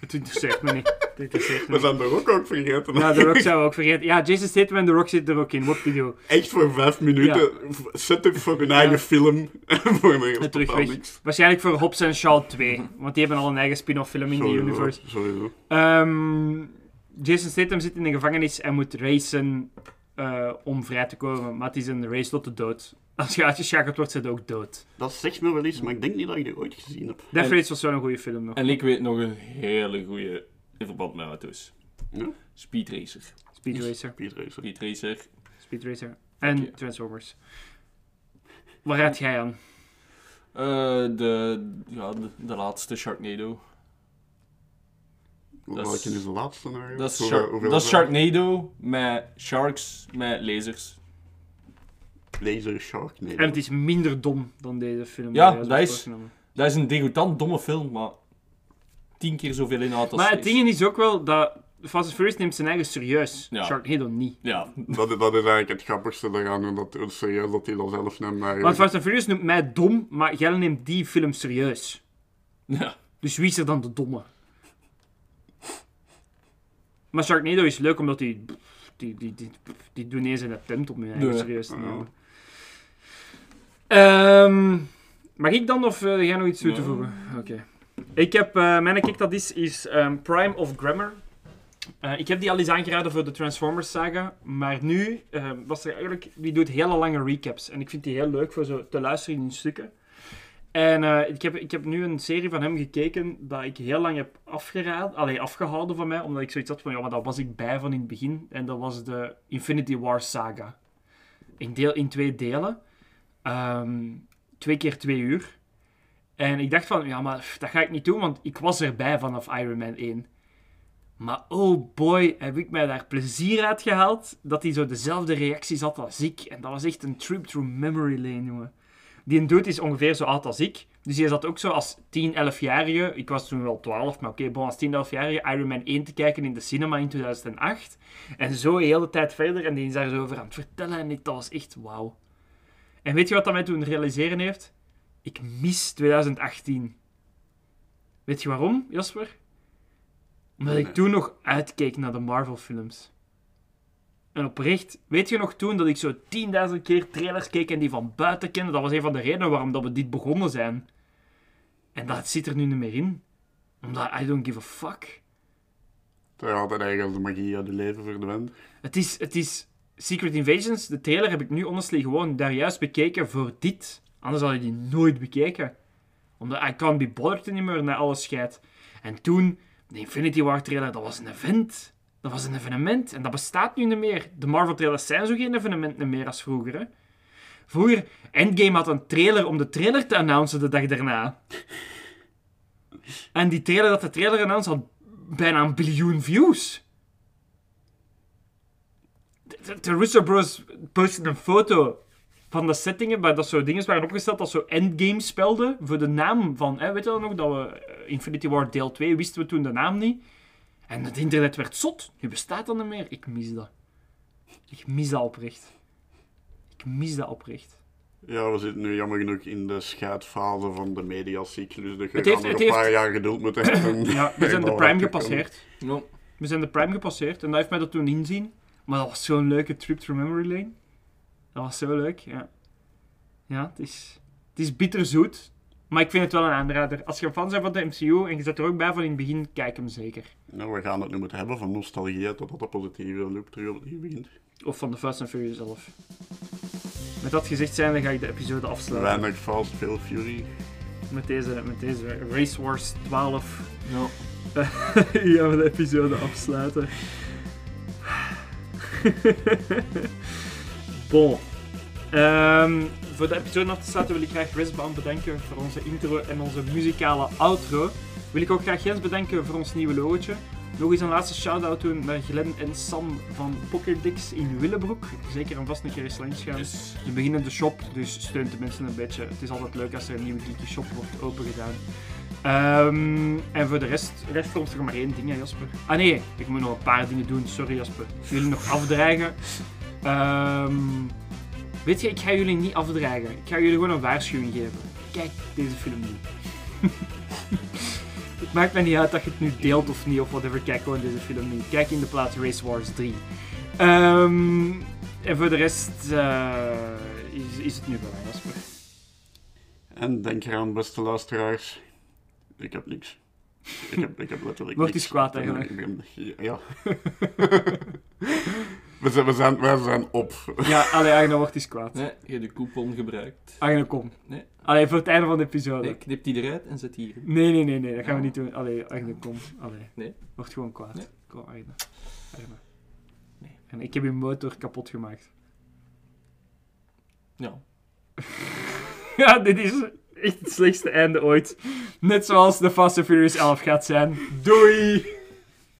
Speaker 2: Het interesseert me niet. Het interesseert me
Speaker 11: We zijn de Rock ook vergeten.
Speaker 2: Ja, The Rock zou we ook vergeten. Ja, Jason Statham en The Rock zitten er ook in. What video.
Speaker 11: Echt voor vijf minuten setup voor hun eigen film. voor een
Speaker 2: Het terug
Speaker 11: totaal
Speaker 2: weg.
Speaker 11: niks.
Speaker 2: Waarschijnlijk voor Hobbs en Shaw 2. Want die hebben al een eigen spin-off film in die
Speaker 11: Sowieso,
Speaker 2: universe.
Speaker 11: Sowieso.
Speaker 2: Ehm, Jason Statham zit in de gevangenis en moet racen eh, om vrij te komen. Maar het is een race tot de dood. Als je uitgeschakeld wordt, zit je ook dood.
Speaker 11: Dat zegt me wel iets, maar ik denk niet dat ik die ooit gezien heb.
Speaker 2: Death Race was wel een goede film nog.
Speaker 1: En ik weet nog een hele goede in verband met auto's.
Speaker 11: Ja?
Speaker 1: Speed Racer.
Speaker 2: Speed Racer.
Speaker 11: Speed Racer.
Speaker 1: Speed Racer.
Speaker 2: Speed Racer. En. Transformers. Waar raad jij aan?
Speaker 1: Eh, de, ja, de, de laatste Sharknado. Dat
Speaker 11: Welke
Speaker 1: is-
Speaker 11: is de laatste eigenlijk?
Speaker 1: Dat is, Shark- dat is? Sharknado met sharks met lasers.
Speaker 11: Laser Shark, nee.
Speaker 2: En het is minder dom dan deze film.
Speaker 1: Ja, dat is-. Dat is een degoutant domme film, maar tien keer zoveel inhoud als
Speaker 2: Maar het ding is ook wel dat Fast and Furious neemt zijn eigen serieus.
Speaker 1: Ja.
Speaker 2: Sharknado niet.
Speaker 1: Ja,
Speaker 11: Dat, dat is eigenlijk het grappigste eraan, en dat, serieus dat hij dat zelf neemt. Maar
Speaker 2: Want Fast and Furious noemt mij dom, maar jij neemt die film serieus.
Speaker 1: ja.
Speaker 2: Dus wie is er dan de domme? Maar Sharknado is leuk omdat die... Die, die, die, die doen eens een attempt om hun eigen
Speaker 1: Nee.
Speaker 2: serieus te
Speaker 11: Ja.
Speaker 2: nemen. Ehm, mag ik dan of uh, jij nog iets toe te voegen? Oké. Ik heb... eh, mijn kick dat is, is ehm, Prime of Grammar. Eh, ik heb die al eens aangeraden voor de Transformers saga, maar nu eh, was er eigenlijk... Die doet hele lange recaps en ik vind die heel leuk voor zo te luisteren in stukken. En eh, ik, heb, ik heb nu een serie van hem gekeken dat ik heel lang heb afgeraden, allee, afgehouden van mij, omdat ik zoiets had van, ja, maar daar was ik bij van in het begin. En dat was de Infinity War saga. In, deel, in twee delen. Ehm, twee keer twee uur. En ik dacht van, ja, maar dat ga ik niet doen, want ik was erbij vanaf Iron Man 1. Maar oh boy, heb ik mij daar plezier uit gehaald dat hij zo dezelfde reacties had als ik. En dat was echt een trip through memory lane, jongen. Die dude is ongeveer zo oud als ik. Dus die zat ook zo als 10, 11-jarige. Ik was toen wel 12, maar oké, bon, als 10, 11-jarige Iron Man 1 te kijken in de cinema in 2008. En zo de hele tijd verder. En die is daar zo over aan het vertellen. En ik- dat was echt wauw. En weet je wat dat mij toen realiseren heeft? Ik mis 2018. Weet je waarom, Jasper? Omdat ik toen nog uitkeek naar de Marvel-films. En oprecht, weet je nog toen dat ik zo 10.000 keer trailers keek en die van buiten kende? Dat was een van de redenen waarom dat we dit begonnen zijn. En dat zit er nu niet meer in. Omdat I don't give a fuck.
Speaker 11: Ja, dat eigenlijk de magie uit je leven verdwijnt.
Speaker 2: Het is, het is Secret Invasions, de trailer heb ik nu honestly gewoon daar juist bekeken voor dit. Anders had ik die nooit bekeken. Omdat I can't be bothered meer naar alles scheid. En toen, de Infinity War trailer, dat was een event. Dat was een evenement. En dat bestaat nu niet meer. De Marvel trailers zijn zo geen evenement meer als vroeger. Vroeger, Endgame had een trailer om de trailer te announcen de dag daarna. En die trailer dat de trailer announced had bijna een biljoen views. Russo Bros postten een foto van de settingen, waar dat zo dingen waren opgesteld als zo Endgame spelden, voor de naam van, hè, weet je dat nog, dat we eh, Infinity War deel 2 wisten we toen de naam niet. En het internet werd zot. Nu bestaat dat niet meer. Ik mis dat. Ik mis dat oprecht. Ik mis dat oprecht.
Speaker 11: Ja, we zitten nu jammer genoeg in de scheidfase van de mediacyclus. Dus je
Speaker 2: Het heeft- het
Speaker 11: een paar
Speaker 2: heeft-
Speaker 11: jaar geduld moeten hebben.
Speaker 2: Ja, we zijn de
Speaker 11: Dat
Speaker 2: prime gepasseerd.
Speaker 1: Ja.
Speaker 2: We zijn de prime gepasseerd en dat heeft mij dat toen inzien. Maar dat was zo'n leuke trip through memory lane. Dat was zo leuk, ja. Ja, het is, het is bitterzoet. Maar ik vind het wel een aanrader. Als je een fan bent van de MCU en je zit er ook bij van in het begin, kijk hem zeker.
Speaker 11: Nou, we gaan het nu moeten hebben van nostalgie totdat de positieve loop terug opnieuw begint.
Speaker 2: Of van de Fast and Furious zelf. Met dat gezegd zijn, dan ga ik de episode afsluiten.
Speaker 11: Weinig Fast, veel Fury.
Speaker 2: Met deze, met deze Race Wars 12
Speaker 1: Ja.
Speaker 2: gaan we de episode afsluiten. bon. Ehm, voor de episode af te sluiten wil ik graag Resbound bedanken voor onze intro en onze muzikale outro. Wil ik ook graag Jens bedanken voor ons nieuwe logotje. Nog eens een laatste shout-out doen naar Glenn en Sam van Pockerdix in Willebroek. Zeker en vast een keer eens langs gaan. Ze beginnen de shop, dus steunt de mensen een beetje. Het is altijd leuk als er een nieuwe geeky shop wordt opengedaan. Ehm en voor de rest, rest komt er maar één ding, Jasper. Ah nee, ik moet nog een paar dingen doen. Sorry, Jasper. Jullie nog afdreigen. Ehm, weet je, ik ga jullie niet afdreigen. Ik ga jullie gewoon een waarschuwing geven. Kijk deze film niet. het maakt mij niet uit dat je het nu deelt of niet, of whatever. Kijk gewoon deze film niet. Kijk in de plaats Race Wars 3. Ehm, en voor de rest eh, is, is het nu mij, Jasper.
Speaker 11: En denk eraan, beste luisteraars. Ik heb niks. Ik heb, ik heb letterlijk
Speaker 2: Word
Speaker 11: niks.
Speaker 2: kwaad eigenlijk.
Speaker 11: Ik ben- Ja. we, zijn, we, zijn, wij zijn op.
Speaker 2: Ja, allee, Agne wordt eens kwaad.
Speaker 1: nee, je hebt de coupon gebruikt.
Speaker 2: Agne, kom.
Speaker 1: Nee.
Speaker 2: Allee, voor het einde van de episode.
Speaker 1: Nee, knip die eruit en zet die hier.
Speaker 2: Nee, nee, nee, nee, dat gaan we niet doen. Allee, Agne, kom. Allee.
Speaker 1: Nee.
Speaker 2: Word gewoon kwaad.
Speaker 1: Nee.
Speaker 2: Kom, Agne. Agne. Nee. En ik heb je motor kapot gemaakt.
Speaker 1: Ja.
Speaker 2: Ja, dit is echt het slechtste einde ooit. Net zoals de Fast and Furious 11 gaat zijn. Doei!